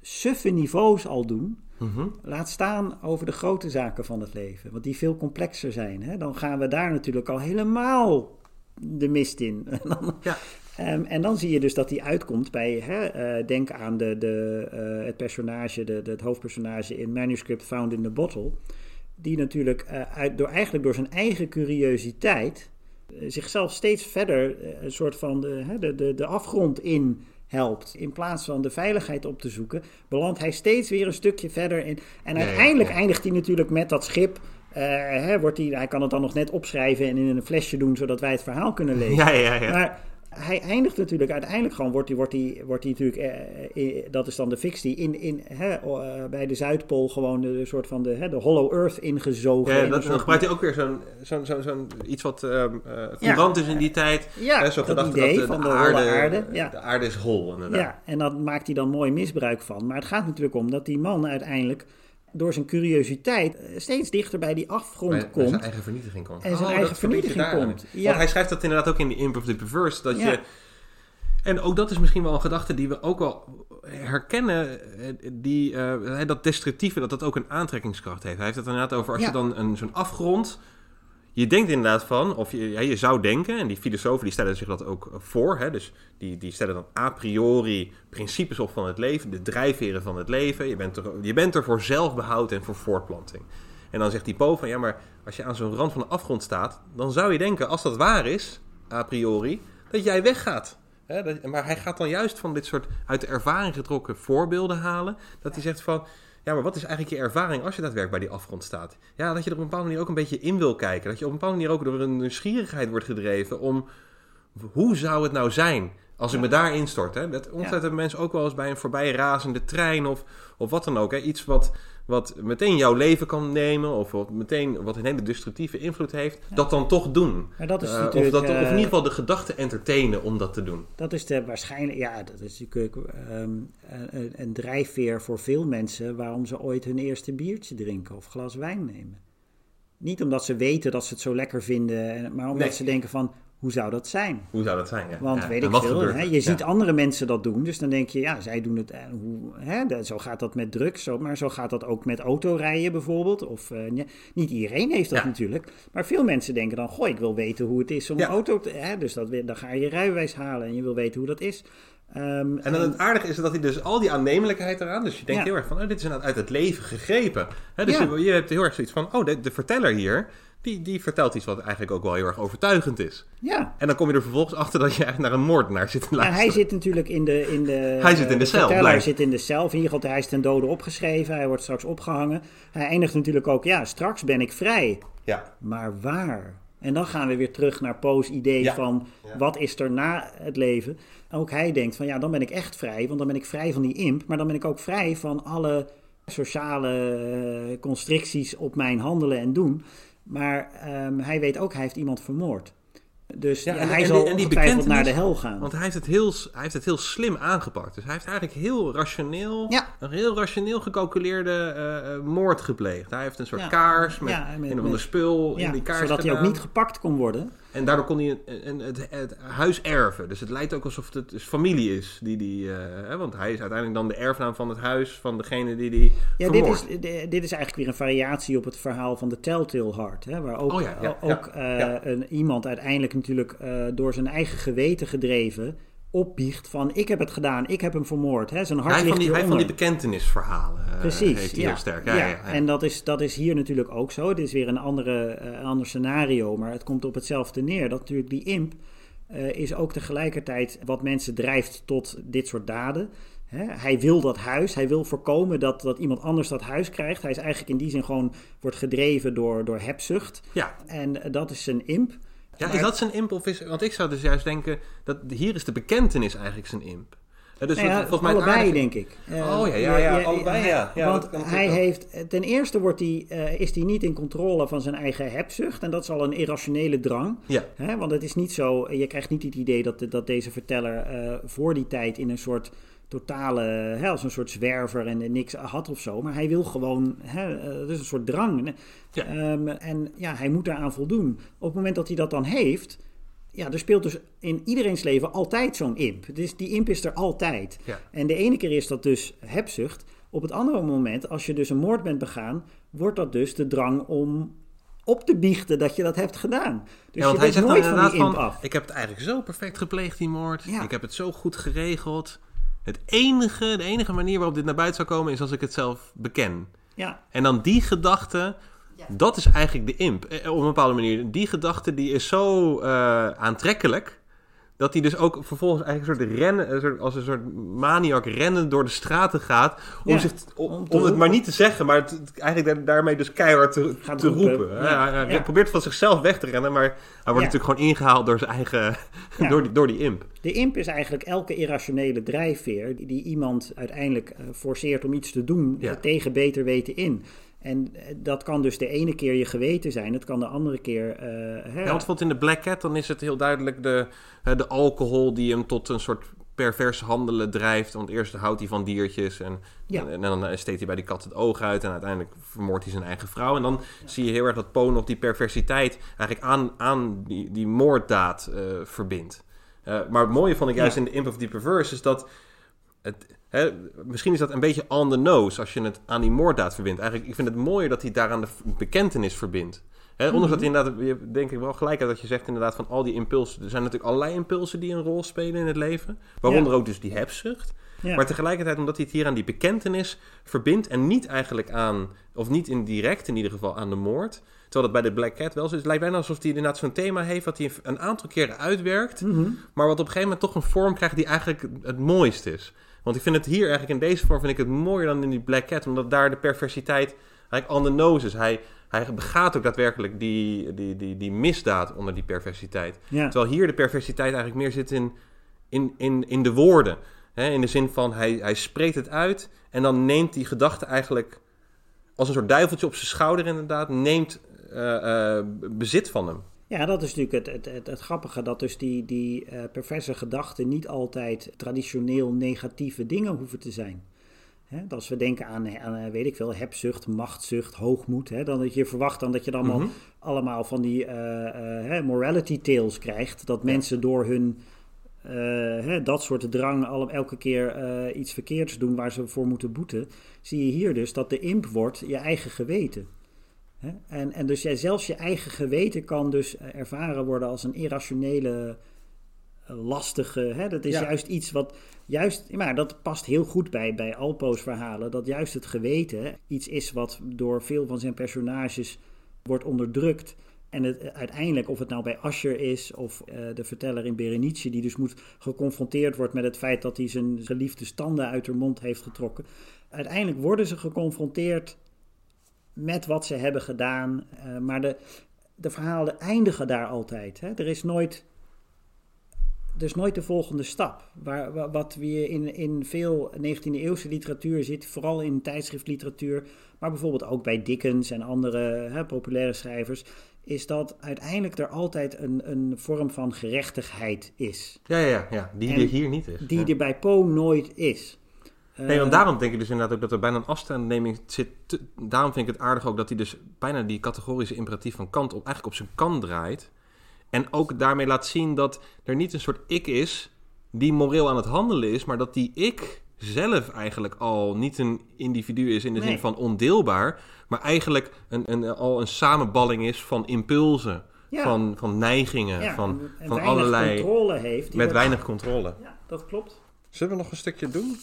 suffe niveaus al doen. Mhm. Laat staan over de grote zaken van het leven. Want die veel complexer zijn. Hè? Dan gaan we daar natuurlijk al helemaal de mist in. [laughs] En dan, Ja. Ehm, en dan zie je dus dat die uitkomt bij, hè, eh, denk aan de, de, het personage, de, de- het hoofdpersonage in Manuscript Found in the Bottle. Die natuurlijk eh, uit, door, eigenlijk door zijn eigen curiositeit eh, zichzelf steeds verder eh, een soort van de, de, de, de afgrond in helpt. In plaats van de veiligheid op te zoeken, belandt hij steeds weer een stukje verder in. En uiteindelijk ja. eindigt hij natuurlijk met dat schip. hè, wordt hij, hij kan het dan nog net opschrijven en in een flesje doen, zodat wij het verhaal kunnen [laughs] lezen. Ja, ja, ja. Maar hij eindigt natuurlijk uiteindelijk gewoon, wordt hij, wordt hij, wordt hij natuurlijk, eh, eh, dat is dan de fictie, in, in, hè, eh, bij de Zuidpool gewoon de, soort van de, hè, de hollow earth ingezogen. Ja, dat, dan gebruikt hij ook weer zo'n zo'n zo'n zo'n iets wat eh, courant is in die tijd. Ja, Hè, zo'n dat gedachte idee dat de, van de de aarde, ja. de aarde is hol, inderdaad. Ja, en daar maakt hij dan mooi misbruik van. Maar het gaat natuurlijk om dat die man uiteindelijk door zijn curiositeit eh, steeds dichter bij die afgrond Bij, komt. zijn eigen vernietiging komt. En zijn Oh, eigen dat vernietiging komt. Ja. Want hij schrijft dat inderdaad ook in die Imp of the Perverse. Dat Ja. je, en ook dat is misschien wel een gedachte die we ook wel herkennen. eh, Die, eh, dat destructieve, dat dat ook een aantrekkingskracht heeft. Hij heeft het inderdaad over als Ja. je dan een, zo'n afgrond... Je denkt inderdaad van, of je, ja, je zou denken, en die filosofen die stellen zich dat ook voor, hè, dus die, die stellen dan a priori principes op van het leven, de drijfveren van het leven. Je bent er, je bent er voor zelfbehoud en voor voortplanting. En dan zegt die Po van, ja, maar als je aan zo'n rand van de afgrond staat, dan zou je denken, als dat waar is, a priori, dat jij weggaat. Hè, dat- maar hij gaat dan juist van dit soort uit de ervaring getrokken voorbeelden halen, dat hij zegt van, ja, maar wat is eigenlijk je ervaring als je daadwerkelijk bij die afgrond staat? Ja, dat je er op een bepaalde manier ook een beetje in wil kijken. Dat je op een bepaalde manier ook door een nieuwsgierigheid wordt gedreven om hoe zou het nou zijn als ik me daar instort? Hè? Dat ontzettend mensen ook wel eens bij een voorbij razende trein of, of wat dan ook. Hè? Iets wat, wat meteen jouw leven kan nemen of wat meteen wat een hele destructieve invloed heeft, dat dan toch doen. Maar dat is Eh, of, dat, of in eh, ieder geval de gedachte entertainen om dat te doen. Dat is de waarschijnlijk, ja, dat is natuurlijk ehm, een, een drijfveer voor veel mensen waarom ze ooit hun eerste biertje drinken of glas wijn nemen. Niet omdat ze weten dat ze het zo lekker vinden, en- maar omdat Nee. ze denken van, hoe zou dat zijn? Hoe zou dat zijn? Ja. Want Ja. weet En ik veel, hè? je Ja. ziet andere mensen dat doen, dus dan denk je, ja, zij doen het, en hoe, hè? zo gaat dat met drugs, zo, maar zo gaat dat ook met autorijden bijvoorbeeld. Of, eh, niet iedereen heeft dat natuurlijk, maar veel mensen denken dan, goh, ik wil weten hoe het is om auto te, hè? dus dat, dan ga je je rijbewijs halen en je wil weten hoe dat is. Ehm, En dan het aardige is dat hij dus al die aannemelijkheid eraan. Dus je denkt Ja. heel erg van, oh, dit is uit het leven gegrepen. Hè, dus Ja. je, je hebt heel erg zoiets van, oh, de, de verteller hier, die, die vertelt iets wat eigenlijk ook wel heel erg overtuigend is. ja, En dan kom je er vervolgens achter dat je eigenlijk naar een moordenaar zit te Ja, luisteren. hij zit natuurlijk in de... In de Hij zit in de eh, cel, blijkt. zit in de cel. In ieder geval, hij is ten dode opgeschreven. Hij wordt straks opgehangen. Hij eindigt natuurlijk ook, ja, straks ben ik vrij. Ja, Maar waar? En dan gaan we weer terug naar Poe's idee Ja. van Ja. wat is er na het leven. Ook hij denkt van ja, dan ben ik echt vrij, want dan ben ik vrij van die imp, maar dan ben ik ook vrij van alle sociale eh, constricties op mijn handelen en doen. Maar ehm, hij weet ook, hij heeft iemand vermoord. Dus Ja, en- hij en zal en die naar de hel gaan. want hij heeft, het heel, hij heeft het heel slim aangepakt. Dus hij heeft eigenlijk heel rationeel, Ja. een heel rationeel gecalculeerde eh, eh, moord gepleegd. Hij heeft een soort Ja. kaars met, met- een of ander spul in die kaars zodat hij ook niet gepakt kon worden. En daardoor kon hij een, een- het, het huis erven. Dus het lijkt ook alsof het dus familie is. Die, die, eh, hè, want hij is uiteindelijk dan de erfnaam van het huis van degene die die Ja, dit is, dit is eigenlijk weer een variatie op het verhaal van de Telltale Heart. Hè, waar ook, Oh ja, ja, ook ja, eh. Een, iemand uiteindelijk natuurlijk eh, door zijn eigen geweten gedreven opbiecht van ik heb het gedaan, ik heb hem vermoord. Hè. Zijn hart hij, van ligt die, hij van die bekentenisverhalen eh, Precies, heeft hij ja. heel sterk. Ja. En dat is, dat is hier natuurlijk ook zo. Het is weer een, andere, eh, een ander scenario, maar het komt op hetzelfde neer. Dat natuurlijk die imp eh, is ook tegelijkertijd wat mensen drijft tot dit soort daden. Hè, hij wil dat huis, hij wil voorkomen dat, dat iemand anders dat huis krijgt. Hij is eigenlijk in die zin gewoon wordt gedreven door, door hebzucht. ja. En dat is zijn imp. Ja, Maar- is dat zijn imp? Of is, want ik zou dus juist denken, dat hier is de bekentenis eigenlijk zijn imp. Eh, Dus Nou ja, volgens mij allebei, denk ik. Eh, Oh ja, ja, ja, je- allebei, ja. Ja, want dat hij heeft, ten eerste wordt hij, eh, is hij niet in controle van zijn eigen hebzucht. En dat is al een irrationele drang. Ja, Hè? Want het is niet zo, je krijgt niet het idee dat, dat deze verteller eh, voor die tijd in een soort totale, hè, als een soort zwerver en niks had of zo. Maar hij wil gewoon, hè, eh, het is een soort drang. Ja. Ehm, en ja, hij moet daaraan voldoen. Op het moment dat hij dat dan heeft, ja, er speelt dus in iedereen's leven altijd zo'n imp. Dus die imp is er altijd. ja. En de ene keer is dat dus hebzucht. Op het andere moment, als je dus een moord bent begaan, wordt dat dus de drang om op te biechten dat je dat hebt gedaan. Dus ja, want je hij zegt nooit van inderdaad die imp van, af. ik heb het eigenlijk zo perfect gepleegd, die moord. Ja. Ik heb het zo goed geregeld. Het enige, de enige manier waarop dit naar buiten zou komen, is als ik het zelf beken. Ja, En dan die gedachte, dat is eigenlijk de imp. Eh, Op een bepaalde manier. Die gedachte die is zo eh, aantrekkelijk. Dat hij dus ook vervolgens eigenlijk een soort rennen, een soort, als een soort maniak rennen door de straten gaat. Om, Ja, zich, om, om het maar niet te zeggen, maar het- eigenlijk daar- daarmee dus keihard te, Gaat te roepen. roepen. Ja, Hij, hij ja. probeert van zichzelf weg te rennen, maar hij wordt Ja. natuurlijk gewoon ingehaald door zijn eigen, [laughs] Ja. door, die, door die imp. de imp is eigenlijk elke irrationele drijfveer die, die iemand uiteindelijk eh, forceert om iets te doen Ja. tegen beter weten in. En eh, dat kan dus de ene keer je geweten zijn, het kan de andere keer... eh, hè, Ja, want in de Black Cat, dan is het heel duidelijk de, de alcohol die hem tot een soort pervers handelen drijft. Want eerst houdt hij van diertjes en, Ja. en, en dan eh, steekt hij bij die kat het oog uit. En uiteindelijk vermoordt hij zijn eigen vrouw. En dan zie je heel erg dat Poe nog die perversiteit eigenlijk aan, aan die, die moorddaad verbindt. Maar het mooie vond ik juist in de Imp of the Perverse is dat... Het, hè, misschien is dat een beetje on the nose als je het aan die moorddaad verbindt. Eigenlijk, ik vind het mooier dat hij daaraan de bekentenis verbindt. Hè, ondanks dat hij inderdaad, denk ik wel gelijk uit dat je zegt inderdaad van al die impulsen. Er zijn natuurlijk allerlei impulsen die een rol spelen in het leven. Waaronder ook dus die hebzucht. ja. Maar tegelijkertijd, omdat hij het hier aan die bekentenis verbindt en niet eigenlijk aan, of niet indirect in ieder geval aan de moord. Terwijl dat bij de Black Cat wel zo is. Het lijkt bijna alsof hij inderdaad zo'n thema heeft wat hij een aantal keren uitwerkt. Mhm. Maar wat op een gegeven moment toch een vorm krijgt die eigenlijk het mooist is. Want ik vind het hier eigenlijk in deze vorm vind ik het mooier dan in die Black Cat. Omdat daar de perversiteit eigenlijk on the nose is. Hij, hij begaat ook daadwerkelijk die, die, die, die misdaad onder die perversiteit. ja. Terwijl hier de perversiteit eigenlijk meer zit in, in, in, in de woorden. Hè, in de zin van hij, hij spreekt het uit en dan neemt die gedachte eigenlijk als een soort duiveltje op zijn schouder inderdaad, neemt eh, eh, bezit van hem. Ja, dat is natuurlijk het, het, het, het grappige, dat dus die, die eh, perverse gedachten niet altijd traditioneel negatieve dingen hoeven te zijn. Als we denken aan, aan, eh, weet ik veel, hebzucht, machtszucht, hoogmoed, dan dat je verwacht dan dat je dan allemaal, Mhm. allemaal van die eh, eh, morality tales krijgt, dat mensen door hun eh, dat soort drang al, elke keer eh, iets verkeerds doen waar ze voor moeten boeten, zie je hier dus dat de imp wordt je eigen geweten. En, en dus jij, zelfs je eigen geweten kan dus eh, ervaren worden als een irrationele lastige. Hè? Dat is Ja. juist iets wat. Juist, maar dat past heel goed bij, bij Alpo's verhalen. Dat juist het geweten iets is wat door veel van zijn personages wordt onderdrukt. En het, uiteindelijk, of het nou bij Asher is of eh, de verteller in Berenice, die dus moet geconfronteerd wordt met het feit dat hij zijn geliefde standen uit haar mond heeft getrokken. Uiteindelijk worden ze geconfronteerd met wat ze hebben gedaan. eh, maar de, de verhalen eindigen daar altijd. Hè? Er is nooit. Er is nooit de volgende stap. Waar, wa- wat we in, in veel 19e-eeuwse literatuur zit, vooral in tijdschriftliteratuur, maar bijvoorbeeld ook bij Dickens en andere hè, populaire schrijvers, is dat uiteindelijk er altijd een, een vorm van gerechtigheid is. Ja, ja, ja, ja. die En er hier niet is. Die ja. er bij Poe nooit is. Nee, want Eh, daarom denk ik dus inderdaad ook dat er bijna een afstandsneming zit. te- daarom vind ik het aardig ook dat hij dus bijna die categorische imperatief van Kant op, eigenlijk op zijn kant draait. En ook daarmee laat zien dat er niet een soort ik is die moreel aan het handelen is, maar dat die ik zelf eigenlijk al niet een individu is in de Nee. zin van ondeelbaar, maar eigenlijk een, een, al een samenballing is van impulsen, Ja. van, van neigingen, ja, van, en- en van weinig allerlei. controle heeft. met weinig controle. Ja, dat klopt. Zullen we nog een stukje doen?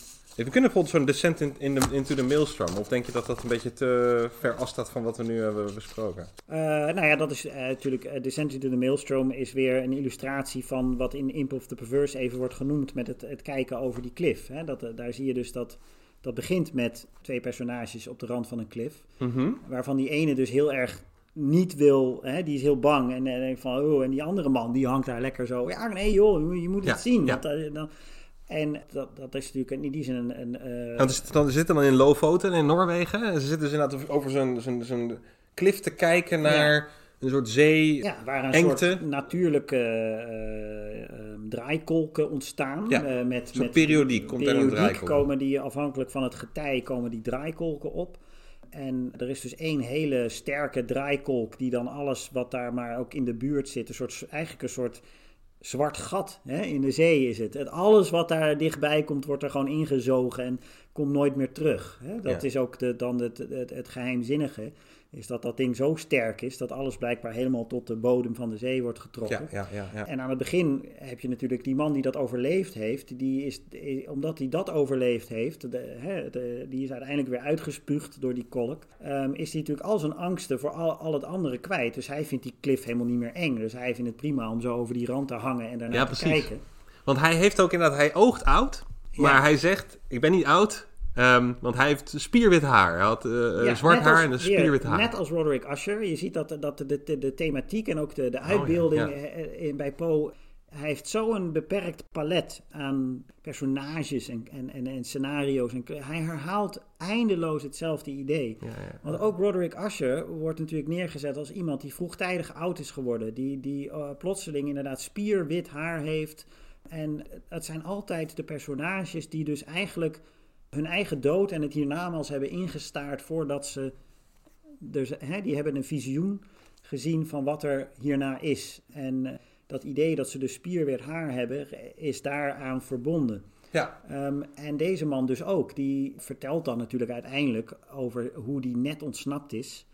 We kunnen bijvoorbeeld zo'n descent in, in into the maelstrom. Of denk je dat dat een beetje te ver afstaat van wat we nu hebben besproken? Eh, nou ja, dat is eh, natuurlijk. eh, Descent into the Maelstrom is weer een illustratie van wat in Imp of the Perverse even wordt genoemd met het, het kijken over die klif. Hè? Dat, eh, daar zie je dus dat. Dat begint met twee personages op de rand van een klif. Waarvan die ene dus heel erg niet wil, hè, die is heel bang. En, en denkt van, oh, en die andere man die hangt daar lekker zo. Ja, nee joh, je moet- Ja, het zien. ja. Want, eh, dan, en dat, dat is natuurlijk in die zin een... een eh, dan, zitten dan in Lofoten in Noorwegen. En ze zitten dus inderdaad over zo'n zo'n zo'n klif te kijken naar een soort zee. Ja, waar een Engte. soort natuurlijke eh, eh, draaikolken ontstaan. Ja, met, zo'n met periodiek komt er een periodiek draaikolk. komen die afhankelijk van het getij komen die draaikolken op. En er is dus één hele sterke draaikolk die dan alles wat daar maar ook in de buurt zit, een soort, eigenlijk een soort zwart gat hè? in de zee is het. het. Alles wat daar dichtbij komt, wordt er gewoon ingezogen en komt nooit meer terug. Hè? Dat Ja. is ook de, dan het, het, het geheimzinnige, is dat dat ding zo sterk is dat alles blijkbaar helemaal tot de bodem van de zee wordt getrokken. ja, ja, ja. En aan het begin heb je natuurlijk die man die dat overleefd heeft. Die is, omdat hij dat overleefd heeft, de, hè, de- die is uiteindelijk weer uitgespuugd door die kolk. ehm, is hij natuurlijk al zijn angsten voor al, al het andere kwijt. Dus hij vindt die cliff helemaal niet meer eng. Dus hij vindt het prima om zo over die rand te hangen en daarna te precies. kijken. Want hij heeft ook inderdaad, hij oogt oud. Maar hij zegt, ik ben niet oud. Ehm, want hij heeft spierwit haar. Hij had eh, eh, Ja, zwart haar als- en een spierwit haar. Net als Roderick Usher. Je ziet dat, dat de, de, de thematiek en ook de, de uitbeelding Oh ja. eh, in, bij Poe... Hij heeft zo'n beperkt palet aan personages en, en, en, en scenario's. En, hij herhaalt eindeloos hetzelfde idee. Ja, ja. Want ook Roderick Usher wordt natuurlijk neergezet als iemand die vroegtijdig oud is geworden. Die, die eh, plotseling inderdaad spierwit haar heeft. En het zijn altijd de personages die dus eigenlijk hun eigen dood en het hiernamaals hebben ingestaard voordat ze... Dus, hè, die hebben een visioen gezien van wat er hierna is. En eh, dat idee dat ze dus spierwit haar hebben, is daaraan verbonden. ja. Ehm, en deze man dus ook. Die vertelt dan natuurlijk uiteindelijk over hoe die net ontsnapt is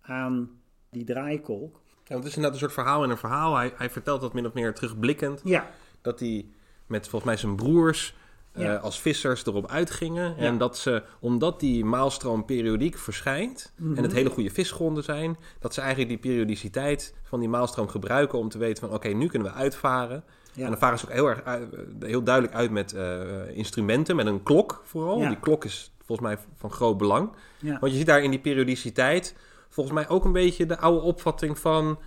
aan die draaikolk. Ja, want het is inderdaad een soort verhaal in een verhaal. Hij, hij vertelt dat min of meer terugblikkend. Ja, Dat hij met volgens mij zijn broers eh, als vissers erop uitgingen. Ja. En dat ze, omdat die maalstroom periodiek verschijnt... Mhm. en het hele goede visgronden zijn... dat ze eigenlijk die periodiciteit van die maalstroom gebruiken... om te weten van oké, nu kunnen we uitvaren. ja. En dan varen ze ook heel, erg uit- heel duidelijk uit met eh, instrumenten, met een klok vooral. Die klok is volgens mij van groot belang. Want je ziet daar in die periodiciteit volgens mij ook een beetje de oude opvatting van...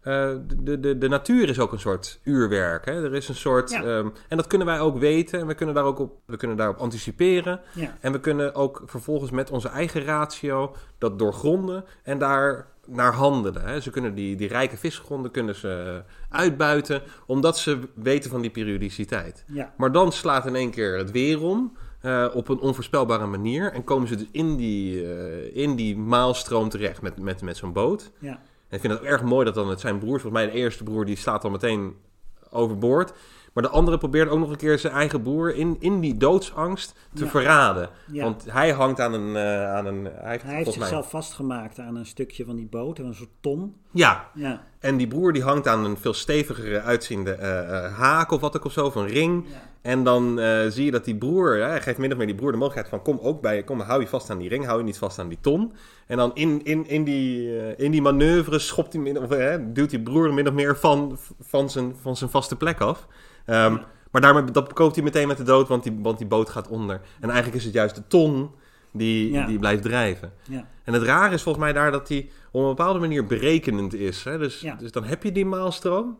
eh, de, de, de natuur is ook een soort uurwerk. Hè? Er is een soort... Ja. ehm, en dat kunnen wij ook weten. En we kunnen, daar ook op, we kunnen daarop anticiperen. ja. En we kunnen ook vervolgens met onze eigen ratio dat doorgronden en daar naar handelen. Hè. Ze kunnen die, die rijke visgronden kunnen ze uitbuiten, omdat ze weten van die periodiciteit. ja. Maar dan slaat in één keer het weer om, eh, op een onvoorspelbare manier. En komen ze dus in die, eh, in die maalstroom terecht met, met, met zo'n boot. ja. Ik vind het erg mooi dat dan het zijn broers, volgens mij de eerste broer, die slaat dan meteen overboord. Maar de andere probeert ook nog een keer zijn eigen broer in, in die doodsangst te Ja. verraden. Ja. Want hij hangt aan een... eh, aan een hij heeft, Hij heeft mij- zichzelf vastgemaakt aan een stukje van die boot, een soort ton. Ja, Ja, en die broer die hangt aan een veel stevigere uitziende eh, eh, haak of wat ook of zo, of een ring. Ja. En dan zie je dat die broer, ja, hij geeft min of meer die broer de mogelijkheid van... kom ook bij je, kom, hou je vast aan die ring, hou je niet vast aan die ton. En dan in, in, in, die, in die manoeuvre schopt hij min, of, eh, duwt die broer min of meer van, van, zijn, van zijn vaste plek af. Ehm, Maar daarmee dat koopt hij meteen met de dood, want die, want die boot gaat onder. En eigenlijk is het juist de ton die, Ja. die blijft drijven. ja, En het rare is volgens mij daar dat hij op een bepaalde manier berekenend is. Hè? Dus, Ja. dus dan heb je die maalstroom.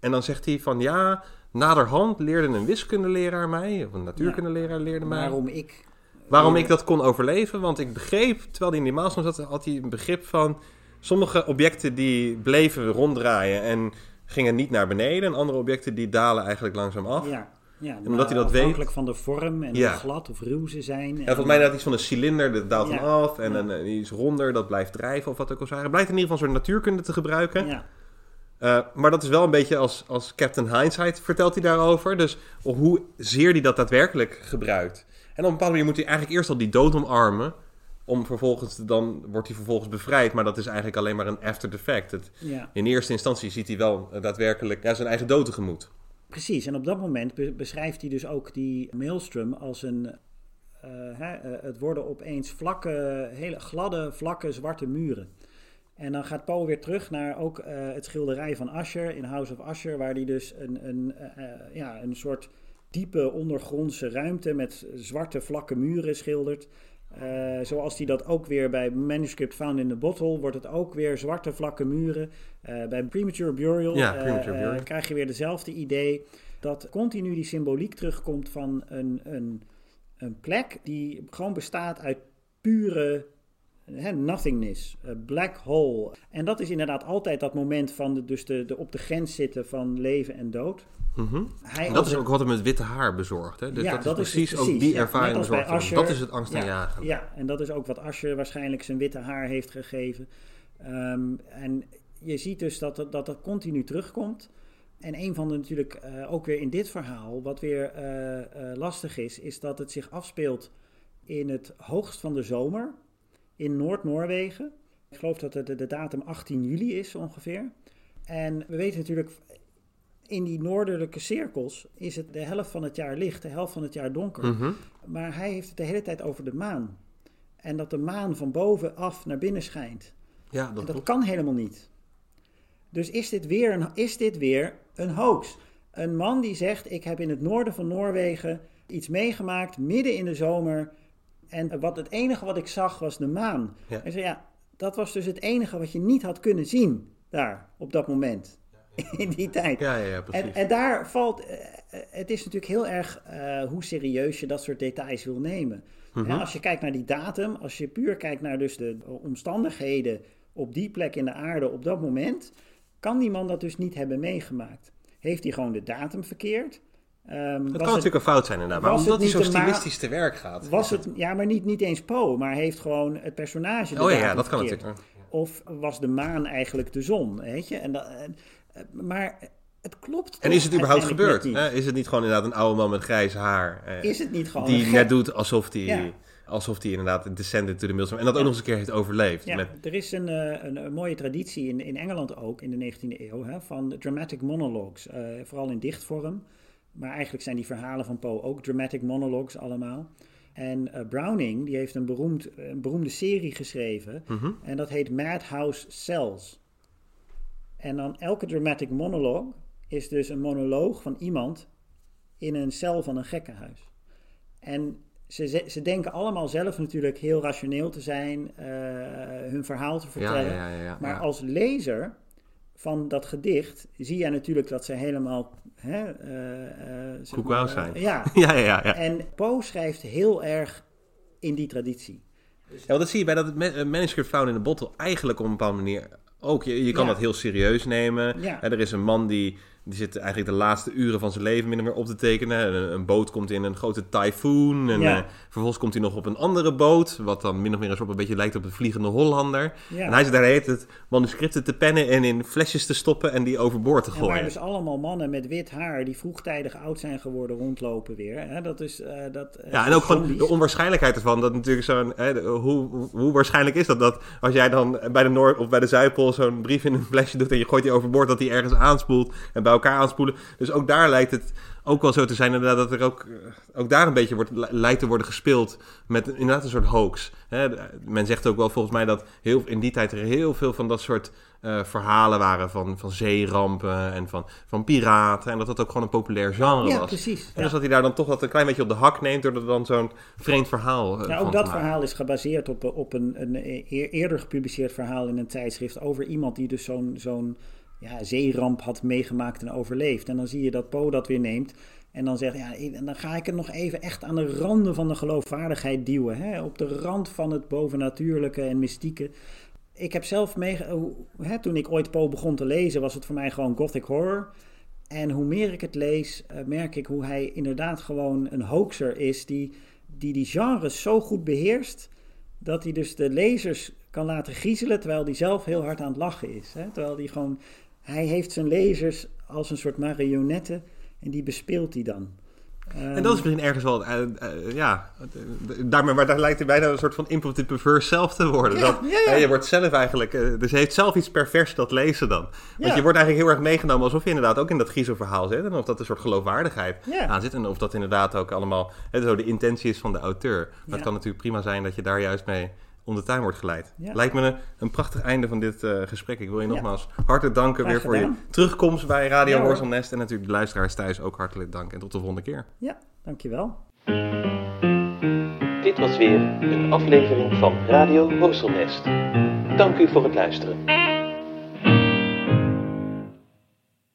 En dan zegt hij van ja, naderhand leerde een wiskundeleraar mij, of een natuurkundeleraar leerde mij. waarom ik... Waarom ik dat kon overleven? Want ik begreep, terwijl hij in die maalstroom zat, had hij een begrip van sommige objecten die bleven ronddraaien en gingen niet naar beneden. En andere objecten die dalen eigenlijk langzaam af. Ja, ja omdat hij dat weet- Afhankelijk van de vorm en Ja. hoe glad of ruw ze zijn. Ja, volgens mij dat iets van een cilinder, dat daalt Ja. dan af. En Ja. een, eh, iets ronder, dat blijft drijven of wat ook al zijn. Blijkt in ieder geval zo'n natuurkunde te gebruiken. Ja, Eh, maar dat is wel een beetje als, als Captain Hindsight vertelt hij daarover. Dus hoe zeer hij dat daadwerkelijk gebruikt. En op een bepaalde manier moet hij eigenlijk eerst al die dood omarmen. Om vervolgens, dan wordt hij vervolgens bevrijd. Maar dat is eigenlijk alleen maar een after the fact. Het, ja, in eerste instantie ziet hij wel eh, daadwerkelijk ja, zijn eigen dood tegemoet. precies. En op dat moment be- beschrijft hij dus ook die maelstrom als een... eh, hè, eh, het worden opeens vlakke, hele gladde, vlakke, zwarte muren. En dan gaat Poe weer terug naar ook het schilderij van Asher in House of Asher, waar hij dus een, een, ja, een soort diepe ondergrondse ruimte met zwarte vlakke muren schildert. Eh, zoals hij dat ook weer bij Manuscript Found in the Bottle wordt het ook weer zwarte vlakke muren. Eh, bij Premature Burial, Ja, Premature eh, Burial. krijg je weer dezelfde idee dat continu die symboliek terugkomt van een, een, een plek die gewoon bestaat uit pure hè, nothingness, a black hole. En dat is inderdaad altijd dat moment van de, dus de, de op de grens zitten van leven en dood. Mhm. Hij dat is ook wat hem met witte haar bezorgt. Hè? Dus Ja, dat is dat is precies, het ook die ja. ervaring. Asher. Dat is het angstaanjagen. Ja, en dat is ook wat Asher waarschijnlijk zijn witte haar heeft gegeven. Ehm, en je ziet dus dat dat, dat dat continu terugkomt. En een van de natuurlijk eh, ook weer in dit verhaal, wat weer eh, eh, lastig is, is dat het zich afspeelt in het hoogst van de zomer in Noord-Noorwegen. Ik geloof dat de, de, datum 18 juli is ongeveer. En we weten natuurlijk, in die noordelijke cirkels is het de helft van het jaar licht, de helft van het jaar donker. Mhm. Maar hij heeft het de hele tijd over de maan. En dat de maan van bovenaf naar binnen schijnt. Ja, En dat dat klopt. kan helemaal niet. Dus is dit, weer een, is dit weer een hoax? Een man die zegt: Ik heb in het noorden van Noorwegen iets meegemaakt, midden in de zomer. En wat, het enige wat ik zag was de maan. Ja. En zei: Ja, dat was dus het enige wat je niet had kunnen zien daar op dat moment. [laughs] In die tijd. Ja, ja, ja, precies. En, en daar valt, eh, eh, het is natuurlijk heel erg eh, hoe serieus je dat soort details wil nemen. Mhm. Ja, als je kijkt naar die datum, als je puur kijkt naar dus de omstandigheden op die plek in de aarde op dat moment, kan die man dat dus niet hebben meegemaakt. Heeft hij gewoon de datum verkeerd? Ehm, dat was kan het- natuurlijk een fout zijn inderdaad. Maar omdat hij niet zo stilistisch te werk gaat. Was het, ja, maar niet, niet eens Poe, maar heeft gewoon het personage Oh ja, dat kan verkeerd. natuurlijk. Of was de maan eigenlijk de zon, weet je? En dat, en- eh, maar het klopt En is het überhaupt gebeurd? Hè? Is het niet gewoon inderdaad een oude man met grijs haar? eh, Is het niet gewoon die gek- net doet alsof hij Ja. alsof die inderdaad descended to the Mills. En dat ook nog eens een keer heeft overleefd. Ja, Met, er is een, eh, een, een mooie traditie in, in Engeland ook in de 19e eeuw hè, van dramatic monologues, eh, vooral in dichtvorm. Maar eigenlijk zijn die verhalen van Poe ook dramatic monologues allemaal. En eh, Browning die heeft een, beroemd, een beroemde serie geschreven Mhm. en dat heet Madhouse Cells. En dan elke dramatic monologue is dus een monoloog van iemand in een cel van een gekkenhuis. En ze, ze, denken allemaal zelf natuurlijk heel rationeel te zijn, eh, hun verhaal te vertellen. ja, ja, ja, Maar als lezer van dat gedicht zie je natuurlijk dat ze helemaal... Hè, eh, eh, maar, zijn. ja, [laughs] ja, ja, ja, ja. en Poe schrijft heel erg in die traditie. Ja, want dat zie je bij dat eh, manuscript found in the bottle eigenlijk op een bepaalde manier ook. Je, je kan Ja. dat heel serieus nemen. Ja. Er is een man die die zit eigenlijk de laatste uren van zijn leven min of meer op te tekenen. Een, een boot komt in een grote tyfoon. En Ja. eh, vervolgens komt hij nog op een andere boot. Wat dan min of meer een soort een beetje lijkt op de Vliegende Hollander. Ja. En hij zit daar hele tijd manuscripten te pennen en in flesjes te stoppen en die overboord te En gooien. waar dus allemaal mannen met wit haar die vroegtijdig oud zijn geworden rondlopen weer. Hè? Dat is eh, dat. eh, Ja, en ook gewoon de onwaarschijnlijkheid ervan. Dat natuurlijk zo'n. hoe, hoe waarschijnlijk is dat dat als jij dan bij de Noord- of bij de Zuidpool zo'n brief in een flesje doet en je gooit die overboord, dat die ergens aanspoelt en bij elkaar aanspoelen. Dus ook daar lijkt het ook wel zo te zijn inderdaad dat er ook, eh, ook daar een beetje wordt, li- lijkt te worden gespeeld met inderdaad een soort hoax. Hè, men zegt ook wel volgens mij dat heel, in die tijd er heel veel van dat soort eh, verhalen waren van, van zeerampen en van, van piraten. En dat dat ook gewoon een populair genre Ja, was. precies. En Ja. dus dat hij daar dan toch dat een klein beetje op de hak neemt door er dan zo'n vreemd verhaal eh, Ja, ook dat verhaal is gebaseerd op, op een, een eer- eerder gepubliceerd verhaal in een tijdschrift over iemand die dus zo'n zo'n ja, zeeramp had meegemaakt en overleefd. En dan zie je dat Poe dat weer neemt en dan zegt, ja, en dan ga ik het nog even echt aan de randen van de geloofwaardigheid duwen. Hè? Op de rand van het bovennatuurlijke en mystieke. Ik heb zelf toen ik ooit Poe begon te lezen, was het voor mij gewoon gothic horror. En hoe meer ik het lees, eh, merk ik hoe hij inderdaad gewoon een hoaxer is die die, die genres zo goed beheerst, dat hij dus de lezers kan laten griezelen, terwijl hij zelf heel hard aan het lachen is. Hè? Terwijl hij gewoon, hij heeft zijn lezers als een soort marionetten en die bespeelt hij dan. En dat is misschien ergens wel, eh, eh, ja, daarmee, maar daar lijkt hij bijna een soort van to perverse zelf te worden. Ja, dat, ja, ja. hè, je wordt zelf eigenlijk, eh, dus heeft zelf iets pervers dat lezen dan. Want je wordt eigenlijk heel erg meegenomen alsof je inderdaad ook in dat griezelverhaal zit. En of dat een soort geloofwaardigheid aan zit. En of dat inderdaad ook allemaal hè, zo de intentie is van de auteur. Maar Ja. het kan natuurlijk prima zijn dat je daar juist mee om de tuin wordt geleid. Ja. Lijkt me een, een prachtig einde van dit eh, gesprek. Ik wil je Ja. nogmaals hartelijk danken Graag weer voor je terugkomst bij Radio Ja, hoor. Horselnest. En natuurlijk de luisteraars thuis ook hartelijk dank. En tot de volgende keer. Ja, dankjewel. Dit was weer een aflevering van Radio Horselnest. Dank u voor het luisteren.